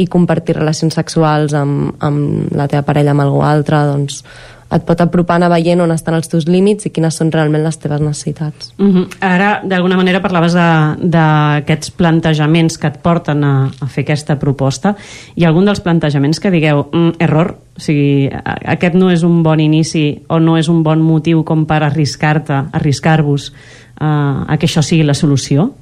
i compartir relacions sexuals amb, amb la teva parella, amb algú altre, doncs, et pot apropar anar veient on estan els teus límits i quines són realment les teves necessitats. Uh mhm. -huh. Ara, d'alguna manera, parlaves d'aquests plantejaments que et porten a, a fer aquesta proposta. Ha algun dels plantejaments que digueu, mm, error, o sigui, aquest no és un bon inici o no és un bon motiu com per arriscar-te, arriscar-vos uh, a que això sigui la solució?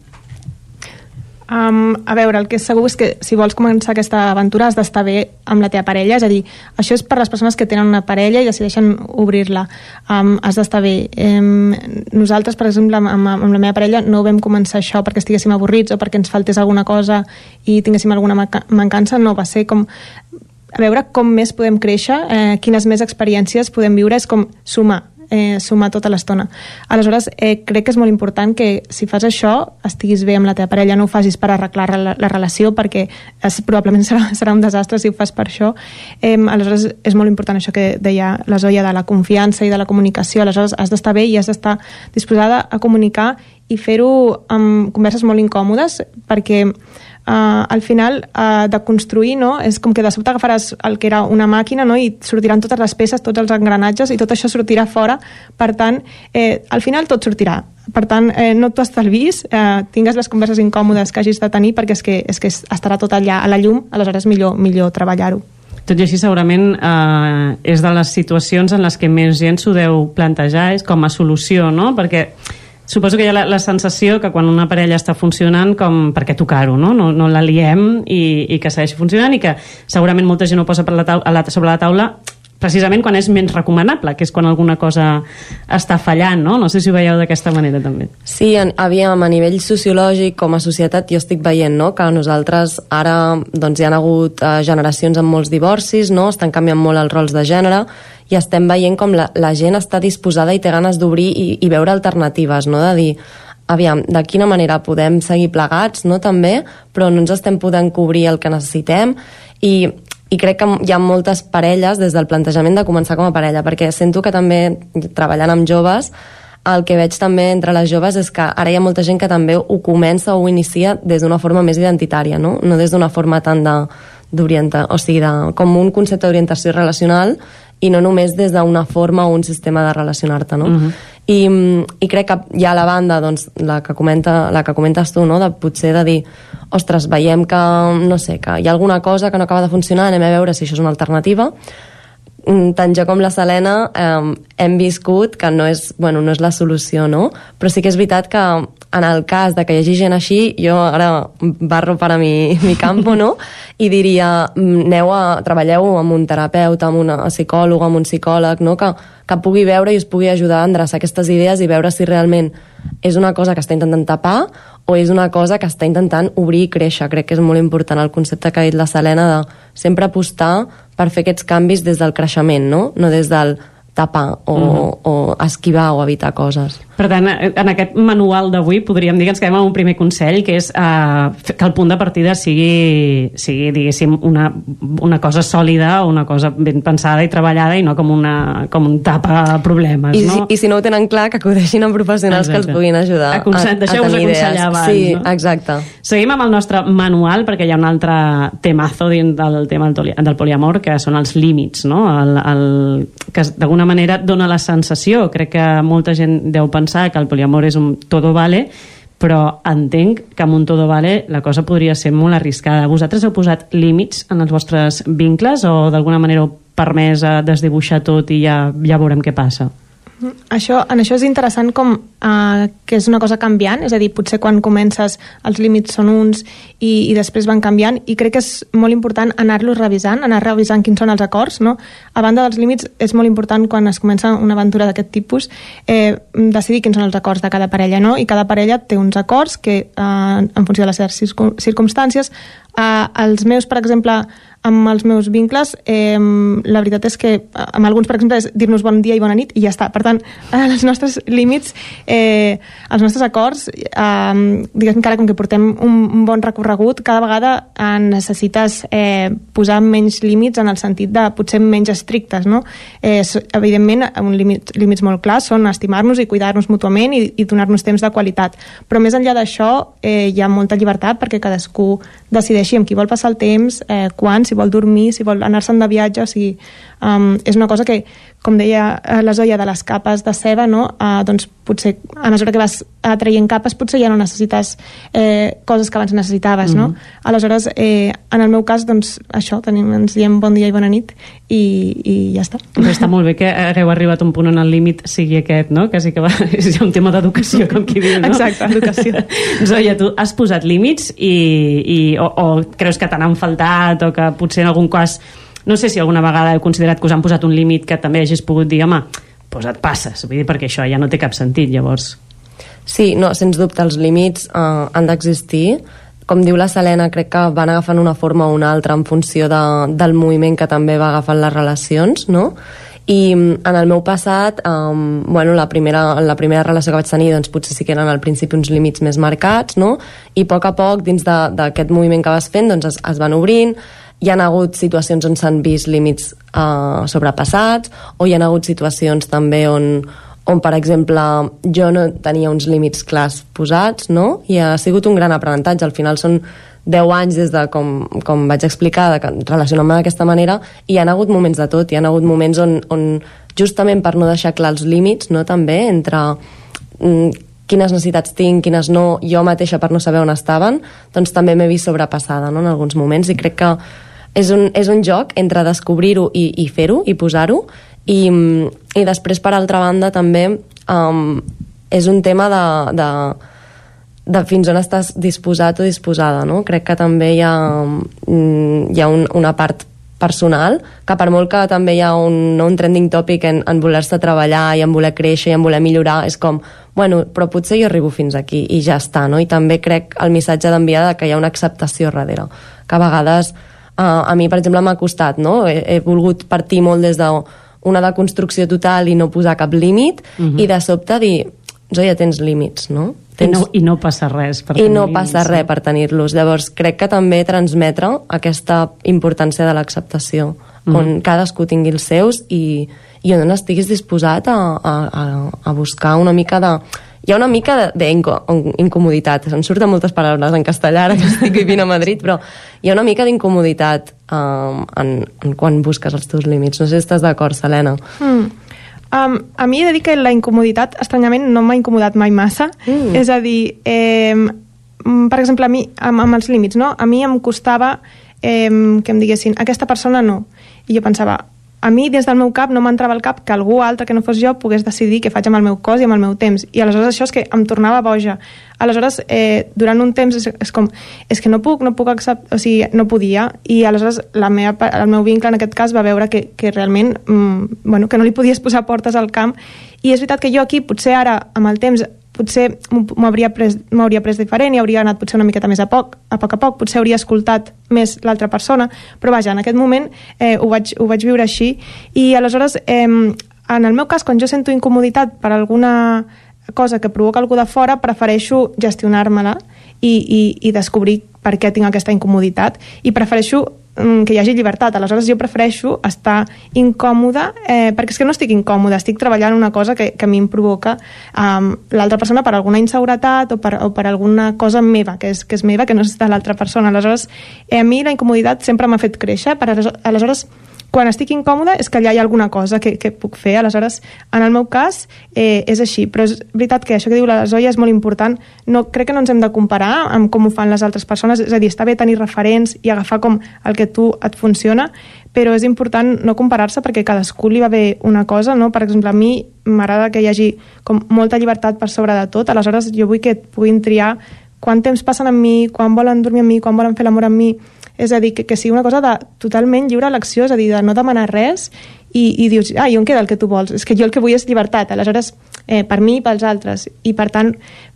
Um, a veure, el que és segur és que si vols començar aquesta aventura has d'estar bé amb la teva parella, és a dir, això és per les persones que tenen una parella i decideixen obrir-la. Um, has d'estar bé. Um, nosaltres, per exemple, amb, amb la meva parella no vam començar això perquè estiguéssim avorrits o perquè ens faltés alguna cosa i tinguéssim alguna mancança, no, va ser com a veure com més podem créixer, eh, quines més experiències podem viure, és com sumar eh, sumar tota l'estona. Aleshores, eh, crec que és molt important que si fas això estiguis bé amb la teva parella, no ho facis per arreglar la, la relació perquè és, probablement serà, serà un desastre si ho fas per això. Eh, aleshores, és molt important això que deia la Zoya de la confiança i de la comunicació. Aleshores, has d'estar bé i has d'estar disposada a comunicar i fer-ho amb converses molt incòmodes perquè uh, al final uh, de construir no? és com que de sobte agafaràs el que era una màquina no? i sortiran totes les peces, tots els engranatges i tot això sortirà fora per tant, eh, al final tot sortirà per tant, eh, no t'ho estalvis, eh, tingues les converses incòmodes que hagis de tenir perquè és que, és que estarà tot allà a la llum, aleshores millor, millor treballar-ho. Tot i així, segurament eh, és de les situacions en les que més gent s'ho deu plantejar, és com a solució, no? Perquè Suposo que hi ha la, la sensació que quan una parella està funcionant, com per què tocar-ho, no? No, no la liem i, i que segueixi funcionant i que segurament molta gent ho posa per la taula, la, sobre la taula precisament quan és menys recomanable, que és quan alguna cosa està fallant, no? No sé si ho veieu d'aquesta manera, també. Sí, en, aviam, a nivell sociològic, com a societat, jo estic veient, no?, que nosaltres ara, doncs, hi ha hagut uh, generacions amb molts divorcis, no?, estan canviant molt els rols de gènere, i estem veient com la, la gent està disposada i té ganes d'obrir i, i veure alternatives, no?, de dir, aviam, de quina manera podem seguir plegats, no?, també, però no ens estem podent cobrir el que necessitem, i i crec que hi ha moltes parelles des del plantejament de començar com a parella, perquè sento que també treballant amb joves el que veig també entre les joves és que ara hi ha molta gent que també ho comença o ho inicia des d'una forma més identitària, no, no des d'una forma tant de d'orientar, o sigui, de, com un concepte d'orientació relacional i no només des d'una forma o un sistema de relacionar-te, no? Uh -huh. I, I crec que hi ha la banda, doncs, la que, comenta, la que comentes tu, no? de potser de dir, ostres, veiem que, no sé, que hi ha alguna cosa que no acaba de funcionar, anem a veure si això és una alternativa, tant jo com la Selena eh, hem viscut que no és, bueno, no és la solució, no? Però sí que és veritat que en el cas de que hi hagi gent així, jo ara barro per a mi, mi campo, no? I diria, mm, aneu a, treballeu amb un terapeuta, amb una psicòloga, amb un psicòleg, no? Que, que pugui veure i us pugui ajudar a endreçar aquestes idees i veure si realment és una cosa que està intentant tapar o és una cosa que està intentant obrir i créixer. Crec que és molt important el concepte que ha dit la Selena de sempre apostar per fer aquests canvis des del creixement, no? No des del tapar o, uh Mhm. -huh. o esquivar o evitar coses. Per tant, eh, en aquest manual d'avui podríem dir que ens quedem amb un primer consell, que és eh, que el punt de partida sigui, sigui diguéssim, una, una cosa sòlida, una cosa ben pensada i treballada i no com, una, com un tapa problemes, I, no? si, I si no ho tenen clar, que acudeixin a professionals Exacte. que els puguin ajudar Aconse- a, a deixeu-vos tenir idees. aconsellar abans, sí, no? exacte. Seguim amb el nostre manual, perquè hi ha un altre temazo dins del tema del, poliamor, que són els límits, no? El, el, que d'alguna manera dona la sensació, crec que molta gent deu pensar que el poliamor és un todo vale, però entenc que amb un todo vale la cosa podria ser molt arriscada. Vosaltres heu posat límits en els vostres vincles o d'alguna manera heu permès a desdibuixar tot i ja, ja veurem què passa? Això, en això és interessant com uh, que és una cosa canviant, és a dir, potser quan comences els límits són uns i, i després van canviant i crec que és molt important anar-los revisant, anar revisant quins són els acords, no? A banda dels límits és molt important quan es comença una aventura d'aquest tipus eh, decidir quins són els acords de cada parella, no? I cada parella té uns acords que eh, en funció de les seves circum- circumstàncies eh, els meus, per exemple, amb els meus vincles, eh, la veritat és que amb alguns, per exemple, és dir-nos bon dia i bona nit i ja està. Per tant, els nostres límits, eh, els nostres acords, eh, diguéssim que ara com que portem un, un bon recorregut, cada vegada eh, necessites eh, posar menys límits en el sentit de potser menys estrictes, no? Eh, evidentment, un límit, límits molt clars són estimar-nos i cuidar-nos mútuament i, i donar-nos temps de qualitat. Però més enllà d'això, eh, hi ha molta llibertat perquè cadascú decideixi amb qui vol passar el temps, eh, quan, si vol dormir, si vol anar-se'n de viatge, o sigui, um, és una cosa que, com deia eh, la Zoya de les capes de ceba, no? uh, doncs potser a mesura que vas uh, traient capes potser ja no necessites eh, coses que abans necessitaves, no? Mhm. Aleshores, eh, en el meu cas, doncs això, tenim, ens diem bon dia i bona nit i, i ja està. Però està molt bé que hagueu arribat a un punt on el límit sigui aquest, no? Quasi que va, és ja un tema d'educació, com qui diu, no? Exacte, educació. Zoya, tu has posat límits i, i, o, o creus que te n'han faltat o que potser en algun cas no sé si alguna vegada heu considerat que us han posat un límit que també hagis pogut dir, home, doncs et passes, vull dir, perquè això ja no té cap sentit, llavors. Sí, no, sens dubte, els límits eh, han d'existir. Com diu la Selena, crec que van agafant una forma o una altra en funció de, del moviment que també va agafant les relacions, no? i mm, en el meu passat um, bueno, la, primera, la primera relació que vaig tenir doncs, potser sí que eren al principi uns límits més marcats no? i a poc a poc dins d'aquest moviment que vas fent doncs, es, es van obrint hi han hagut situacions on s'han vist límits uh, sobrepassats o hi han hagut situacions també on, on per exemple jo no tenia uns límits clars posats no? i ha sigut un gran aprenentatge al final són 10 anys des de, com, com vaig explicar, de relacionar-me d'aquesta manera, i hi ha hagut moments de tot, hi ha hagut moments on, on justament per no deixar clar els límits, no, també, entre mm, quines necessitats tinc, quines no, jo mateixa per no saber on estaven, doncs també m'he vist sobrepassada no, en alguns moments, i crec que és un, és un joc entre descobrir-ho i, i fer-ho, i posar-ho, i, i després, per altra banda, també um, és un tema de, de, de fins on estàs disposat o disposada, no? Crec que també hi ha, mm, hi ha un, una part personal, que per molt que també hi ha un, un trending topic en, en voler-se treballar i en voler créixer i en voler millorar, és com, bueno, però potser jo arribo fins aquí i ja està, no? I també crec el missatge d'enviar que hi ha una acceptació darrere, que a vegades uh, a mi, per exemple, m'ha costat, no? He, he volgut partir molt des de una deconstrucció total i no posar cap límit uh Mhm. -huh. i de sobte dir, ja tens límits, no? I no, I no passa res per I no passa res per tenir-los. Llavors, crec que també transmetre aquesta importància de l'acceptació, Mhm. on cadascú tingui els seus i, i on estiguis disposat a, a, a, buscar una mica de... Hi ha una mica d'incomoditat, em surten moltes paraules en castellà, ara que estic vivint a Madrid, però hi ha una mica d'incomoditat um, en, en quan busques els teus límits. No sé si estàs d'acord, Selena. Mm. Um, a mi he de dir que la incomoditat, estranyament, no m'ha incomodat mai massa. Mm. És a dir, eh, per exemple, a mi, amb, amb els límits, no? A mi em costava eh, que em diguessin, aquesta persona no. I jo pensava, a mi des del meu cap no m'entrava al cap que algú altre que no fos jo pogués decidir què faig amb el meu cos i amb el meu temps. I aleshores això és que em tornava boja. Aleshores eh, durant un temps és, és com és que no puc, no puc acceptar o sigui, no podia. I aleshores la meva, el meu vincle en aquest cas va veure que, que realment mm, bueno, que no li podies posar portes al camp. I és veritat que jo aquí potser ara amb el temps potser m'ho- m'ho hauria pres, m'hauria pres diferent i hauria anat potser una miqueta més a poc, a poc a poc, potser hauria escoltat més l'altra persona, però vaja, en aquest moment eh, ho, vaig, ho vaig viure així. I aleshores, eh, en el meu cas, quan jo sento incomoditat per alguna cosa que provoca algú de fora, prefereixo gestionar-me-la i, i, i descobrir per què tinc aquesta incomoditat i prefereixo que hi hagi llibertat. Aleshores jo prefereixo estar incòmoda, eh, perquè és que no estic incòmoda, estic treballant una cosa que, que a mi em provoca um, l'altra persona per alguna inseguretat o per, o per alguna cosa meva, que és, que és meva, que no és de l'altra persona. Aleshores, eh, a mi la incomoditat sempre m'ha fet créixer, per aleshores quan estic incòmoda és que allà hi ha alguna cosa que, que puc fer, aleshores en el meu cas eh, és així, però és veritat que això que diu la Zoya és molt important, no, crec que no ens hem de comparar amb com ho fan les altres persones, és a dir, està bé tenir referents i agafar com el que tu et funciona, però és important no comparar-se perquè cadascú li va bé una cosa, no? per exemple, a mi m'agrada que hi hagi com molta llibertat per sobre de tot, aleshores jo vull que puguin triar quant temps passen amb mi, quan volen dormir amb mi, quan volen fer l'amor amb mi, és a dir, que, que sigui una cosa de totalment lliure elecció, és a dir, de no demanar res i, i dius, ah, i on queda el que tu vols? És que jo el que vull és llibertat, aleshores, eh, per mi i pels altres, i per tant,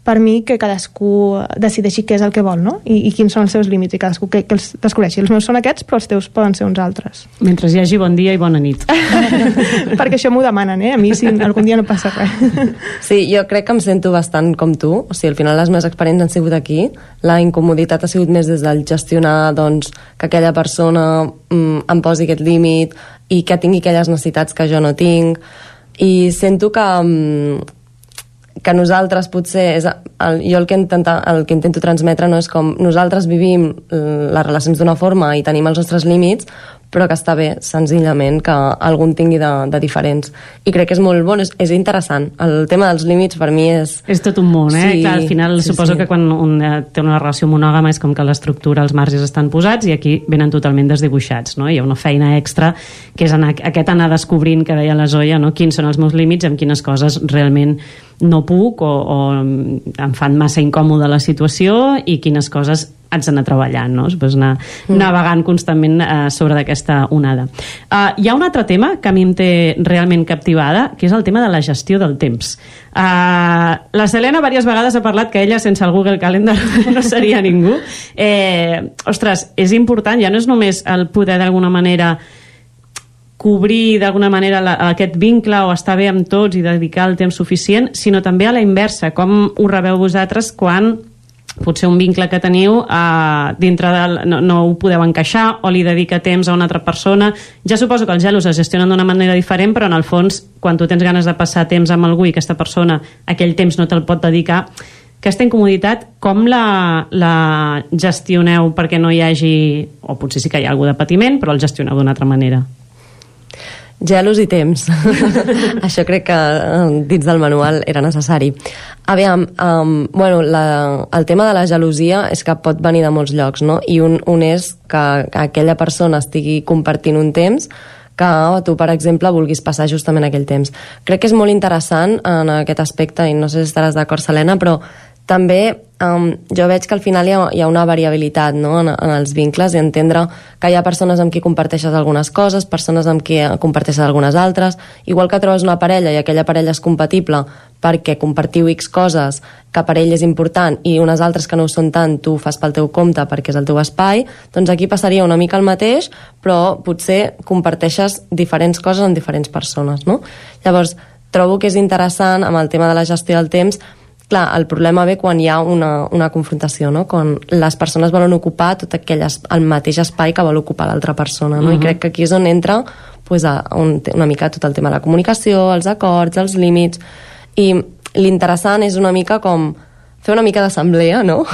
per mi que cadascú decideixi què és el que vol, no? I, i quins són els seus límits, i cadascú que, que els descobreixi. Els meus són aquests, però els teus poden ser uns altres. Mentre hi hagi bon dia i bona nit. Perquè això m'ho demanen, eh? A mi, si algun dia no passa res. Sí, jo crec que em sento bastant com tu, o sigui, al final les meves experiències han sigut aquí, la incomoditat ha sigut més des del gestionar, doncs, que aquella persona mm, em posi aquest límit i que tingui aquelles necessitats que jo no tinc, i sento que, mm, que nosaltres potser és el, jo el que, intenta, el que intento transmetre no és com nosaltres vivim les relacions d'una forma i tenim els nostres límits però que està bé, senzillament, que algun tingui de, de diferents. I crec que és molt bon, és, és interessant. El tema dels límits per mi és... És tot un món, eh? Sí, Clar, al final sí, suposo sí. que quan un eh, té una relació monògama és com que l'estructura, els marges estan posats i aquí venen totalment desdibuixats, no? Hi ha una feina extra que és anar, aquest anar descobrint, que deia la Zoya, no? quins són els meus límits, amb quines coses realment no puc o, o em fan massa incòmoda la situació i quines coses haig d'anar treballant, no? Pues anar mm. navegant constantment eh, sobre d'aquesta onada. Uh, hi ha un altre tema que a mi em té realment captivada, que és el tema de la gestió del temps. Uh, la Selena diverses vegades ha parlat que ella sense el Google Calendar no seria ningú. Eh, ostres, és important, ja no és només el poder d'alguna manera cobrir d'alguna manera la, aquest vincle o estar bé amb tots i dedicar el temps suficient, sinó també a la inversa, com ho rebeu vosaltres quan potser un vincle que teniu eh, dintre del, no, no ho podeu encaixar o li dedica temps a una altra persona. Ja suposo que els gelos es gestionen d'una manera diferent però en el fons quan tu tens ganes de passar temps amb algú i aquesta persona aquell temps no te'l pot dedicar aquesta incomoditat com la, la gestioneu perquè no hi hagi o potser sí que hi ha algú de patiment però el gestioneu d'una altra manera Gelos i temps. Això crec que eh, dins del manual era necessari. Aviam, um, bueno, la, el tema de la gelosia és que pot venir de molts llocs, no? I un, un és que, que aquella persona estigui compartint un temps que tu, per exemple, vulguis passar justament aquell temps. Crec que és molt interessant en aquest aspecte, i no sé si estaràs d'acord, Selena, però també um, jo veig que al final hi ha, hi ha una variabilitat no? en, en els vincles i entendre que hi ha persones amb qui comparteixes algunes coses, persones amb qui comparteixes algunes altres, igual que trobes una parella i aquella parella és compatible perquè compartiu X coses que per ell és important i unes altres que no ho són tant tu fas pel teu compte perquè és el teu espai, doncs aquí passaria una mica el mateix, però potser comparteixes diferents coses amb diferents persones, no? Llavors, trobo que és interessant amb el tema de la gestió del temps clar, el problema ve quan hi ha una, una confrontació, no? quan les persones volen ocupar tot aquell es, el mateix espai que vol ocupar l'altra persona, no? Uh -huh. i crec que aquí és on entra pues, a, on, una mica tot el tema de la comunicació, els acords, els límits, i l'interessant és una mica com fer una mica d'assemblea, no?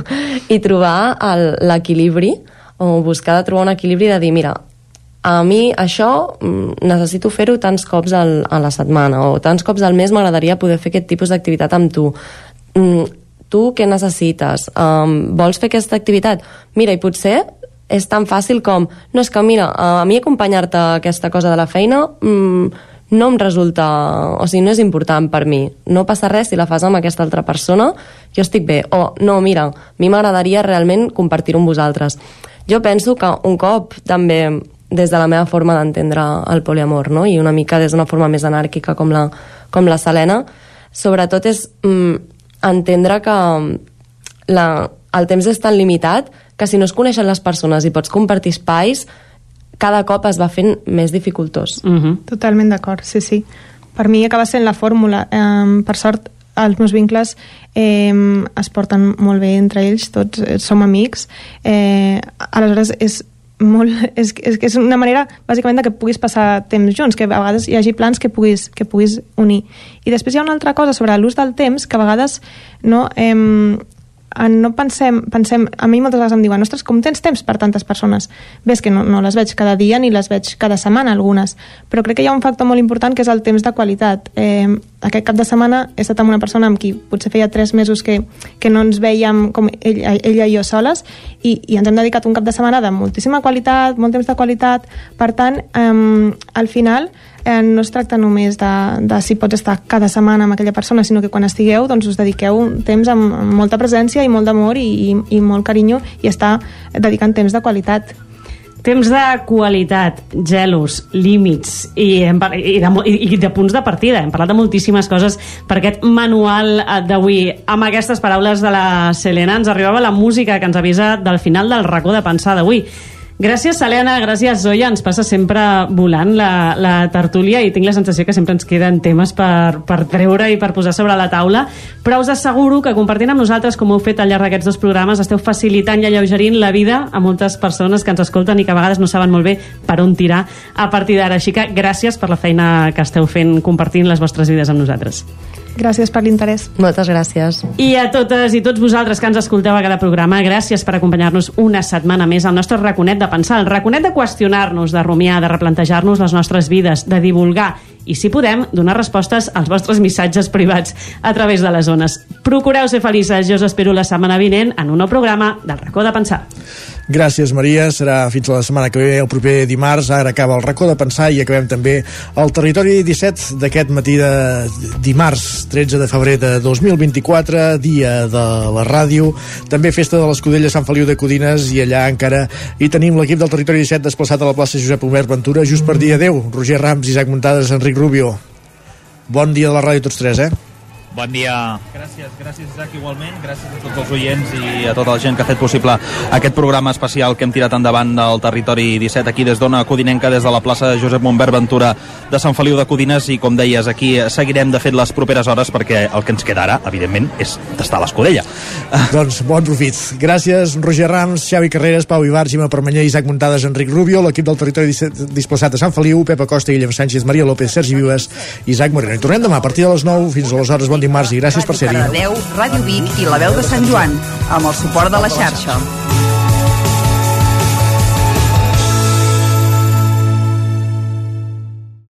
I trobar l'equilibri, o buscar de trobar un equilibri de dir, mira, a mi això mm, necessito fer-ho tants cops al, a la setmana o tants cops al mes m'agradaria poder fer aquest tipus d'activitat amb tu mm, tu què necessites? Um, vols fer aquesta activitat? Mira, i potser és tan fàcil com no, és que mira, a mi acompanyar-te a aquesta cosa de la feina mm, no em resulta, o sigui, no és important per mi. No passa res si la fas amb aquesta altra persona, jo estic bé. O, no, mira, a mi m'agradaria realment compartir-ho amb vosaltres. Jo penso que un cop també des de la meva forma d'entendre el poliamor, no? i una mica des d'una forma més anàrquica com la, com la Selena, sobretot és mm, entendre que la, el temps és tan limitat que si no es coneixen les persones i pots compartir espais, cada cop es va fent més dificultós. Mm -hmm. Totalment d'acord, sí, sí. Per mi acaba sent la fórmula. Eh, per sort, els meus vincles eh, es porten molt bé entre ells, tots eh, som amics. Eh, aleshores, és, molt, és, és, és una manera bàsicament de que puguis passar temps junts, que a vegades hi hagi plans que puguis, que puguis unir. I després hi ha una altra cosa sobre l'ús del temps que a vegades no, eh, no pensem, pensem, a mi moltes vegades em diuen, ostres, com tens temps per tantes persones? Ves que no, no les veig cada dia ni les veig cada setmana, algunes, però crec que hi ha un factor molt important que és el temps de qualitat. Eh, aquest cap de setmana he estat amb una persona amb qui potser feia tres mesos que, que no ens veiem com ell, ella i jo soles i, i ens hem dedicat un cap de setmana de moltíssima qualitat, molt temps de qualitat, per tant, eh, al final eh, no es tracta només de, de si pots estar cada setmana amb aquella persona, sinó que quan estigueu doncs us dediqueu un temps amb, amb molta presència i molt d'amor i, i, i molt carinyo i estar dedicant temps de qualitat. Temps de qualitat, gelos, límits i, i, de, i de punts de partida. Hem parlat de moltíssimes coses per aquest manual eh, d'avui. Amb aquestes paraules de la Selena ens arribava la música que ens avisa del final del racó de pensar d'avui. Gràcies, Selena, gràcies, Zoya. Ens passa sempre volant la, la tertúlia i tinc la sensació que sempre ens queden temes per, per treure i per posar sobre la taula, però us asseguro que compartint amb nosaltres, com heu fet al llarg d'aquests dos programes, esteu facilitant i alleugerint la vida a moltes persones que ens escolten i que a vegades no saben molt bé per on tirar a partir d'ara. Així que gràcies per la feina que esteu fent compartint les vostres vides amb nosaltres. Gràcies per l'interès. Moltes gràcies. I a totes i tots vosaltres que ens escolteu a cada programa, gràcies per acompanyar-nos una setmana més al nostre raconet de pensar, el raconet de qüestionar-nos, de rumiar, de replantejar-nos les nostres vides, de divulgar i, si podem, donar respostes als vostres missatges privats a través de les zones. Procureu ser felices. Jo us espero la setmana vinent en un nou programa del racó de pensar. Gràcies, Maria. Serà fins la setmana que ve, el proper dimarts. Ara acaba el racó de pensar i acabem també el territori 17 d'aquest matí de dimarts, 13 de febrer de 2024, dia de la ràdio. També festa de l'Escudella Sant Feliu de Codines i allà encara hi tenim l'equip del territori 17 desplaçat a la plaça Josep Homer Ventura just per dir adeu. Roger Rams, Isaac Muntades, Enric Rubio. Bon dia de la ràdio tots tres, eh? Bon dia. Gràcies, gràcies Isaac, igualment. Gràcies a tots els oients i a tota la gent que ha fet possible aquest programa especial que hem tirat endavant del territori 17 aquí des d'Ona Codinenca, des de la plaça Josep Montbert Ventura de Sant Feliu de Codines i com deies, aquí seguirem de fet les properes hores perquè el que ens queda ara, evidentment, és tastar l'escudella. Doncs bon profit. Gràcies, Roger Rams, Xavi Carreras, Pau Ibar, Xima Permanyer, Isaac Muntades, Enric Rubio, l'equip del territori 17 displaçat a Sant Feliu, Pepa Costa, Guillem Sánchez, Maria López, Sergi Vives, Isaac Moreno. I tornem demà a partir de les 9 fins aleshores. Bon dimarts i gràcies per ser-hi. Ràdio Vic i la veu de Sant Joan, amb el suport de la xarxa.